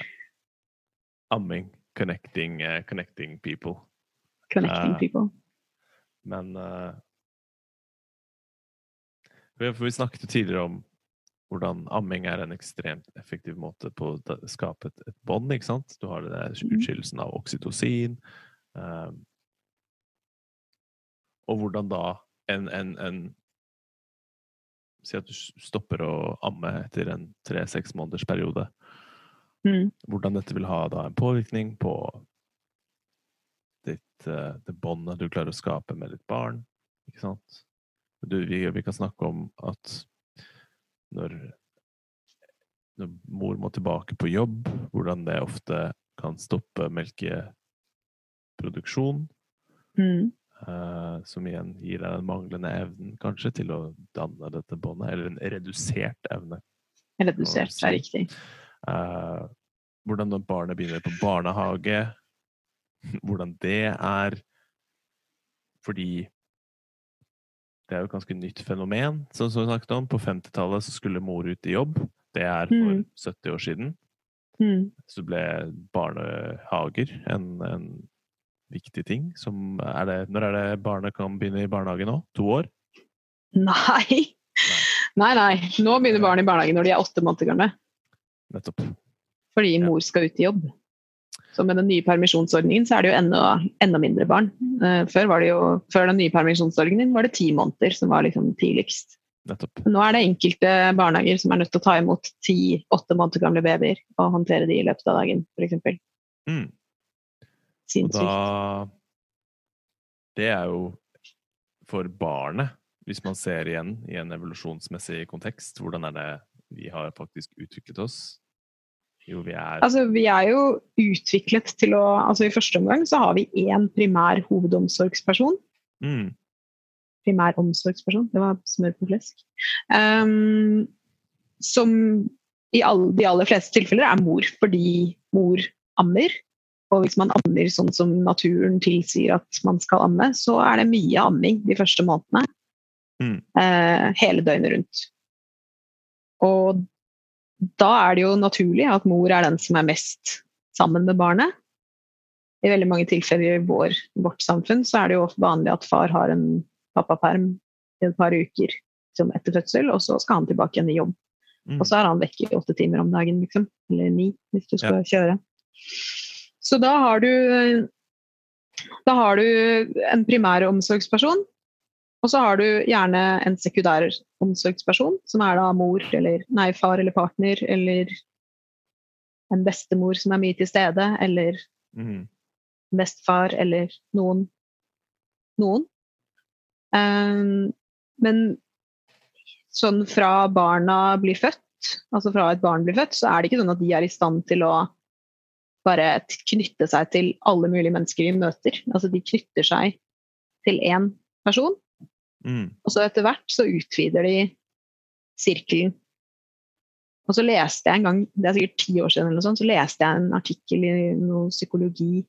Speaker 1: amming. Connecting, uh, connecting people.
Speaker 2: Connecting people.
Speaker 1: Men Vi snakket jo tidligere om hvordan amming er en ekstremt effektiv måte på å skape et, et bånd. ikke sant? Du har det der
Speaker 2: Mhm.
Speaker 1: utskillelsen av oksytocin. eh, og hvordan da en, en, en Si at du stopper å amme etter en tre-seks måneders periode.
Speaker 2: Mm.
Speaker 1: Hvordan dette vil ha da en påvirkning på ditt, eh, det båndet du klarer å skape med ditt barn. Ikke sant? Du, vi, vi kan snakke om at når, når mor må tilbake på jobb, hvordan det ofte kan stoppe melkeproduksjon.
Speaker 2: Mm.
Speaker 1: Eh, som igjen gir deg den manglende evnen kanskje til å danne dette båndet, eller en redusert evne.
Speaker 2: Redusert,
Speaker 1: det
Speaker 2: er riktig.
Speaker 1: Eh, hvordan når barnet begynner på barnehage, hvordan det er Fordi det er jo et ganske nytt fenomen, som som vi snakket om. På 50-tallet så skulle mor ut i jobb. Det er for
Speaker 2: Mm.
Speaker 1: 70 år siden.
Speaker 2: Mm.
Speaker 1: Så ble barnehager en, en viktig ting. Som er det, når er det barnet kan begynne i barnehage nå? To år?
Speaker 2: Nei. Nei, nei. Nå begynner barn i barnehage når de er åtte måneder gamle.
Speaker 1: Nettopp.
Speaker 2: Fordi mor skal ut i jobb. Så med den nye permisjonsordningen så er det jo enda, enda mindre barn. Eh, før, var det jo, før den nye permisjonsordningen var det ti måneder som var liksom tidligst.
Speaker 1: Nettopp.
Speaker 2: Nå er det enkelte barnehager som er nødt til å ta imot ti-åtte måneder gamle babyer og håndtere de i løpet av dagen, f.eks.
Speaker 1: Mm.
Speaker 2: Sinnssykt.
Speaker 1: da Det er jo for barnet, hvis man ser igjen i en evolusjonsmessig kontekst, hvordan er det vi har faktisk utviklet oss? Jo, vi er
Speaker 2: Altså, vi er jo utviklet til å altså I første omgang så har vi én primær hovedomsorgsperson.
Speaker 1: mm,
Speaker 2: Primær omsorgsperson, det var smør på flesk. Um, som i alle, de aller fleste tilfeller er mor, fordi mor ammer. Og hvis man ammer sånn som naturen tilsier at man skal amme, så er det mye amming de første månedene.
Speaker 1: Mm.
Speaker 2: Eh, hele døgnet rundt. Og da er det jo naturlig at mor er den som er mest sammen med barnet. I veldig mange tilfeller i vår, vårt samfunn så er det jo vanlig at far har en pappaperm i et par uker etter fødsel, og så skal han tilbake igjen i jobb.
Speaker 1: mm,
Speaker 2: Og så er han vekk i åtte timer om dagen, liksom. Eller ni, hvis du skal kjøre. Så da har du Da har du en primær omsorgsperson, og så har du gjerne en sekundær omsorgsperson, som er da mor eller nei, far eller partner, eller en bestemor som er mye til stede, eller
Speaker 1: mm,
Speaker 2: bestefar, eller noen. Noen. Um, men sånn fra barna blir født, altså fra et barn blir født, så er det ikke sånn at de er i stand til å bare knytte seg til alle mulige mennesker de møter. Altså de knytter seg til én person,
Speaker 1: mm,
Speaker 2: og så etter hvert så utvider de sirkelen. Og så leste jeg en gang, det er sikkert ti år siden, eller noe sånt, så leste jeg en artikkel i noe psykologi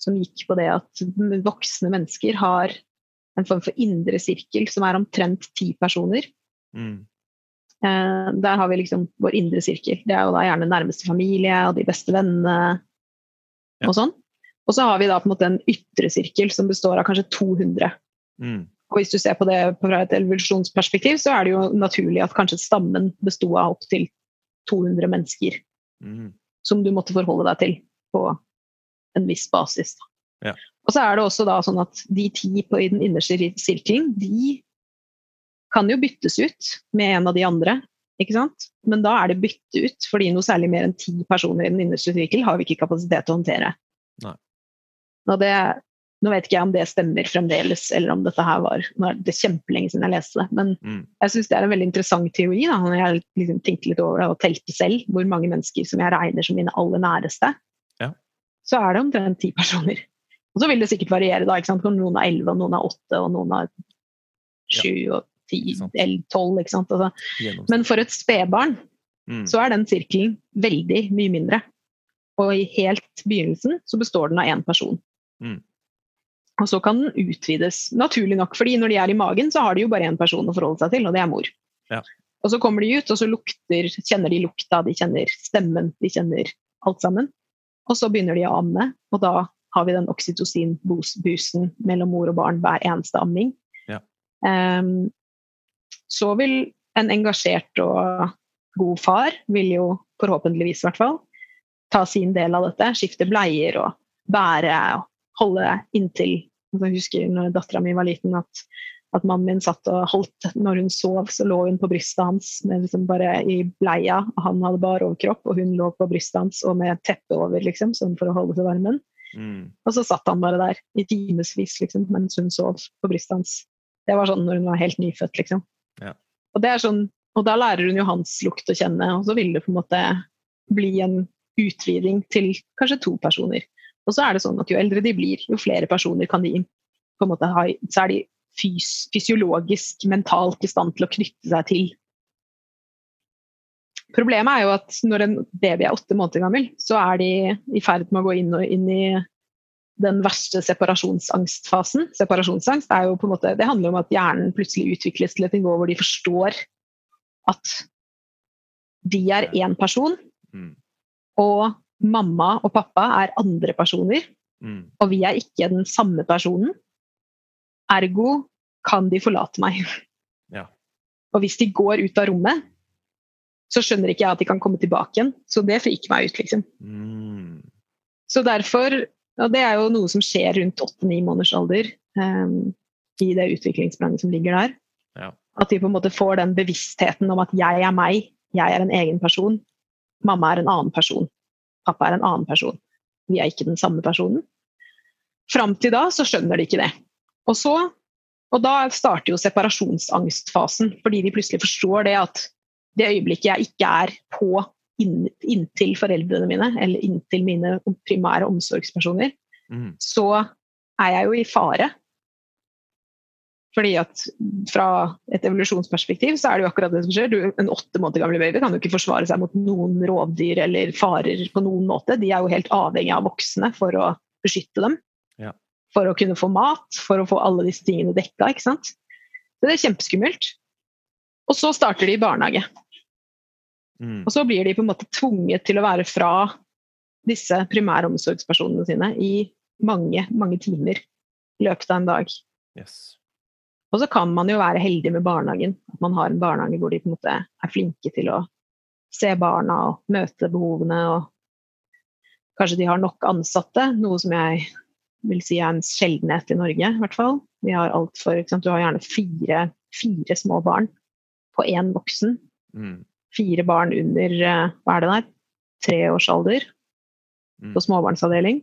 Speaker 2: som gikk på det at voksne mennesker har en form for indre sirkel som er omtrent ti personer.
Speaker 1: mm,
Speaker 2: der har vi liksom vår indre sirkel. Det er jo da gjerne nærmeste familie og de beste vennene
Speaker 1: Ja.
Speaker 2: og sånn. Og så har vi da på en måte en ytre sirkel som består av kanskje 200
Speaker 1: mm,
Speaker 2: og hvis du ser på det fra et evolusjonsperspektiv, så er det jo naturlig at kanskje stammen besto av opptil 200 mennesker
Speaker 1: mm,
Speaker 2: som du måtte forholde deg til på en viss basis.
Speaker 1: Ja.
Speaker 2: Og så er det også da sånn at de ti på, i den innerste sirkelen, de kan jo byttes ut med en av de andre. Ikke sant? Men da er det bytte ut, fordi noe særlig mer enn ti personer i den innerste sirkel har vi ikke kapasitet til å håndtere. Det, nå vet ikke jeg om det stemmer fremdeles, eller om dette her var Nå er det kjempelenge siden jeg leste det, men
Speaker 1: mm,
Speaker 2: jeg syns det er en veldig interessant teori. Da. Når jeg liksom tenkte litt over det og telte selv hvor mange mennesker som jeg regner som mine aller næreste,
Speaker 1: Ja.
Speaker 2: så er det omtrent ti personer. Og så vil det sikkert variere, da. noen er elleve, og noen er åtte, og noen er sju og ti,
Speaker 1: Ikke sant.
Speaker 2: eller tolv. ikke sant? Altså. Men for et spedbarn
Speaker 1: mm,
Speaker 2: så er den sirkelen veldig mye mindre. Og i helt begynnelsen så består den av én person.
Speaker 1: Mm.
Speaker 2: Og så kan den utvides, naturlig nok, fordi når de er i magen, så har de jo bare én person å forholde seg til, og det er mor.
Speaker 1: Ja.
Speaker 2: Og så kommer de ut, og så lukter, kjenner de lukta, de kjenner stemmen, de kjenner alt sammen. Og så begynner de å amme, og da har vi den oksytocin-busen mellom mor og barn hver eneste amming.
Speaker 1: Ja.
Speaker 2: Ehm, så vil en engasjert og god far, vil jo forhåpentligvis i hvert fall, ta sin del av dette. Skifte bleier og bære og holde inntil altså, Jeg husker når dattera mi var liten, at, at mannen min satt og holdt Når hun sov, så lå hun på brystet hans med liksom bare i bleia. og Han hadde bar overkropp, og hun lå på brystet hans og med teppe over, liksom, sånn for å holde til varmen.
Speaker 1: mm,
Speaker 2: Og så satt han bare der i timevis liksom, mens hun sov på brystet hans. Det var sånn når hun var helt nyfødt, liksom.
Speaker 1: Ja.
Speaker 2: Og, sånn, og da lærer hun jo hans lukt å kjenne, og så vil det på en måte bli en utviding til kanskje to personer. Og så er det sånn at jo eldre de blir, jo flere personer kan de på en måte ha, så er de fys fysiologisk, mentalt i stand til å knytte seg til. Problemet er jo at når en baby er åtte måneder gammel, så er de i ferd med å gå inn, og, inn i den verste separasjonsangstfasen. Separasjonsangst er jo på en måte, det handler om at hjernen plutselig utvikles til et nivå hvor de forstår at de er én person,
Speaker 1: mm,
Speaker 2: og mamma og pappa er andre personer,
Speaker 1: mm,
Speaker 2: og vi er ikke den samme personen. Ergo kan de forlate meg.
Speaker 1: Ja.
Speaker 2: Og hvis de går ut av rommet, så skjønner ikke jeg at de kan komme tilbake igjen. Så det friker meg ut, liksom.
Speaker 1: mm,
Speaker 2: Så derfor, og det er jo noe som skjer rundt åtte-ni måneders alder um, i det utviklingsplanet som ligger der.
Speaker 1: Ja.
Speaker 2: At de på en måte får den bevisstheten om at jeg er meg, jeg er en egen person. Mamma er en annen person. Pappa er en annen person. Vi er ikke den samme personen. Fram til da så skjønner de ikke det. Og, så, og da starter jo separasjonsangstfasen, fordi de plutselig forstår det at det øyeblikket jeg ikke er på inntil foreldrene mine, eller inntil mine primære omsorgspersoner,
Speaker 1: Mm.
Speaker 2: så er jeg jo i fare. Fordi at fra et evolusjonsperspektiv så er det jo akkurat det som skjer. Du, en åtte måneder gammel baby kan jo ikke forsvare seg mot noen rovdyr eller farer på noen måte. De er jo helt avhengig av voksne for å beskytte dem.
Speaker 1: Ja.
Speaker 2: For å kunne få mat, for å få alle disse tingene dekka. ikke sant? Så det er kjempeskummelt. Og så starter de i barnehage.
Speaker 1: Mm.
Speaker 2: Og så blir de på en måte tvunget til å være fra disse primæromsorgspersonene sine i mange, mange timer i løpet av en dag.
Speaker 1: Yes.
Speaker 2: Og så kan man jo være heldig med barnehagen. At man har en barnehage hvor de på en måte er flinke til å se barna og møte behovene. Og kanskje de har nok ansatte, noe som jeg vil si er en sjeldenhet i Norge. i hvert fall. Vi har alt for? Du har gjerne fire, fire små barn på én voksen.
Speaker 1: Mm.
Speaker 2: Fire barn under eh, hva er det der? tre års alder
Speaker 1: Mm.
Speaker 2: på småbarnsavdeling.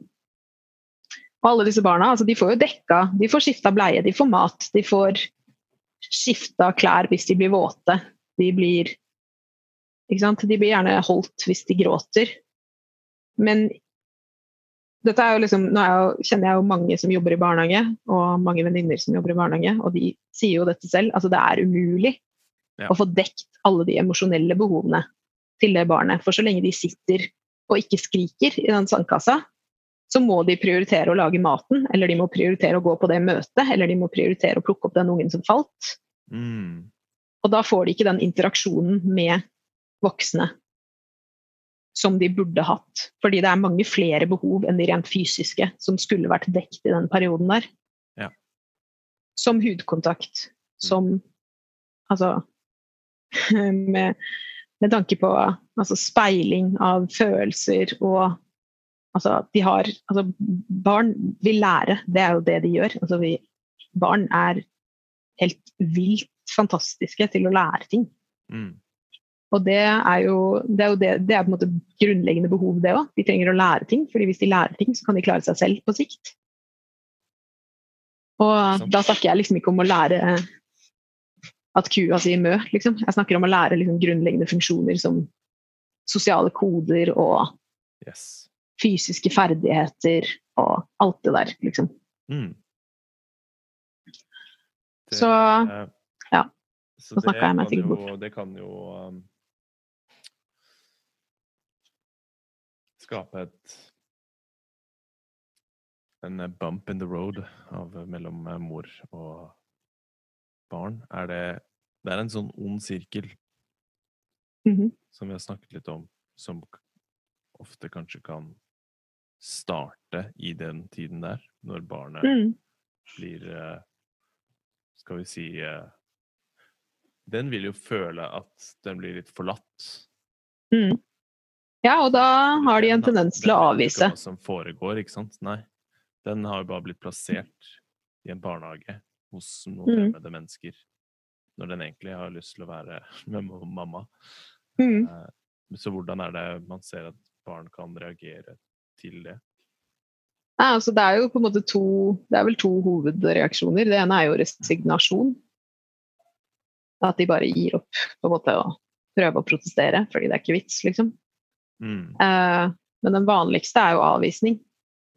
Speaker 2: Og alle disse barna altså de får jo dekka, de får skifta bleie, de får mat, de får skifta klær hvis de blir våte. De blir ikke sant? De blir gjerne holdt hvis de gråter. Men dette er jo liksom, nå er jeg, kjenner jeg jo mange som jobber i barnehage, og mange venninner som jobber i barnehage, og de sier jo dette selv. Altså det er umulig
Speaker 1: Ja.
Speaker 2: Og få dekt alle de emosjonelle behovene til det barnet. For så lenge de sitter og ikke skriker i den sandkassa, så må de prioritere å lage maten, eller de må prioritere å gå på det møtet, eller de må prioritere å plukke opp den ungen som falt.
Speaker 1: Mm.
Speaker 2: Og da får de ikke den interaksjonen med voksne som de burde hatt. Fordi det er mange flere behov enn de rent fysiske som skulle vært dekt i den perioden der.
Speaker 1: Ja.
Speaker 2: Som hudkontakt, som Altså med, med tanke på altså, speiling av følelser og Altså, de har Altså, barn vil lære. Det er jo det de gjør. Altså, vi, barn er helt vilt fantastiske til å lære ting.
Speaker 1: Mm.
Speaker 2: Og det er jo det er, jo det, det er på en måte grunnleggende behov, det òg. De trenger å lære ting, fordi hvis de lærer ting, så kan de klare seg selv på sikt. Og da snakker jeg liksom ikke om å lære at kua sier mø, liksom. Jeg snakker om å lære liksom grunnleggende funksjoner som sosiale koder og
Speaker 1: Yes.
Speaker 2: fysiske ferdigheter og alt det der, liksom.
Speaker 1: Mm. Det-
Speaker 2: Så,
Speaker 1: eh,
Speaker 2: ja.
Speaker 1: Så
Speaker 2: Nå snakket jeg meg sikkert bort.
Speaker 1: Det kan jo um, skape et en eh, bump in the road av, mellom eh, mor og barn. Er det Det er en sånn ond sirkel
Speaker 2: Mhm.
Speaker 1: som vi har snakket litt om, som ofte kanskje kan starte i den tiden der, når barnet
Speaker 2: mm.
Speaker 1: blir eh, Skal vi si eh, Den vil jo føle at den blir litt forlatt.
Speaker 2: Mm. Ja, og da har de en tendens til å
Speaker 1: den vet
Speaker 2: er
Speaker 1: ikke Hva som foregår, ikke sant? Nei. Den har jo bare blitt plassert i en barnehage hos noen
Speaker 2: Mm.
Speaker 1: fremmede mennesker. Når den egentlig har lyst til å være med mamma.
Speaker 2: Mm.
Speaker 1: Eh, Så hvordan er det man ser at barn kan reagere til det?
Speaker 2: Ja, altså det er jo på en måte to Det er vel to hovedreaksjoner. Det ene er jo resignasjon. At de bare gir opp på en måte og prøver å protestere fordi det er ikke vits, liksom.
Speaker 1: Mm.
Speaker 2: Eh, men den vanligste er jo avvisning.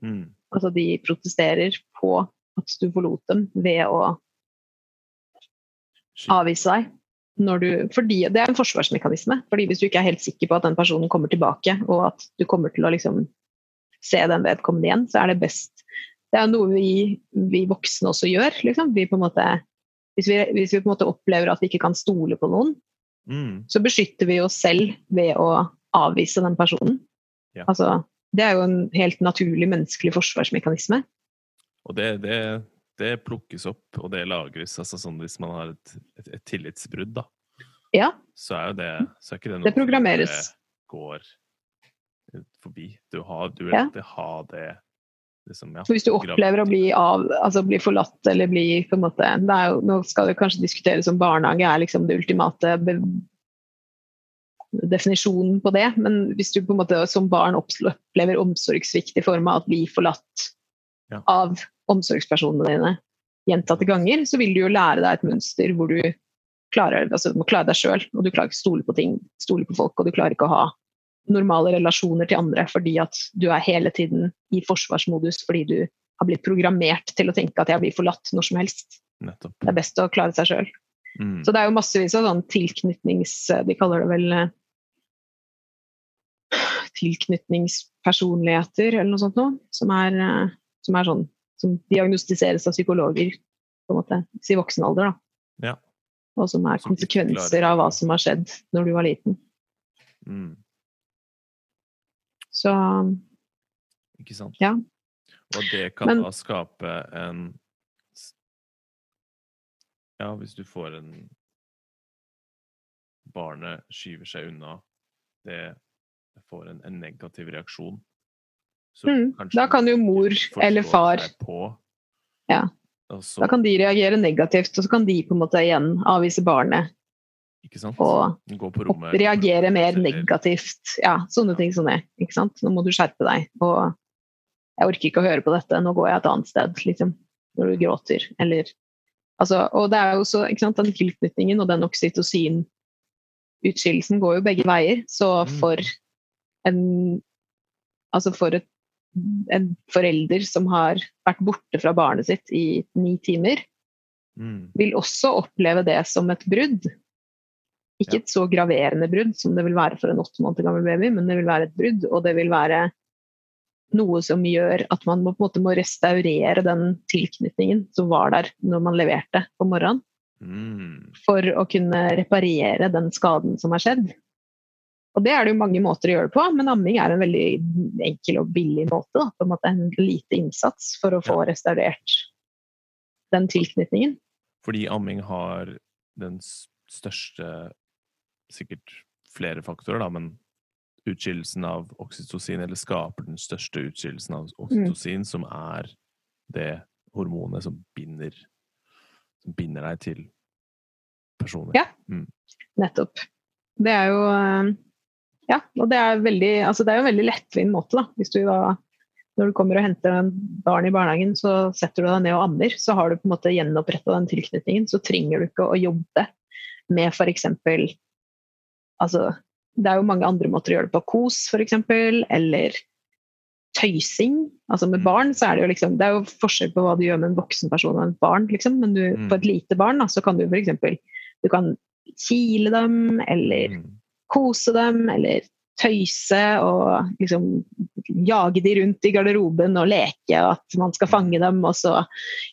Speaker 1: Mm.
Speaker 2: Altså de protesterer på at du forlot dem ved å avvise deg. Når du, fordi, det er en forsvarsmekanisme. fordi Hvis du ikke er helt sikker på at den personen kommer tilbake, og at du kommer til å liksom se den vedkommende igjen, så er det best Det er noe vi, vi voksne også gjør. Liksom. Vi måte, hvis, vi, hvis vi på en måte opplever at vi ikke kan stole på noen,
Speaker 1: Mm.
Speaker 2: så beskytter vi oss selv ved å avvise den personen.
Speaker 1: Ja.
Speaker 2: Altså, det er jo en helt naturlig menneskelig forsvarsmekanisme.
Speaker 1: Og det, det, det plukkes opp, og det lagres. altså sånn Hvis man har et, et, et tillitsbrudd, da,
Speaker 2: Ja,
Speaker 1: så er jo det så er ikke det noe
Speaker 2: Det programmeres.
Speaker 1: som går forbi. Du, har, du vil
Speaker 2: Ja.
Speaker 1: alltid ha det liksom, ja.
Speaker 2: Så hvis du opplever å bli, av, altså bli forlatt eller bli på en måte det jo, Nå skal det kanskje diskuteres om barnehage er liksom det ultimate definisjonen på det, men hvis du på en måte som barn opplever omsorgssvikt i form av at bli forlatt
Speaker 1: Ja.
Speaker 2: av omsorgspersonene dine gjentatte ganger, så vil du jo lære deg et mønster hvor du klarer, altså, du må klare deg sjøl, og du klarer ikke å stole på ting, stole på folk, og du klarer ikke å ha normale relasjoner til andre fordi at du er hele tiden i forsvarsmodus fordi du har blitt programmert til å tenke at jeg blir forlatt når som helst.
Speaker 1: Nettopp.
Speaker 2: Det er best å klare seg sjøl.
Speaker 1: Mm.
Speaker 2: Så det er jo massevis av sånn tilknytnings... De kaller det vel tilknytningspersonligheter eller noe sånt noe, som er, eh, som er sånn som diagnostiseres av psykologer på en måte, i voksen alder. Da.
Speaker 1: Ja.
Speaker 2: Og som er
Speaker 1: Som
Speaker 2: konsekvenser av hva som har skjedd når du var liten.
Speaker 1: Mm.
Speaker 2: Så
Speaker 1: Ikke sant?
Speaker 2: Ja.
Speaker 1: Og det kan
Speaker 2: Men-
Speaker 1: da skape en Ja, hvis du får en Barnet skyver seg unna, det får en, en negativ reaksjon.
Speaker 2: Mm, da kan jo mor eller far Ja.
Speaker 1: altså,
Speaker 2: Da kan de reagere negativt, og så kan de på en måte igjen avvise barnet
Speaker 1: ikke sant?
Speaker 2: og
Speaker 1: Gå på rommet.
Speaker 2: reagere mer negativt. Ja, sånne ting som det. Ikke sant? Nå må du skjerpe deg. Og jeg orker ikke å høre på dette, nå går jeg et annet sted, liksom. Når du gråter. Eller Altså, og det er jo så, ikke sant, den tilknytningen og den oksytocin-utskillelsen går jo begge veier. Så
Speaker 1: Mm.
Speaker 2: for en Altså for et, en forelder som har vært borte fra barnet sitt i ni timer,
Speaker 1: Mm.
Speaker 2: vil også oppleve det som et brudd. Ikke
Speaker 1: Ja.
Speaker 2: et så graverende brudd som det vil være for en åtte måneder gammel baby, men det vil være et brudd, og det vil være noe som gjør at man må, på en måte må restaurere den tilknytningen som var der når man leverte på morgenen,
Speaker 1: Mm.
Speaker 2: for å kunne reparere den skaden som har skjedd. Og det er det jo mange måter å gjøre det på, men amming er en veldig enkel og billig måte. Da. På en måte en lite innsats for å få restaurert den tilknytningen.
Speaker 1: Fordi amming har den største Sikkert flere faktorer, da, men utskillelsen av oksytocin, eller skaper den største utskillelsen av oksytocin, som er det hormonet som binder Som binder deg til personer.
Speaker 2: Ja. Nettopp. Det er jo eh, Ja, og det er, veldig, altså det er jo en veldig lettvint måte, da. Hvis du da når du kommer og henter en barn i barnehagen, så setter du deg ned og ammer. Så har du på en måte gjenoppretta den tilknytningen. Så trenger du ikke å jobbe med f.eks. Altså, det er jo mange andre måter å gjøre det på. Kos, f.eks. Eller tøysing. Altså med
Speaker 1: Mm.
Speaker 2: barn så er det jo liksom Det er jo forskjell på hva du gjør med en voksen person og et barn, liksom. Men du,
Speaker 1: Mm.
Speaker 2: på et lite barn da, så kan du f.eks. Du kan kile dem, eller
Speaker 1: Mm.
Speaker 2: Kose dem, eller tøyse og liksom jage de rundt i garderoben og leke, og at man skal fange dem. Og så?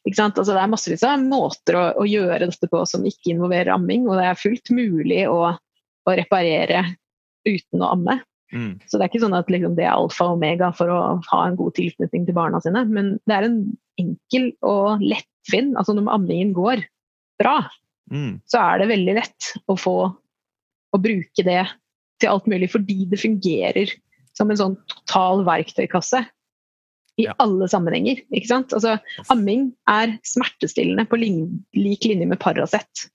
Speaker 2: Altså, det er massevis av måter å, å gjøre dette på som ikke involverer amming, og det er fullt mulig å, å reparere uten å amme.
Speaker 1: Mm.
Speaker 2: Så det er ikke sånn at liksom, det er alfa og omega for å ha en god tilknytning til barna sine, men det er en enkel og lettfinn Altså når ammingen går bra,
Speaker 1: Mm.
Speaker 2: så er det veldig lett å få å bruke det til alt mulig, fordi det fungerer som en sånn total verktøykasse i
Speaker 1: Ja.
Speaker 2: alle sammenhenger. ikke sant? Altså, amming er smertestillende på lin lik linje med Paracet.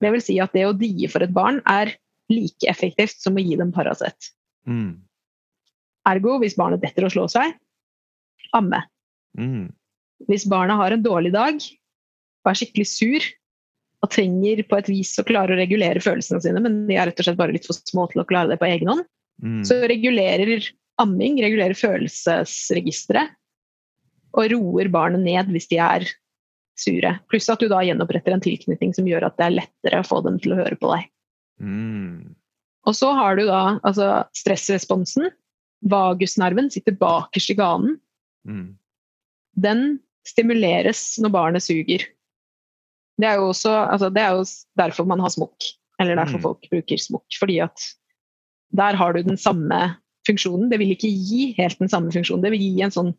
Speaker 2: Det vil si at det å die for et barn er like effektivt som å gi dem Paracet.
Speaker 1: Mm.
Speaker 2: Ergo, hvis barnet detter og slår seg, amme.
Speaker 1: Mm.
Speaker 2: Hvis barna har en dårlig dag og er skikkelig sur og trenger på et vis å klare å regulere følelsene sine, men de er rett og slett bare litt for små til å klare det på egen hånd,
Speaker 1: Mm.
Speaker 2: så regulerer amming regulerer følelsesregisteret og roer barnet ned hvis de er sure. Pluss at du da gjenoppretter en tilknytning som gjør at det er lettere å få dem til å høre på deg.
Speaker 1: Mm.
Speaker 2: Og så har du da altså, stressresponsen. Vagusnerven sitter bakerst i ganen.
Speaker 1: Mm.
Speaker 2: Den stimuleres når barnet suger. Det er jo også altså, det er jo derfor man har smokk. Eller derfor
Speaker 1: Mm.
Speaker 2: folk bruker smokk. Fordi at der har du den samme funksjonen. Det vil ikke gi helt den samme funksjonen. Det vil gi en sånn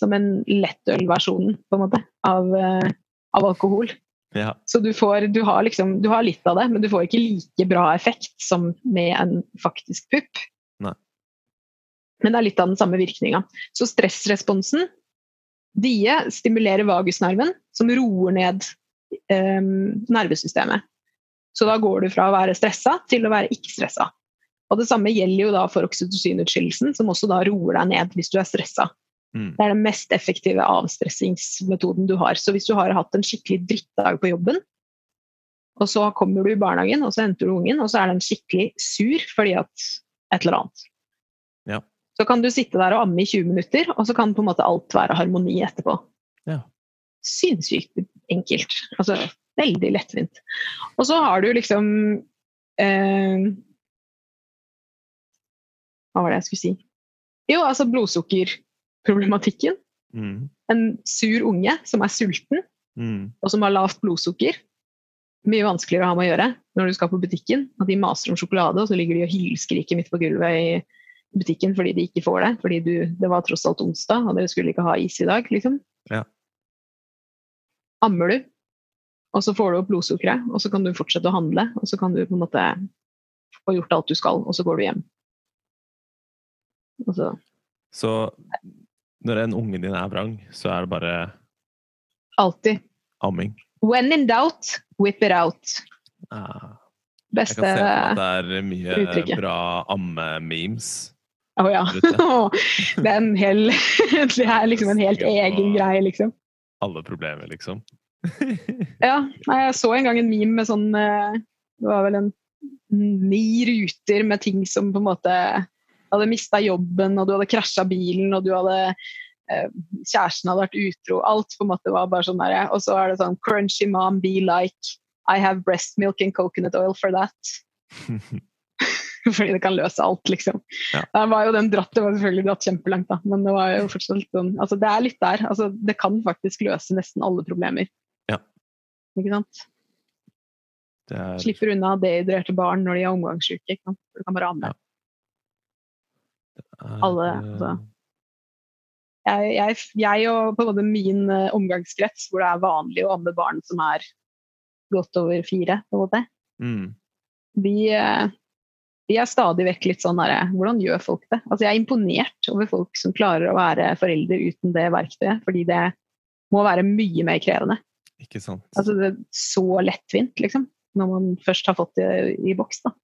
Speaker 2: som en lettølversjon på en måte, av, eh, av alkohol.
Speaker 1: Ja.
Speaker 2: Så du, får, du, har liksom, du har litt av det, men du får ikke like bra effekt som med en faktisk pupp. Men det er litt av den samme virkninga. Så stressresponsen Die stimulerer vagusnerven, som roer ned nervesystemet. Så da går du fra å være stressa til å være ikke stressa. Og det samme gjelder jo da for oksytocinutskillelsen, som også da roer deg ned hvis du er stressa.
Speaker 1: Mm.
Speaker 2: Det er den mest effektive avstressingsmetoden du har. Så hvis du har hatt en skikkelig drittdag på jobben, og så kommer du i barnehagen, og så henter du ungen, og så er den skikkelig sur fordi at et eller annet.
Speaker 1: Ja.
Speaker 2: Så kan du sitte der og amme i 20 minutter, og så kan på en måte alt være harmoni etterpå.
Speaker 1: Ja.
Speaker 2: Sinnssykt enkelt. Altså veldig lettvint. Og så har du liksom eh, Hva var det jeg skulle si? Jo, altså blodsukkerproblematikken.
Speaker 1: Mm.
Speaker 2: En sur unge som er sulten,
Speaker 1: Mm.
Speaker 2: og som har lavt blodsukker. Mye vanskeligere å ha med å gjøre når du skal på butikken. At de maser om sjokolade, og så ligger de og hylskriker midt på gulvet i butikken fordi de ikke får det. Fordi du, det var tross alt onsdag, og dere skulle ikke ha is i dag, liksom.
Speaker 1: Ja.
Speaker 2: Ammer du, og så får du opp blodsukkeret, og så kan du fortsette å handle, og så kan du på en måte få gjort alt du skal, og så går du hjem. Og så,
Speaker 1: Så når en ungen din er vrang, så er det bare
Speaker 2: alltid.
Speaker 1: amming.
Speaker 2: When in doubt, whip it out.
Speaker 1: Ah, jeg
Speaker 2: Beste
Speaker 1: kan se at det er mye
Speaker 2: uttrykket.
Speaker 1: bra amme-memes.
Speaker 2: Å ja. Det er, en hel, det er liksom en helt egen greie, liksom.
Speaker 1: Alle problemer, liksom.
Speaker 2: Ja, jeg så en gang en meme med sånn eh, Det var vel en ni ruter med ting som på en måte hadde mista jobben, og du hadde krasja bilen, og du hadde eh, Kjæresten hadde vært utro. Alt på en måte var bare sånn derre. Og så er det sånn Crunchy mom be like I have breast milk and coconut oil for that. Fordi det kan løse alt, liksom.
Speaker 1: Ja.
Speaker 2: Der var jo den dratt, det var selvfølgelig dratt kjempelangt, da. Men det var jo fortsatt litt sånn Altså, det er litt der. Altså, det kan faktisk løse nesten alle problemer.
Speaker 1: Ja.
Speaker 2: Ikke sant?
Speaker 1: Det er
Speaker 2: Slipper unna dehydrerte barn når de er omgangssyke. Ikke sant? Du kan bare amme. alle,
Speaker 1: er,
Speaker 2: altså. Jeg, jeg, jeg og på en måte min eh, omgangskrets, hvor det er vanlig å amme barn som er godt over fire, på en måte,
Speaker 1: mm,
Speaker 2: de, eh, de er stadig vekk litt sånn herre Hvordan gjør folk det? Altså, jeg er imponert over folk som klarer å være forelder uten det verktøyet, fordi det må være mye mer krevende.
Speaker 1: Ikke sant?
Speaker 2: Altså, det er så lettvint, liksom, når man først har fått det i boks, da.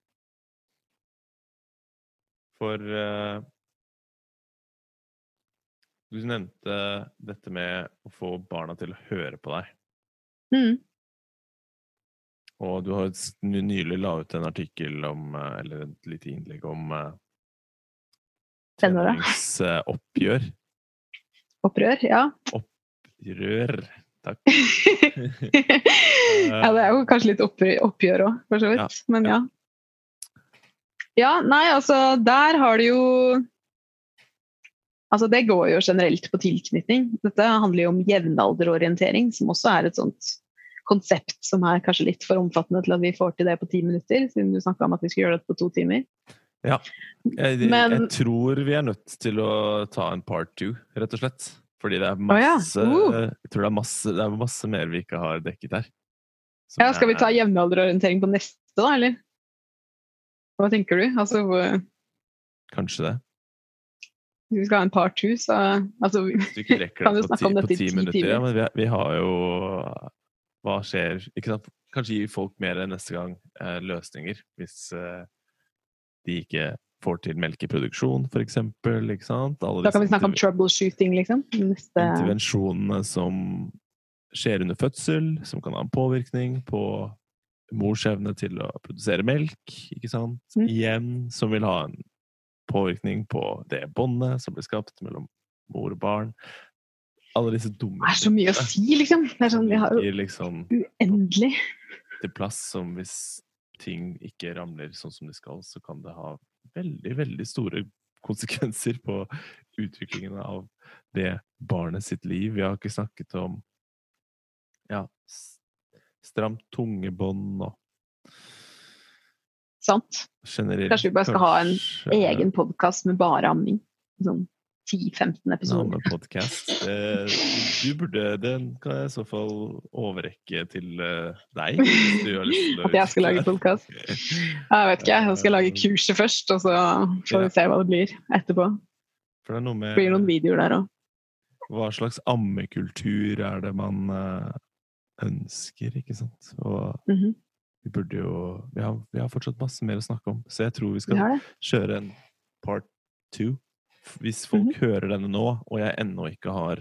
Speaker 1: For uh, Du nevnte dette med å få barna til å høre på deg.
Speaker 2: Mm.
Speaker 1: Og du har nylig la ut en artikkel om, eh, eller et lite innlegg om
Speaker 2: Tenåra.
Speaker 1: tenåringsoppgjør.
Speaker 2: Opprør, ja.
Speaker 1: Opprør. Takk.
Speaker 2: ja, det er jo kanskje litt oppgjør, òg, for så vidt. Men
Speaker 1: ja.
Speaker 2: ja. Ja, nei, altså, der har du jo Altså, det går jo generelt på tilknytning. Dette handler jo om jevnalderorientering, som også er et sånt konsept som er kanskje litt for omfattende til at vi får til det på ti minutter, siden du snakka om at vi skulle gjøre det på to timer.
Speaker 1: Ja. jeg,
Speaker 2: Men-
Speaker 1: jeg tror vi er nødt til å ta en part two, rett og slett. Fordi det er
Speaker 2: Å ja.
Speaker 1: masse
Speaker 2: Uh.
Speaker 1: Jeg tror det er masse, det er masse mer vi ikke har dekket her.
Speaker 2: Ja, skal vi ta
Speaker 1: er-
Speaker 2: jevnalderorientering på neste, da, eller? Hva tenker du? Altså,
Speaker 1: Kanskje det.
Speaker 2: hvis vi skal ha en part two, så altså,
Speaker 1: vi,
Speaker 2: Kan vi snakke om
Speaker 1: ti, om
Speaker 2: dette i
Speaker 1: ti minutter. Ja, men vi, vi har jo Hva skjer ikke sant? Kanskje gi folk mer neste gang eh, løsninger, hvis eh, de ikke får til melkeproduksjon, for eksempel. Ikke? Alle
Speaker 2: Da kan vi snakke om troubleshooting, liksom. Neste...
Speaker 1: intervensjonene som skjer under fødsel, som kan ha en påvirkning på mors evne til å produsere melk, ikke sant?
Speaker 2: Mm.
Speaker 1: Igjen, som vil ha en påvirkning på det båndet som blir skapt mellom mor og barn. Alle disse dumme
Speaker 2: Det er så mye å si, liksom. Det er sånn, vi har jo
Speaker 1: liksom
Speaker 2: uendelig
Speaker 1: til plass som hvis ting ikke ramler sånn som de skal, så kan det ha veldig, veldig store konsekvenser på utviklingen av det barnet sitt liv. Vi har ikke snakket om ja, stramt tungebånd og
Speaker 2: sant.
Speaker 1: generelt
Speaker 2: Kanskje vi bare skal ha en egen podkast med bare amming. Sånn 10-15
Speaker 1: en
Speaker 2: episoder.
Speaker 1: annen podcast. Eh, Du burde, Den kan jeg i så fall overrekke til eh, deg. Hvis du har lyst til å
Speaker 2: At jeg skal lage podkast. Jeg vet ikke, jeg skal lage kurset først, og så får vi se hva det blir etterpå.
Speaker 1: For det er noe
Speaker 2: med blir noen videoer der òg.
Speaker 1: hva slags ammekultur er det man eh, ønsker, ikke sant? Og
Speaker 2: Mhm.
Speaker 1: vi burde jo vi har, vi har fortsatt masse mer å snakke om, så jeg tror vi
Speaker 2: Vi
Speaker 1: skal
Speaker 2: vi
Speaker 1: kjøre en part two. Hvis folk
Speaker 2: Mhm.
Speaker 1: hører denne nå, og jeg ennå ikke har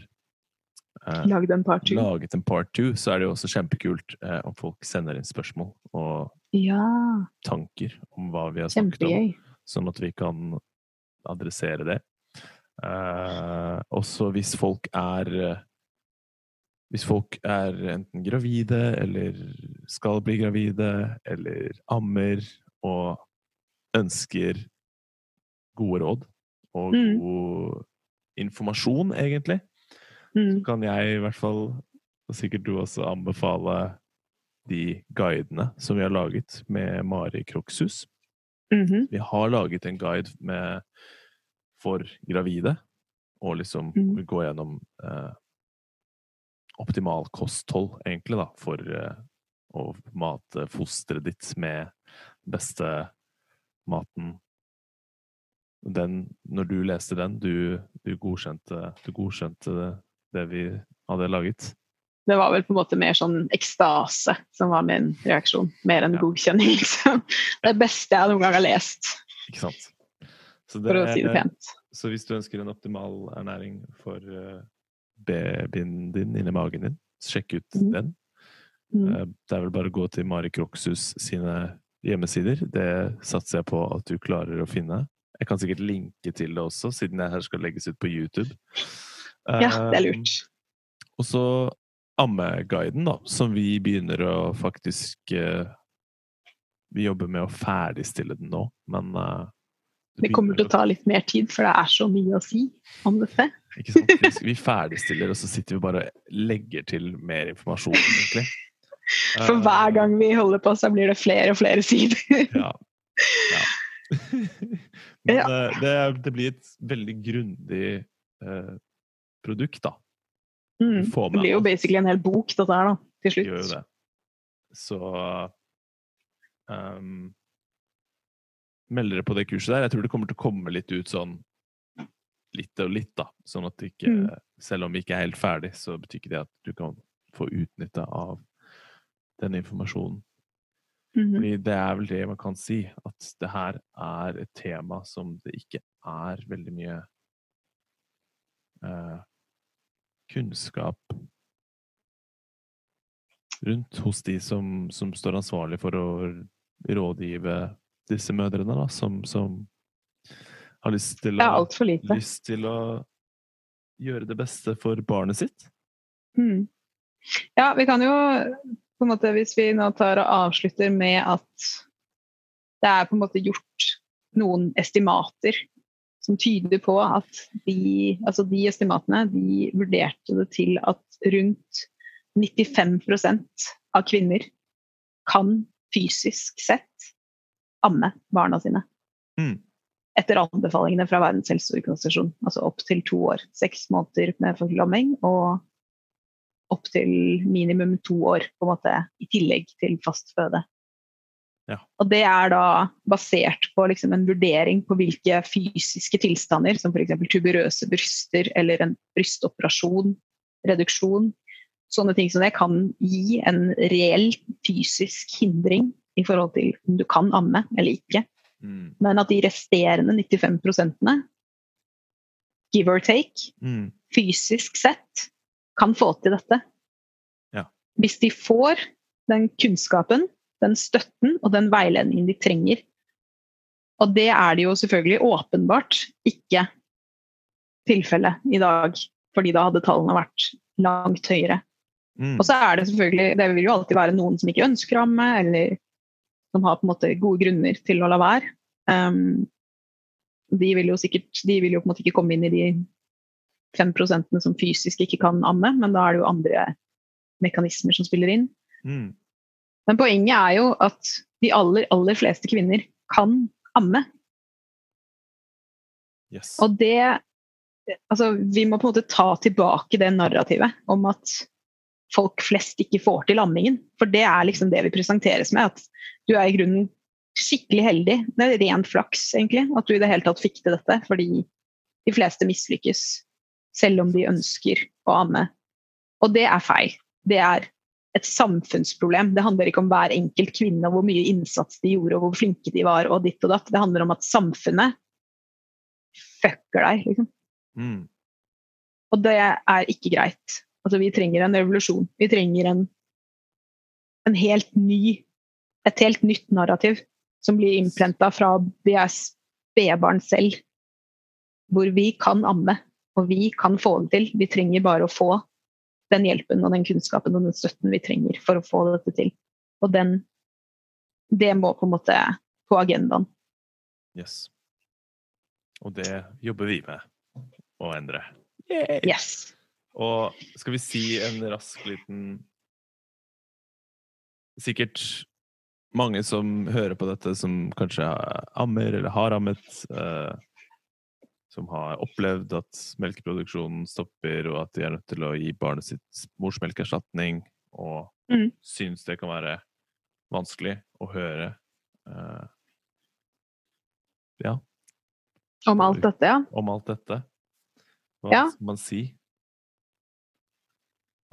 Speaker 1: eh,
Speaker 2: laget en part two.
Speaker 1: laget en part two, så er det jo også kjempekult eh, om folk sender inn spørsmål og
Speaker 2: Ja,
Speaker 1: tanker om hva vi har snakket om, sånn at vi kan adressere det. Eh, også hvis folk er Hvis folk er enten gravide eller skal bli gravide eller ammer og ønsker gode råd og
Speaker 2: Mm.
Speaker 1: god informasjon, egentlig,
Speaker 2: Mm.
Speaker 1: kan jeg i hvert fall, og sikkert du også, anbefale de guidene som vi har laget med Mari Krokshus.
Speaker 2: Mhm.
Speaker 1: Vi har laget en guide med, for gravide, og liksom
Speaker 2: Mm.
Speaker 1: gå gjennom eh, optimal kosthold, egentlig, da, for eh, å mate fosteret ditt med beste maten. Den, når du leste den, du, du, godkjente, du godkjente det vi hadde laget.
Speaker 2: Det var vel på en måte mer sånn ekstase som var min reaksjon, mer enn
Speaker 1: Ja.
Speaker 2: godkjenning. Liksom. Det beste jeg noen gang har lest,
Speaker 1: Ikke sant? Så
Speaker 2: si det pent.
Speaker 1: Så hvis du ønsker en optimal ernæring for eh, babyen din inni magen din, sjekk ut
Speaker 2: mm.
Speaker 1: den.
Speaker 2: Mm.
Speaker 1: Eh, Det er vel bare å gå til Mari Krokshus sine hjemmesider. Det satser jeg på at du klarer å finne. Jeg kan sikkert linke til det også, siden det her skal legges ut på YouTube.
Speaker 2: Ja, det er
Speaker 1: lurt.
Speaker 2: lurt.
Speaker 1: Og så ammeguiden, da, som vi begynner å faktisk uh, Vi jobber med å ferdigstille den nå, men uh,
Speaker 2: Det kommer til å ta litt mer tid, for det er så mye å si om dette.
Speaker 1: Ikke sant? Vi- Vi ferdigstiller, og så sitter vi bare og legger til mer informasjon, egentlig.
Speaker 2: For hver gang vi holder på, så blir det flere og flere sider.
Speaker 1: Ja. ja. Men
Speaker 2: Ja.
Speaker 1: eh, det, det blir et veldig grundig eh, produkt, da.
Speaker 2: Mm. Det blir jo basically en hel bok, dette her, da, til
Speaker 1: Vi gjør jo det. Så um, Meld dere på det kurset der. Jeg tror det kommer til å komme litt ut sånn litt og litt, da. Sånn at ikke
Speaker 2: Mm.
Speaker 1: Selv om vi ikke er helt ferdig, så betyr ikke det at du kan få utnytte av den informasjonen.
Speaker 2: Mhm.
Speaker 1: Fordi det er vel det man kan si, at det her er et tema som det ikke er veldig mye eh, kunnskap rundt hos de som, som står ansvarlig for å rådgive disse mødrene, da, som, som har lyst til å, lyst til å gjøre det beste for barnet sitt.
Speaker 2: Mm. Ja, vi kan jo på en måte, Hvis vi nå tar og avslutter med at det er på en måte gjort noen estimater som tyder på at de, altså de estimatene de vurderte det til at rundt 95% av kvinner kan fysisk sett amme barna sine.
Speaker 1: Mm.
Speaker 2: Etter anbefalingene fra Verdens helseorganisasjon. Altså opp til to år. Seks måneder med forlamming og opp til minimum to år på en måte, i tillegg til fast føde.
Speaker 1: Ja.
Speaker 2: Og det er da basert på liksom, en vurdering på hvilke fysiske tilstander, som f.eks. tuberøse bryster eller en brystoperasjon, reduksjon, sånne ting som det kan gi en reell fysisk hindring i forhold til om du kan amme eller ikke.
Speaker 1: Mm.
Speaker 2: Men at de resterende 95% give or take,
Speaker 1: Mm.
Speaker 2: fysisk sett, kan få til dette.
Speaker 1: Ja.
Speaker 2: Hvis de får den kunnskapen, den støtten og den veiledningen de trenger. Og det er det jo selvfølgelig åpenbart ikke tilfellet i dag, fordi da hadde tallene vært langt høyere.
Speaker 1: Mm.
Speaker 2: Og så er det selvfølgelig Det vil jo alltid være noen som ikke ønsker å amme, eller som har på en måte gode grunner til å la være. Um, de vil jo sikkert De vil jo på en måte ikke komme inn i de fem prosentene som fysisk ikke kan amme, men da er det jo andre mekanismer som spiller inn.
Speaker 1: Mm.
Speaker 2: Men poenget er jo at de aller, aller fleste kvinner kan amme.
Speaker 1: Yes.
Speaker 2: Og det Altså, vi må på en måte ta tilbake det narrativet om at folk flest ikke får til ammingen. For det er liksom det vi presenteres med. At du er i grunnen skikkelig heldig. Det er ren flaks, egentlig, at du i det hele tatt fikk til dette. Fordi de fleste mislykkes, selv om de ønsker å amme. Og det er feil. Det er et samfunnsproblem. Det handler ikke om hver enkelt kvinne og hvor mye innsats de gjorde og hvor flinke de var og ditt og datt. Det handler om at samfunnet fucker deg, liksom.
Speaker 1: Mm.
Speaker 2: Og det er ikke greit. Altså, vi trenger en revolusjon. Vi trenger en, en helt ny, et helt nytt narrativ som blir innprenta fra vi er spedbarn selv. Hvor vi kan amme, og vi kan få det til. Vi trenger bare å få den hjelpen og den kunnskapen og den støtten vi trenger for å få dette til. Og den Det må på en måte på agendaen.
Speaker 1: Yes. Og det jobber vi med å endre.
Speaker 2: Yes.
Speaker 1: Og skal vi si en rask liten Sikkert mange som hører på dette, som kanskje ammer eller har ammet, eh, som har opplevd at melkeproduksjonen stopper, og at de er nødt til å gi barnet sitt morsmelkerstatning, og
Speaker 2: Mm.
Speaker 1: syns det kan være vanskelig å høre. Uh, ja,
Speaker 2: Om alt dette, ja.
Speaker 1: om alt dette. Hva
Speaker 2: Ja.
Speaker 1: skal man si?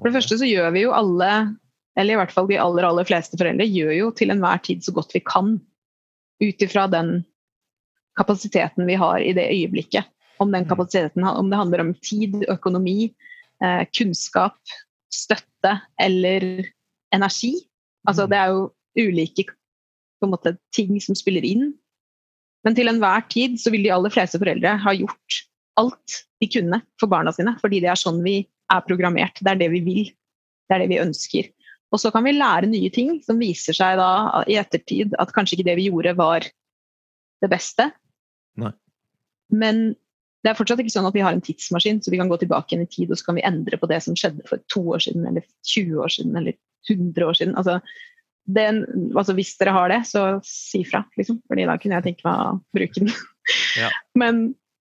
Speaker 2: For det første så gjør vi jo alle, eller i hvert fall de aller, aller fleste foreldre, gjør jo til enhver tid så godt vi kan. Ut ifra den kapasiteten vi har i det øyeblikket. Om den
Speaker 1: Mm.
Speaker 2: kapasiteten, om det handler om tid, økonomi, eh, kunnskap, støtte eller energi. Altså
Speaker 1: Mm.
Speaker 2: det er jo ulike måte, ting som spiller inn. Men til enhver tid så vil de aller fleste foreldre ha gjort alt de kunne for barna sine, fordi det er sånn vi er programmert. Det er det vi vil. Det er det vi ønsker. Og så kan vi lære nye ting som viser seg da i ettertid at kanskje ikke det vi gjorde var det beste.
Speaker 1: Nei.
Speaker 2: Men det er fortsatt ikke sånn at vi har en tidsmaskin, så vi kan gå tilbake igjen i tid og så kan vi endre på det som skjedde for to år siden, eller 20 år siden, eller 100 år siden. Altså, den, altså hvis dere har det, så si fra, liksom. Fordi da kunne jeg tenke meg å bruke den.
Speaker 1: Ja.
Speaker 2: Men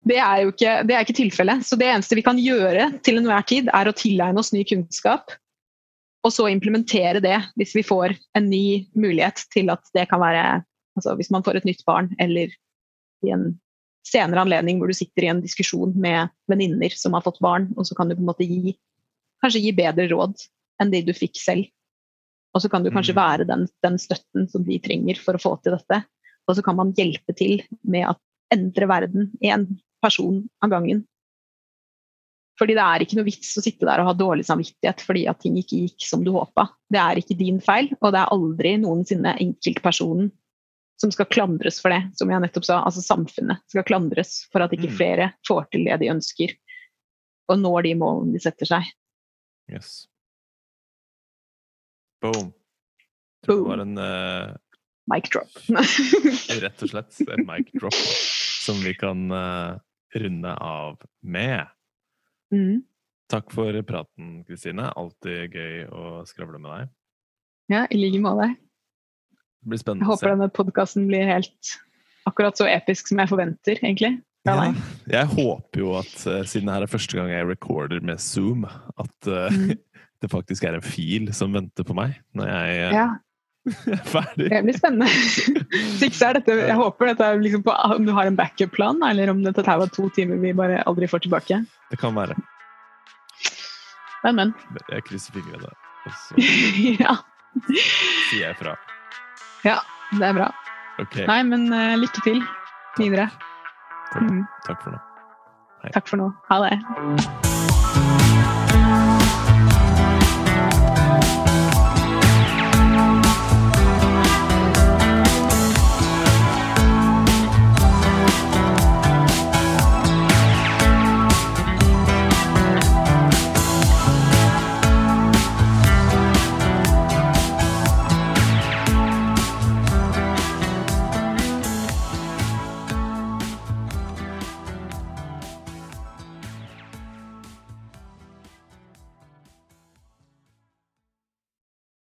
Speaker 2: det er jo ikke, det er ikke tilfellet. Så det eneste vi kan gjøre til enhver tid, er å tilegne oss ny kunnskap. Og så implementere det hvis vi får en ny mulighet til at det kan være altså Hvis man får et nytt barn, eller i en senere anledning hvor du sitter i en diskusjon med venninner som har fått barn, og så kan du på en måte gi kanskje gi bedre råd enn de du fikk selv. Og så kan du kanskje
Speaker 1: Mm.
Speaker 2: være den, den støtten som de trenger for å få til dette. Og så kan man hjelpe til med å endre verden én person av gangen. Fordi det er ikke noe vits å sitte der og ha dårlig samvittighet fordi at ting ikke gikk som du håpa. Det er ikke din feil, og det er aldri noensinne enkeltpersonen som skal klandres for det, som jeg nettopp sa. Altså samfunnet skal klandres for at ikke
Speaker 1: Mm.
Speaker 2: flere får til det de ønsker, og når de målene de setter seg.
Speaker 1: Yes. Boom. Tror det
Speaker 2: Boom.
Speaker 1: var en uh,
Speaker 2: Mic drop.
Speaker 1: rett og slett en mic drop som vi kan uh, runde av med.
Speaker 2: mm.
Speaker 1: Takk for praten, Kristine. Alltid gøy å skravle med deg.
Speaker 2: Ja, i like måte.
Speaker 1: Det blir spennende Jeg
Speaker 2: håper denne podkasten blir helt akkurat så episk som jeg forventer, egentlig.
Speaker 1: Ja, jeg håper jo at eh, siden det her er første gang jeg recorder med Zoom, at uh,
Speaker 2: Mm.
Speaker 1: det faktisk er en fil som venter på meg når jeg uh,
Speaker 2: Ja,
Speaker 1: er ferdig.
Speaker 2: det blir spennende. Dette, jeg håper dette er liksom på, om du har en backup-plan, eller om dette her var to timer vi bare aldri får tilbake.
Speaker 1: Det kan være.
Speaker 2: Men, men.
Speaker 1: Jeg krysser fingrene, og så
Speaker 2: ja,
Speaker 1: sier jeg fra.
Speaker 2: Det er bra.
Speaker 1: Okay.
Speaker 2: Nei, men uh, lykke til videre.
Speaker 1: takk,
Speaker 2: Mm.
Speaker 1: takk for nå.
Speaker 2: Takk for nå. Ha det.